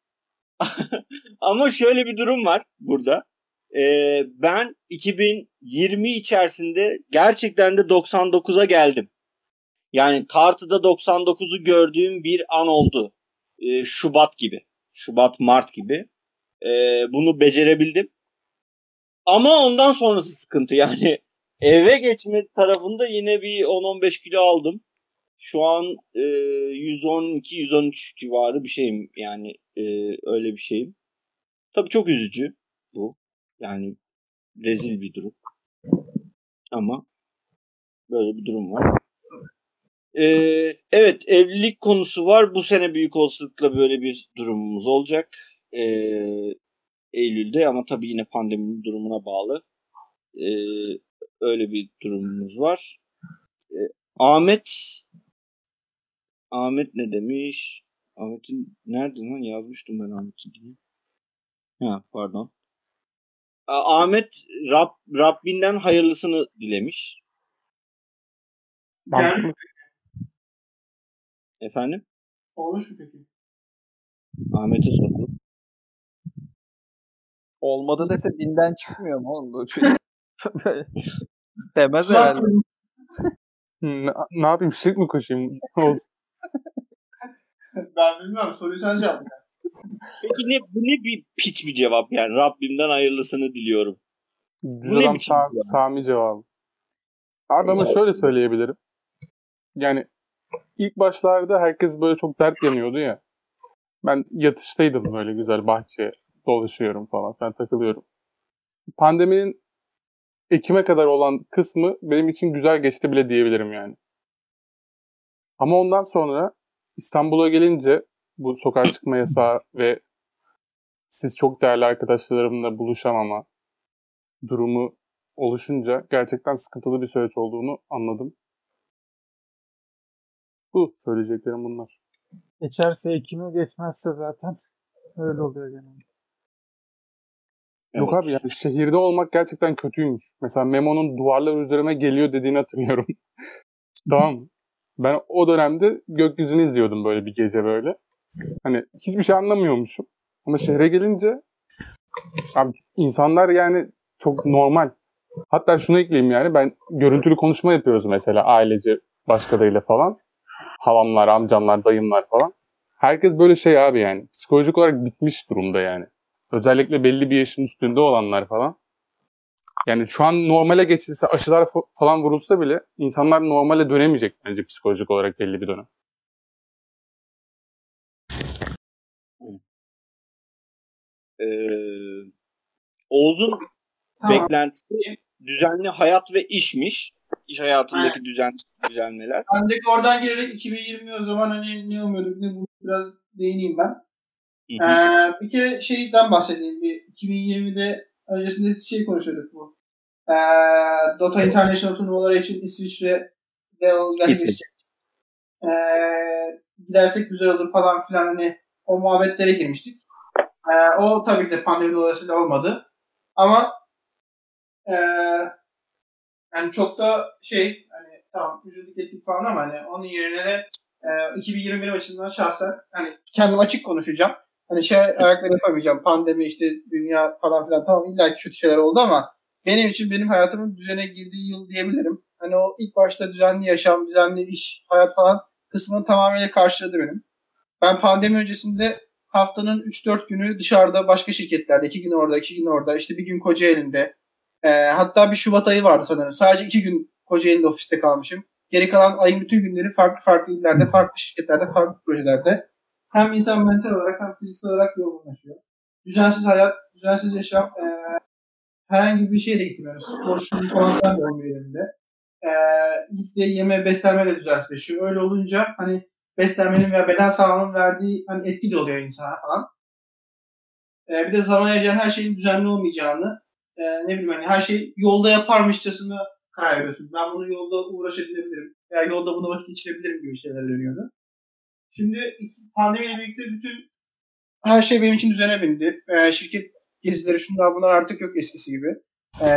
Ama şöyle bir durum var burada. Ee, ben 2020 içerisinde gerçekten de 99'a geldim. Yani tartıda 99'u gördüğüm bir an oldu. Ee, Şubat gibi. Şubat, Mart gibi. Ee, bunu becerebildim. Ama ondan sonrası sıkıntı yani. Eve geçme tarafında yine bir 10-15 kilo aldım. Şu an e, 112-113 civarı bir şeyim yani e, öyle bir şeyim. Tabii çok üzücü bu. Yani rezil bir durum. Ama böyle bir durum var. Ee, evet evlilik konusu var. Bu sene büyük olasılıkla böyle bir durumumuz olacak. Ee, Eylül'de ama tabii yine pandeminin durumuna bağlı. Ee, öyle bir durumumuz var. Ee, Ahmet Ahmet ne demiş? Ahmet'in nerede lan yazmıştım ben Ahmet'in. Ha pardon. Ahmet Rab, Rabbinden hayırlısını dilemiş. Yani, Efendim? olmuş mu peki? Ahmet'e sordum. Olmadı dese dinden çıkmıyor mu oğlum bu çocuk? Böyle Demez herhalde. Ne, ne yapayım şirk mi koşayım? Olsun. Ben bilmem. Soruyu sen cevapla. Peki ne, bu ne bir piç bir cevap yani. Rabbimden hayırlısını diliyorum. Düz ne biçim Sa- ya? Sami cevabı. Abi ama şöyle söyleyebilirim. Yani ilk başlarda herkes böyle çok dert yanıyordu ya. Ben yatıştaydım böyle güzel bahçeye dolaşıyorum falan. Ben takılıyorum. Pandeminin Ekim'e kadar olan kısmı benim için güzel geçti bile diyebilirim yani. Ama ondan sonra İstanbul'a gelince bu sokağa çıkma yasağı ve siz çok değerli arkadaşlarımla buluşamama durumu oluşunca gerçekten sıkıntılı bir süreç olduğunu anladım. Bu söyleyeceklerim bunlar. Geçerse Ekim'e geçmezse zaten öyle oluyor genelde. Yok Evet. abi yani şehirde olmak gerçekten kötüymüş. Mesela Memo'nun duvarlar üzerime geliyor dediğini hatırlıyorum. tamam? Ben o dönemde gökyüzünü izliyordum böyle bir gece böyle. Hani hiçbir şey anlamıyormuşum. Ama şehre gelince abi insanlar yani çok normal. Hatta şunu ekleyeyim yani ben görüntülü konuşma yapıyoruz mesela ailece başkalarıyla falan. Halamlar, amcamlar, dayımlar falan. Herkes böyle şey abi yani. Psikolojik olarak bitmiş durumda yani. Özellikle belli bir yaşın üstünde olanlar falan. Yani şu an normale geçilse aşılar fa- falan vurulsa bile insanlar normale dönemeyecek bence psikolojik olarak belli bir dönem. Ee, Oğuz'un Tamam. beklentisi düzenli hayat ve işmiş. İş hayatındaki düzen düzenlemeler. Ben direkt oradan girerek 2020 o zaman hani ne umuyorduk ne bu biraz değineyim ben. Hı hı. Ee, bir kere şeyden bahsedeyim. Bir 2020'de öncesinde şey konuşuyorduk bu. Ee, Dota International turnuvaları için İsviçre'de o gerçekleşecek. Ee, gidersek güzel olur falan filan hani o muhabbetlere girmiştik. Ee, o tabii ki de pandemi dolayısıyla olmadı. Ama ee, yani çok da şey hani tamam üzüldük ettik falan ama hani onun yerine de e, 2021 açısından şahsen hani kendim açık konuşacağım. Hani şey ayakları yapamayacağım. Pandemi işte dünya falan filan tamam illa kötü şeyler oldu ama benim için benim hayatımın düzene girdiği yıl diyebilirim. Hani o ilk başta düzenli yaşam, düzenli iş, hayat falan kısmını tamamıyla karşıladı benim. Ben pandemi öncesinde haftanın 3-4 günü dışarıda başka şirketlerde. 2 gün orada, 2 gün orada. işte bir gün Kocaeli'nde. E, hatta bir Şubat ayı vardı sanırım. Sadece 2 gün Kocaeli'de ofiste kalmışım. Geri kalan ayın bütün günleri farklı farklı illerde, farklı şirketlerde, farklı projelerde. Hem insan mental olarak hem fiziksel olarak yorgunlaşıyor. Düzensiz hayat, düzensiz yaşam e, herhangi bir şeye de gitmiyoruz. Spor, şunu falan da olmuyor elimde. E, gittiği yeme, beslenme de düzensizleşiyor. Öyle olunca hani beslenmenin veya beden sağlığının verdiği hani etki de oluyor insana falan. E, bir de zaman ayıracağın her şeyin düzenli olmayacağını e, ne bileyim hani her şey yolda yaparmışçasına karar veriyorsun. Ben bunu yolda uğraşabilirim veya yolda bunu vakit geçirebilirim gibi şeyler dönüyordu. Şimdi pandemiyle birlikte bütün her şey benim için düzene bindi. E, şirket gezileri şunlar bunlar artık yok eskisi gibi. E,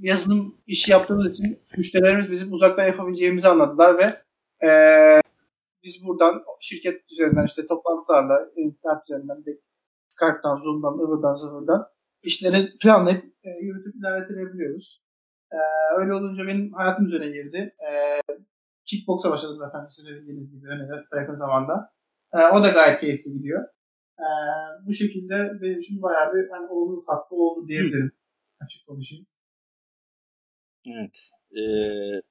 yazılım işi yaptığımız için müşterilerimiz bizim uzaktan yapabileceğimizi anladılar ve e, biz buradan şirket üzerinden işte toplantılarla internet üzerinden de Skype'dan, Zoom'dan, ıvırdan, zıvırdan işleri planlayıp e, yürütüp ilerletebiliyoruz. E, öyle olunca benim hayatım üzerine girdi. E, kickboksa başladım zaten sizin bildiğiniz gibi öyle yakın zamanda. E, o da gayet keyifli gidiyor. E, bu şekilde benim için bayağı bir hani, olumlu katkı oldu diyebilirim. Açık konuşayım. Evet. Ee,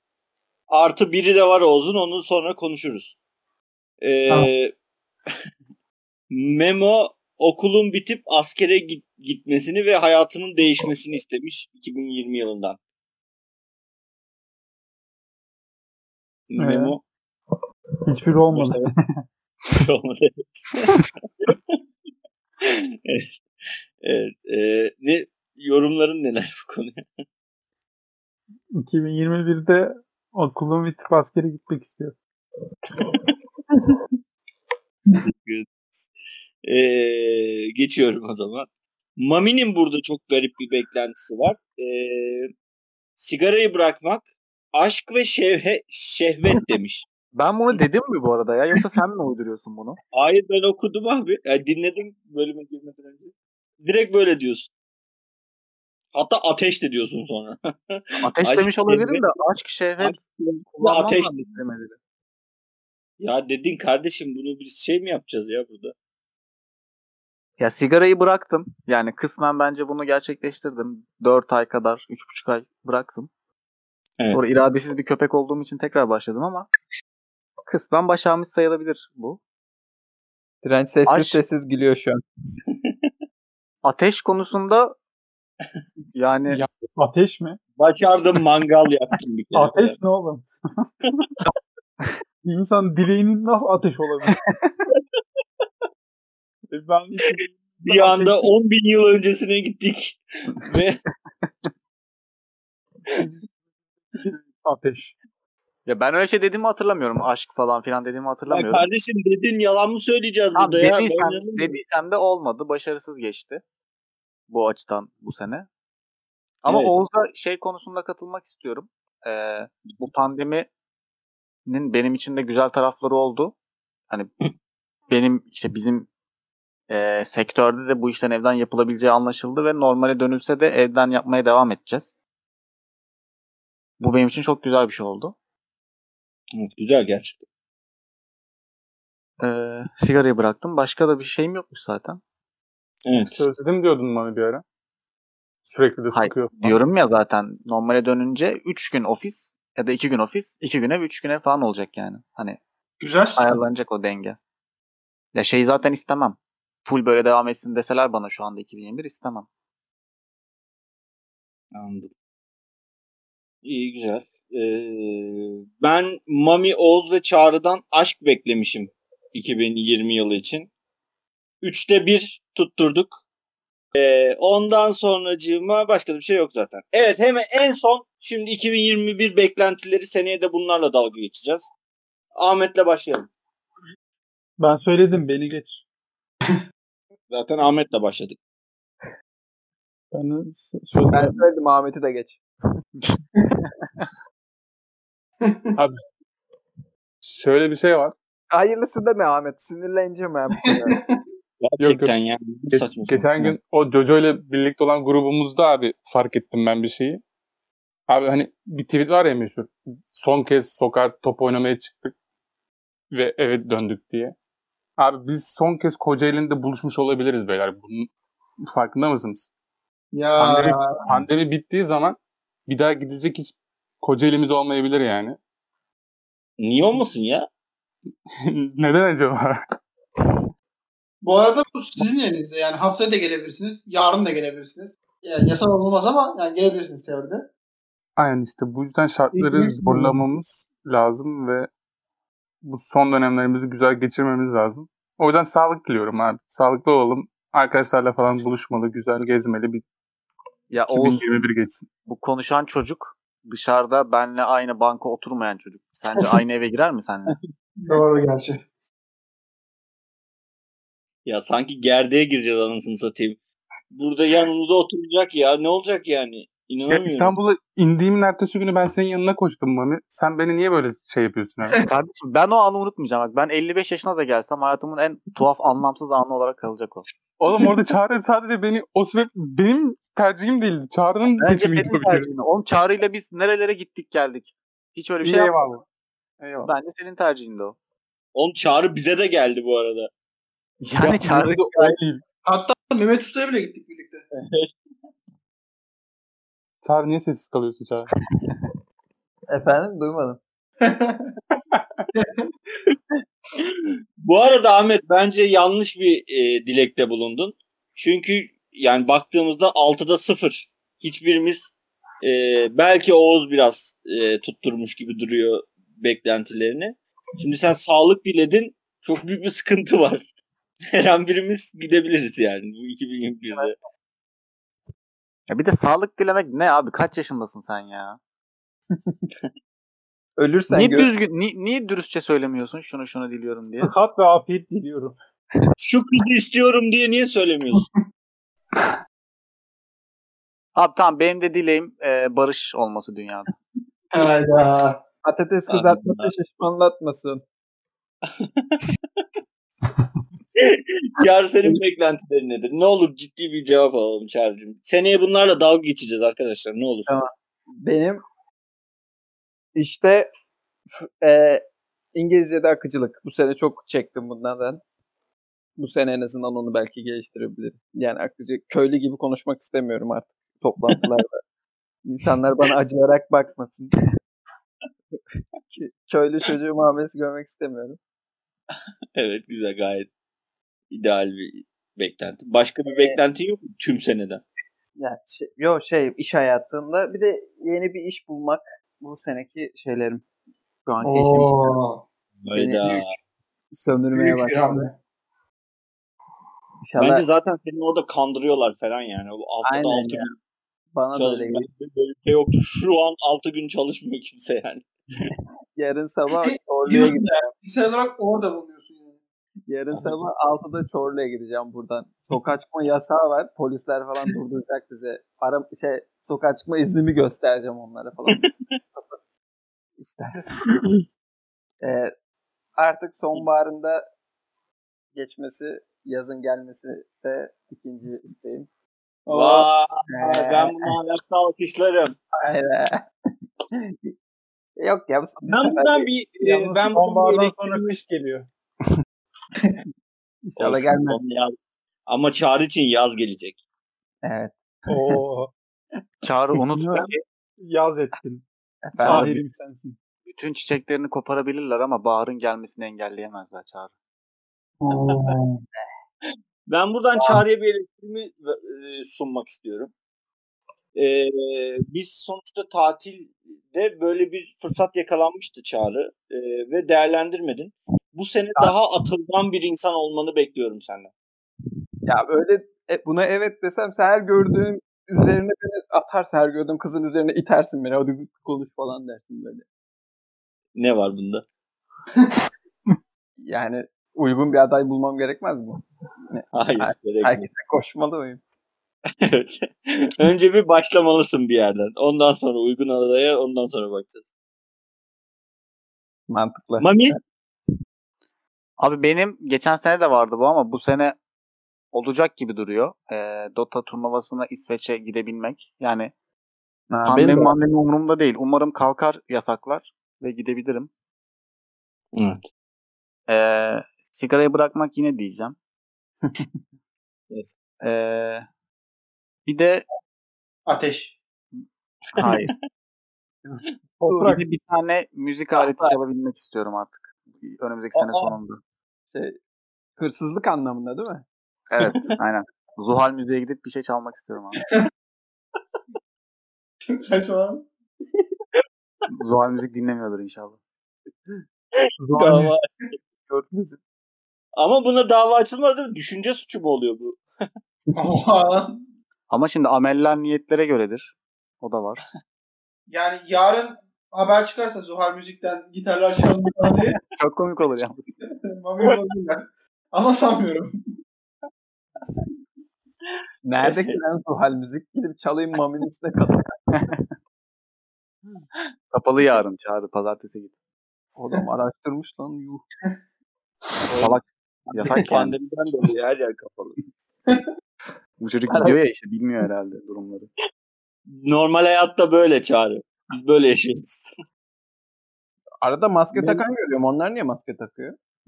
artı biri de var Oğuz'un onu sonra konuşuruz. Ee, Tamam. Memo okulun bitip askere git, gitmesini ve hayatının değişmesini istemiş 2020 yılından. Memo Hiçbir olmadı. olmadı. evet. evet. Ee, ne yorumların neler bu konuya? 2021'de okulun bitip askere gitmek istiyor. Ee, geçiyorum o zaman. Mami'nin burada çok garip bir beklentisi var. Ee, sigarayı bırakmak, aşk ve şevhe, şehvet demiş. Ben bunu dedim mi bu arada ya? Yoksa sen mi uyduruyorsun bunu? Hayır ben okudum abi. Yani dinledim bölüme girmeden önce. Direkt böyle diyorsun. Hatta ateş de diyorsun sonra. Ateş Aşk, demiş olabilirim şehvet. de aşk, şehvet Aşk ateş. kelimeleri. Ya dedin kardeşim bunu biz şey mi yapacağız ya burada? Ya sigarayı bıraktım. Yani kısmen bence bunu gerçekleştirdim. 4 ay kadar, 3,5 ay bıraktım. Evet. Sonra iradesiz bir köpek olduğum için tekrar başladım ama kısmen başarmış sayılabilir bu. Direnç sessiz Aşk- sessiz gülüyor şu an. Ateş konusunda yani Ya, ateş mi? Başardım mangal yaptım bir kere. Ateş ne oğlum? bir insan dileğinin nasıl ateş olabilir? E ben hiç Bir anda 10 bin yıl öncesine gittik. Ve ateş. ya ben öyle şey dediğimi hatırlamıyorum. Aşk falan filan dediğimi ya hatırlamıyorum. kardeşim dedin yalan mı söyleyeceğiz Tamam, burada ya? Ben dediysem, inanamıyorum. dediysem de olmadı. Başarısız geçti. Bu açıdan bu sene. Ama Evet. Oğuz'a şey konusunda katılmak istiyorum. Ee, bu pandeminin benim için de güzel tarafları oldu. Hani benim işte bizim e, sektörde de bu işten evden yapılabileceği anlaşıldı ve normale dönülse de evden yapmaya devam edeceğiz. Bu benim için çok güzel bir şey oldu. Evet, güzel gerçekten. Ee, sigarayı bıraktım. Başka da bir şeyim yokmuş zaten. Evet. Sözledim diyordun bana bir ara. Sürekli de Hayır, sıkıyor. Diyorum ya zaten normale dönünce 3 gün ofis ya da 2 gün ofis, 2 gün ev, 3 gün ev falan olacak yani. Hani Güzel ayarlanacak o denge. Ya şey zaten istemem. Full böyle devam etsin deseler bana şu anda 2021 istemem. Anladım. İyi güzel. Ee, ben Mami, Oğuz ve Çağrı'dan aşk beklemişim 2020 yılı için. Üçte bir tutturduk. Ee, ondan sonracığıma başka da bir şey yok zaten. Evet hemen en son şimdi 2021 beklentileri seneye de bunlarla dalga geçeceğiz. Ahmet'le başlayalım. Ben söyledim beni geç. Zaten Ahmet'le başladık. Ben de s- söyledim. Ben söyledim Ahmet'i de geç. Şöyle bir şey var. Hayırlısı deme Ahmet. Sinirleneceğim ben bu sefer. Gerçekten yani. Geç- Saçma geçen sapan. gün o Jojo ile birlikte olan grubumuzda abi fark ettim ben bir şeyi. Abi hani bir tweet var ya meşhur. Son kez sokağa top oynamaya çıktık ve eve döndük diye. Abi biz son kez Kocaeli'nde buluşmuş olabiliriz beyler. Bunun farkında mısınız? Ya Pandemi, pandemi bittiği zaman bir daha gidecek hiç Kocaeli'miz olmayabilir yani. Niye olmasın ya? Neden acaba? bu arada bu sizin elinizde. Yani haftaya da gelebilirsiniz. Yarın da gelebilirsiniz. Yani yasal olmaz ama yani gelebilirsiniz teoride. Aynen işte bu yüzden şartları İlginç. zorlamamız lazım ve bu son dönemlerimizi güzel geçirmemiz lazım. O yüzden sağlık diliyorum abi. Sağlıklı olalım. Arkadaşlarla falan buluşmalı, güzel gezmeli bir Ya Oğuz 2021 geçsin. bu konuşan çocuk dışarıda benle aynı banka oturmayan çocuk. Sence aynı eve girer mi seninle? Doğru gerçi. Ya sanki gerdeğe gireceğiz anasını satayım. Burada yanımızda oturacak ya. Ne olacak yani? Ya İnanamıyorum. İstanbul'a indiğimin ertesi günü ben senin yanına koştum Mami. Sen beni niye böyle şey yapıyorsun abi? Kardeşim ben o anı unutmayacağım. Bak ben 55 yaşına da gelsem hayatımın en tuhaf anlamsız anı olarak kalacak o. Oğlum orada Çağrı sadece beni o sebep benim tercihim değildi. Çağrı'nın Bence seçimiydi senin o bir kere. tercihin. Oğlum Çağrı'yla biz nerelere gittik geldik. Hiç öyle bir şey yapmadık. eyvallah. Eyvallah. Bence senin tercihindi o. Oğlum çağrı bize de geldi bu arada. Yani Ya, Çağrı değil. Hatta Mehmet Usta'ya bile gittik birlikte. Çağrı niye sessiz kalıyorsun Çağrı? Efendim duymadım. Bu arada Ahmet bence yanlış bir e, dilekte bulundun. Çünkü yani baktığımızda 6'da 0. Hiçbirimiz e, belki Oğuz biraz e, tutturmuş gibi duruyor beklentilerini. Şimdi sen sağlık diledin. Çok büyük bir sıkıntı var. Her an birimiz gidebiliriz yani bu 2021'de. Ya bir de sağlık dilemek ne abi? Kaç yaşındasın sen ya? Ölürsen niye gör. düzgün, ni- niye dürüstçe söylemiyorsun şunu şunu diliyorum diye? Sıhhat ve afiyet diliyorum. Şu kızı istiyorum diye niye söylemiyorsun? Abi tamam benim de dileğim e, barış olması dünyada. Hayda. Patates kızartması şişmanlatmasın. Çağrı senin beklentilerin nedir? Ne olur ciddi bir cevap alalım Çağrı'cığım. Seneye bunlarla dalga geçeceğiz arkadaşlar ne olur. Tamam. Benim işte e, İngilizce'de akıcılık. Bu sene çok çektim bundan. Bu sene en azından onu belki geliştirebilirim. Yani akıcı köylü gibi konuşmak istemiyorum artık toplantılarda. İnsanlar bana acıyarak bakmasın. Köylü çocuğu muamelesi görmek istemiyorum. Evet güzel gayet ideal bir beklenti. Başka bir beklentin yok mu tüm seneden? Yani şey, yo şey iş hayatında bir de yeni bir iş bulmak bu seneki şeylerim. Şu anki işim Oo. Hayda. sömürmeye başladı. İnşallah Bence zaten seni orada kandırıyorlar falan yani. Haftada Aynen 6 ya. gün bana da öyle böyle bir şey yoktu. Şu an 6 gün çalışmıyor kimse yani. Yarın sabah Peki, Çorlu'ya Diyorsun gideceğim. ya. Fiziksel olarak orada bulunuyorsun yani. Yarın sabah 6'da Çorlu'ya gideceğim buradan. Sokağa çıkma yasağı var. Polisler falan durduracak bize. Ara, şey, sokağa çıkma iznimi göstereceğim onlara falan. işte. Ee, artık sonbaharında geçmesi, yazın gelmesi de ikinci isteğim. Vay, Ee, ben bunu ayakta alkışlarım. Aynen. Yok ya bu Ben buradan bir e, ben buradan bir sonbahardan sonra kış geliyor. İnşallah Olsun, gelmez. yaz. Ama çağrı için yaz gelecek. Evet. Oo, Çağrı unutma ki yaz ettin. Efendim, Şahirim sensin. bütün çiçeklerini koparabilirler ama baharın gelmesini engelleyemezler Çağrı. Ben buradan Çağrı'ya bir elektriğimi e, sunmak istiyorum. E, biz sonuçta tatilde böyle bir fırsat yakalanmıştı Çağrı e, ve değerlendirmedin. Bu sene daha atılgan bir insan olmanı bekliyorum senden. Ya öyle e, buna evet desem sen her gördüğün üzerine beni atarsın. Her gördüğün kızın üzerine itersin beni. Hadi konuş falan dersin böyle. Ne var bunda? Yani uygun bir aday bulmam gerekmez mi? Hayır. Her- gerek yok. Herkese koşmalı mıyım? evet. Önce bir başlamalısın bir yerden. Ondan sonra uygun adaya ondan sonra bakacağız. Mantıklı. Mami Abi benim geçen sene de vardı bu ama bu sene olacak gibi duruyor. Ee, Dota turnuvasına İsveç'e gidebilmek. Yani Ha, benim pandemi de- mandemi umurumda değil. Umarım kalkar yasaklar ve gidebilirim. Evet. Ee, sigarayı bırakmak yine diyeceğim. Yes. Ee, bir de Ateş. hayır. Bir de bir tane müzik aleti çalabilmek istiyorum artık. Önümüzdeki sene Aa. sonunda. şey, hırsızlık anlamında değil mi? Evet, aynen. Zuhal müziğe gidip bir şey çalmak istiyorum abi. Saçma. Zuhal müzik dinlemiyordur inşallah. Dava. Gördünüz mü? Ama buna dava açılmadı mi? Düşünce suçu mu oluyor bu? Ama şimdi ameller niyetlere göredir. O da var. Yani yarın haber çıkarsa Zuhal Müzik'ten gitarlar falan diye Çok komik olur ya. Mami olabilirler. Ama sanmıyorum. Nerede ki lan Zuhal müzik? Gidip çalayım Mami'nin üstüne kadar. Kapalı yarın çağrı. Pazartesi git. Adam araştırmış lan yuh. Salak. Yasak. Pandemiden dolayı her yer kapalı. Bu çocuk gidiyor ya işte bilmiyor herhalde durumları. Normal hayatta böyle çağrı. Biz böyle yaşıyoruz. Arada maske Benim- takan görüyorum. Onlar niye maske takıyor?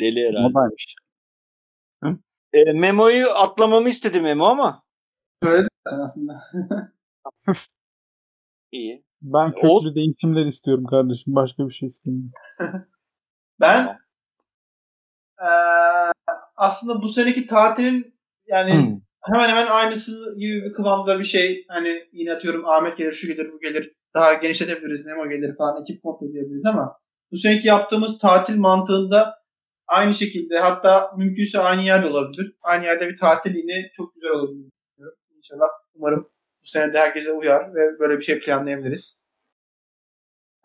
Deli herhalde. Modaymış. E, Memo'yu atlamamı istedi Memo ama. Söyledi zaten aslında. İyi. Ben köklü Oğuz- değişimler istiyorum kardeşim. Başka bir şey istemiyorum. Ben eee, aslında bu seneki tatilin yani Hmm. Hemen hemen aynısı gibi bir kıvamda bir şey. Hani yine atıyorum Ahmet gelir, şu gelir, bu gelir. Daha genişletebiliriz, Memo gelir falan. Ekip komple diyebiliriz ama bu seneki yaptığımız tatil mantığında aynı şekilde hatta mümkünse aynı yerde olabilir. Aynı yerde bir tatil yine çok güzel olabilir. İnşallah umarım bu sene de herkese uyar ve böyle bir şey planlayabiliriz.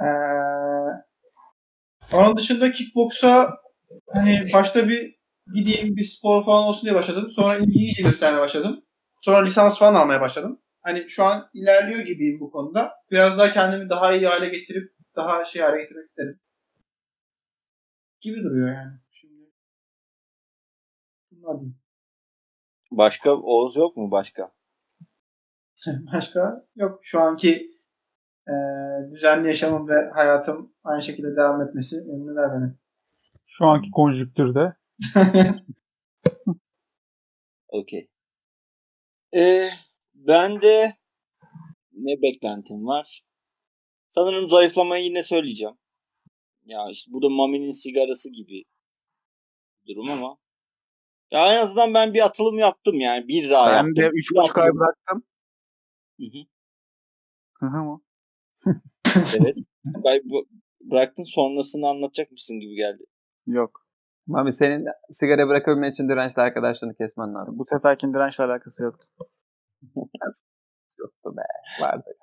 Ee, onun dışında kickboksa hani başta bir gideyim bir spor falan olsun diye başladım. Sonra ilgi iyice göstermeye başladım. Sonra lisans falan almaya başladım. Hani şu an ilerliyor gibiyim bu konuda. Biraz daha kendimi daha iyi hale getirip daha şey hale getirmek isterim. Gibi duruyor yani. Şimdi. Bunlar. Başka Oğuz yok mu başka? Başka yok. Şu anki e, düzenli yaşamım ve hayatım aynı şekilde devam etmesi memnun eder beni. Şu anki konjüktürde. Okey. Ee, ben de ne beklentim var? Sanırım zayıflamayı yine söyleyeceğim. Ya işte bu da Mami'nin sigarası gibi durum ama. Ya en azından ben bir atılım yaptım yani. Bir daha Ben yaptım. de 3,5 ay bıraktım. Hı hı. Hı hı mı? Evet. Ben bıraktın sonrasını anlatacak mısın gibi geldi. Yok. Mami senin sigara bırakabilmen için dirençli arkadaşlarını kesmen lazım. Bu seferkin dirençle alakası yoktu. Yoktu be. Vardı.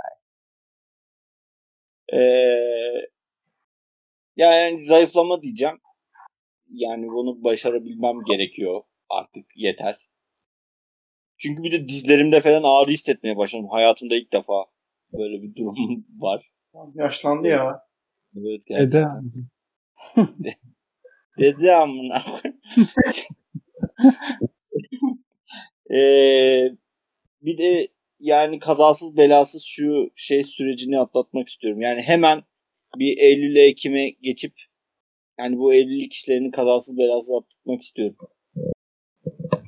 Ee, yani zayıflama diyeceğim. Yani bunu başarabilmem gerekiyor. Artık yeter. Çünkü bir de dizlerimde falan ağrı hissetmeye başladım. Hayatımda ilk defa böyle bir durum var. Yaşlandı ya. Evet gerçekten. Dedi amına. ee, bir de yani kazasız belasız şu şey sürecini atlatmak istiyorum. Yani hemen bir Eylül'e Ekim'e geçip yani bu evlilik işlerini kazasız belasız atlatmak istiyorum.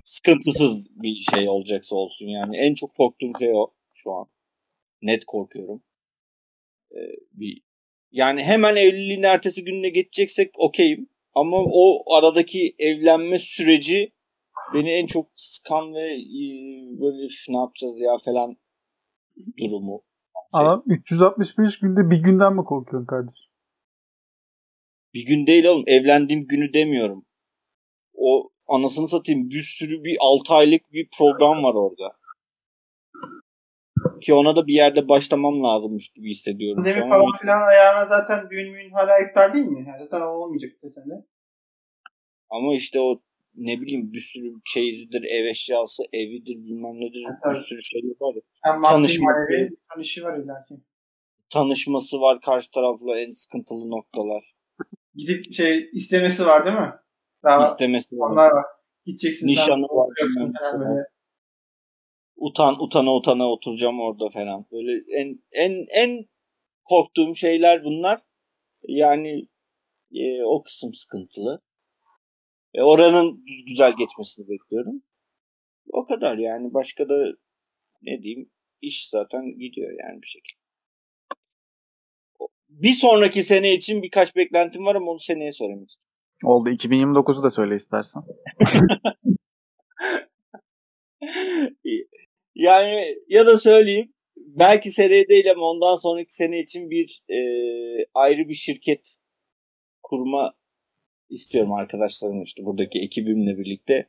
Sıkıntısız bir şey olacaksa olsun yani. En çok korktuğum şey o şu an. Net korkuyorum. Ee, bir yani hemen evliliğin ertesi gününe geçeceksek okeyim. Ama o aradaki evlenme süreci beni en çok sıkan ve e, böyle "Üf, ne yapacağız ya falan durumu. Şey, Adam 365 günde bir günden mi korkuyorsun kardeşim? bir gün değil oğlum evlendiğim günü demiyorum. O anasını satayım bir sürü bir 6 aylık bir program var orada. Ki ona da bir yerde başlamam lazımmış gibi hissediyorum Pandemi an. falan filan ayağına zaten düğün müğün hala iptal değil mi? Yani zaten o olmayacak sende. Ama işte o ne bileyim bir sürü çeyizidir, ev eşyası, evidir bilmem nedir bir Evet. sürü şey var ya. Hem maddi Tanışmak manevi tanışı var illa ki. tanışması var karşı tarafla en sıkıntılı noktalar. Gidip şey istemesi var değil mi? Daha İstemesi var. onlar var. Gideceksin Nişanı sen. var, böyle. Utan utana utana oturacağım orada falan. Böyle en en en korktuğum şeyler bunlar. Yani e, o kısım sıkıntılı. E, oranın güzel geçmesini bekliyorum. O kadar yani. Başka da ne diyeyim iş zaten gidiyor yani bir şekilde. Bir sonraki sene için birkaç beklentim var ama onu seneye söylemek. Oldu. 2029'u da söyle istersen. yani ya da söyleyeyim belki seneye değil ama ondan sonraki sene için bir e, ayrı bir şirket kurma istiyorum arkadaşlarım işte buradaki ekibimle birlikte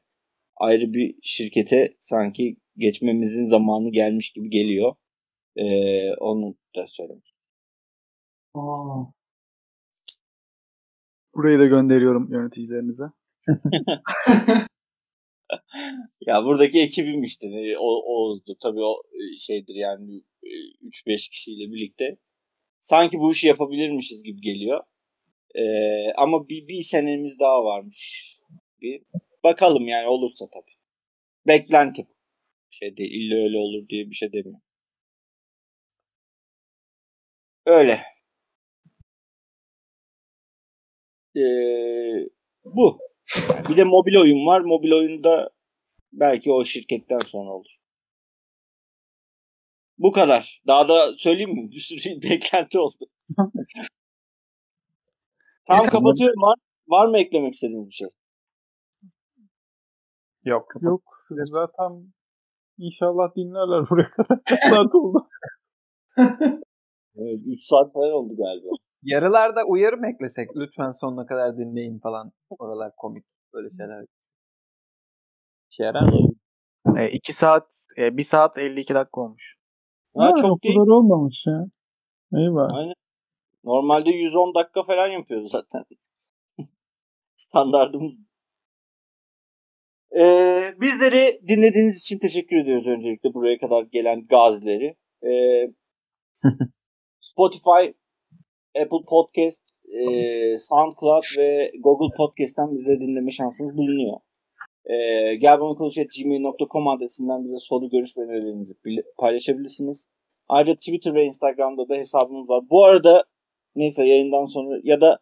ayrı bir şirkete sanki geçmemizin zamanı gelmiş gibi geliyor. E, onu da söylemek. Aa, Burayı da gönderiyorum yöneticilerinize. Ya buradaki ekibim işte e, o Oğuz'du. Tabii o e, şeydir yani e, 3-5 kişiyle birlikte. Sanki bu işi yapabilirmişiz gibi geliyor. Ee, ama bir, bir senemiz daha varmış. Bir bakalım yani olursa tabii. Beklenti bu. Şey değil, illa öyle olur diye bir şey demiyorum. Öyle. Ee, bu. Bir de mobil oyun var. Mobil oyunda belki o şirketten sonra olur. Bu kadar. Daha da söyleyeyim mi? Bir sürü beklenti oldu. Tamam kapatıyorum. Var, var mı eklemek istediğiniz bir şey? Yok. yok zaten inşallah dinlerler buraya kadar. Saat oldu? Evet, 3 saat falan oldu galiba. Yarılarda uyarı mı eklesek? Lütfen sonuna kadar dinleyin falan. Oralar komik. Böyle şeyler. İşe yarar mı? 2 saat, 1 saat 52 dakika olmuş. Ha, Ha, çok değil. kadar olmamış ya. Bak. Aynen. Normalde 110 dakika falan yapıyoruz zaten. Standartımız. Ee, bizleri dinlediğiniz için teşekkür ediyoruz öncelikle buraya kadar gelen gazileri. Ee, Spotify, Apple Podcast, e, SoundCloud ve Google Podcast'ten bizleri dinleme şansınız bulunuyor. Ee, gelbanakonuş.gmail.com adresinden bize soru, görüş ve önerilerinizi bil- paylaşabilirsiniz. Ayrıca Twitter ve Instagram'da da hesabımız var. Bu arada neyse yayından sonra ya da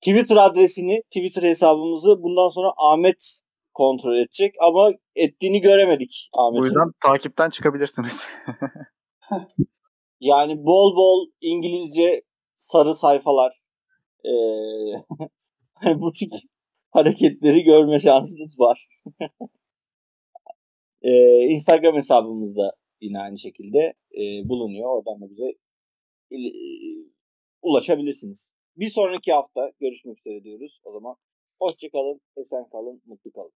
Twitter adresini, Twitter hesabımızı bundan sonra Ahmet kontrol edecek ama ettiğini göremedik Ahmet'in. Bu yüzden takipten çıkabilirsiniz. Yani bol bol İngilizce sarı sayfalar eee, bu tip hareketleri görme şansınız var. Eee, Instagram hesabımızda yine aynı şekilde eee, bulunuyor. Oradan da bize il- eee, ulaşabilirsiniz. Bir sonraki hafta görüşmek üzere diyoruz. O zaman hoşçakalın, esen kalın, mutlu kalın.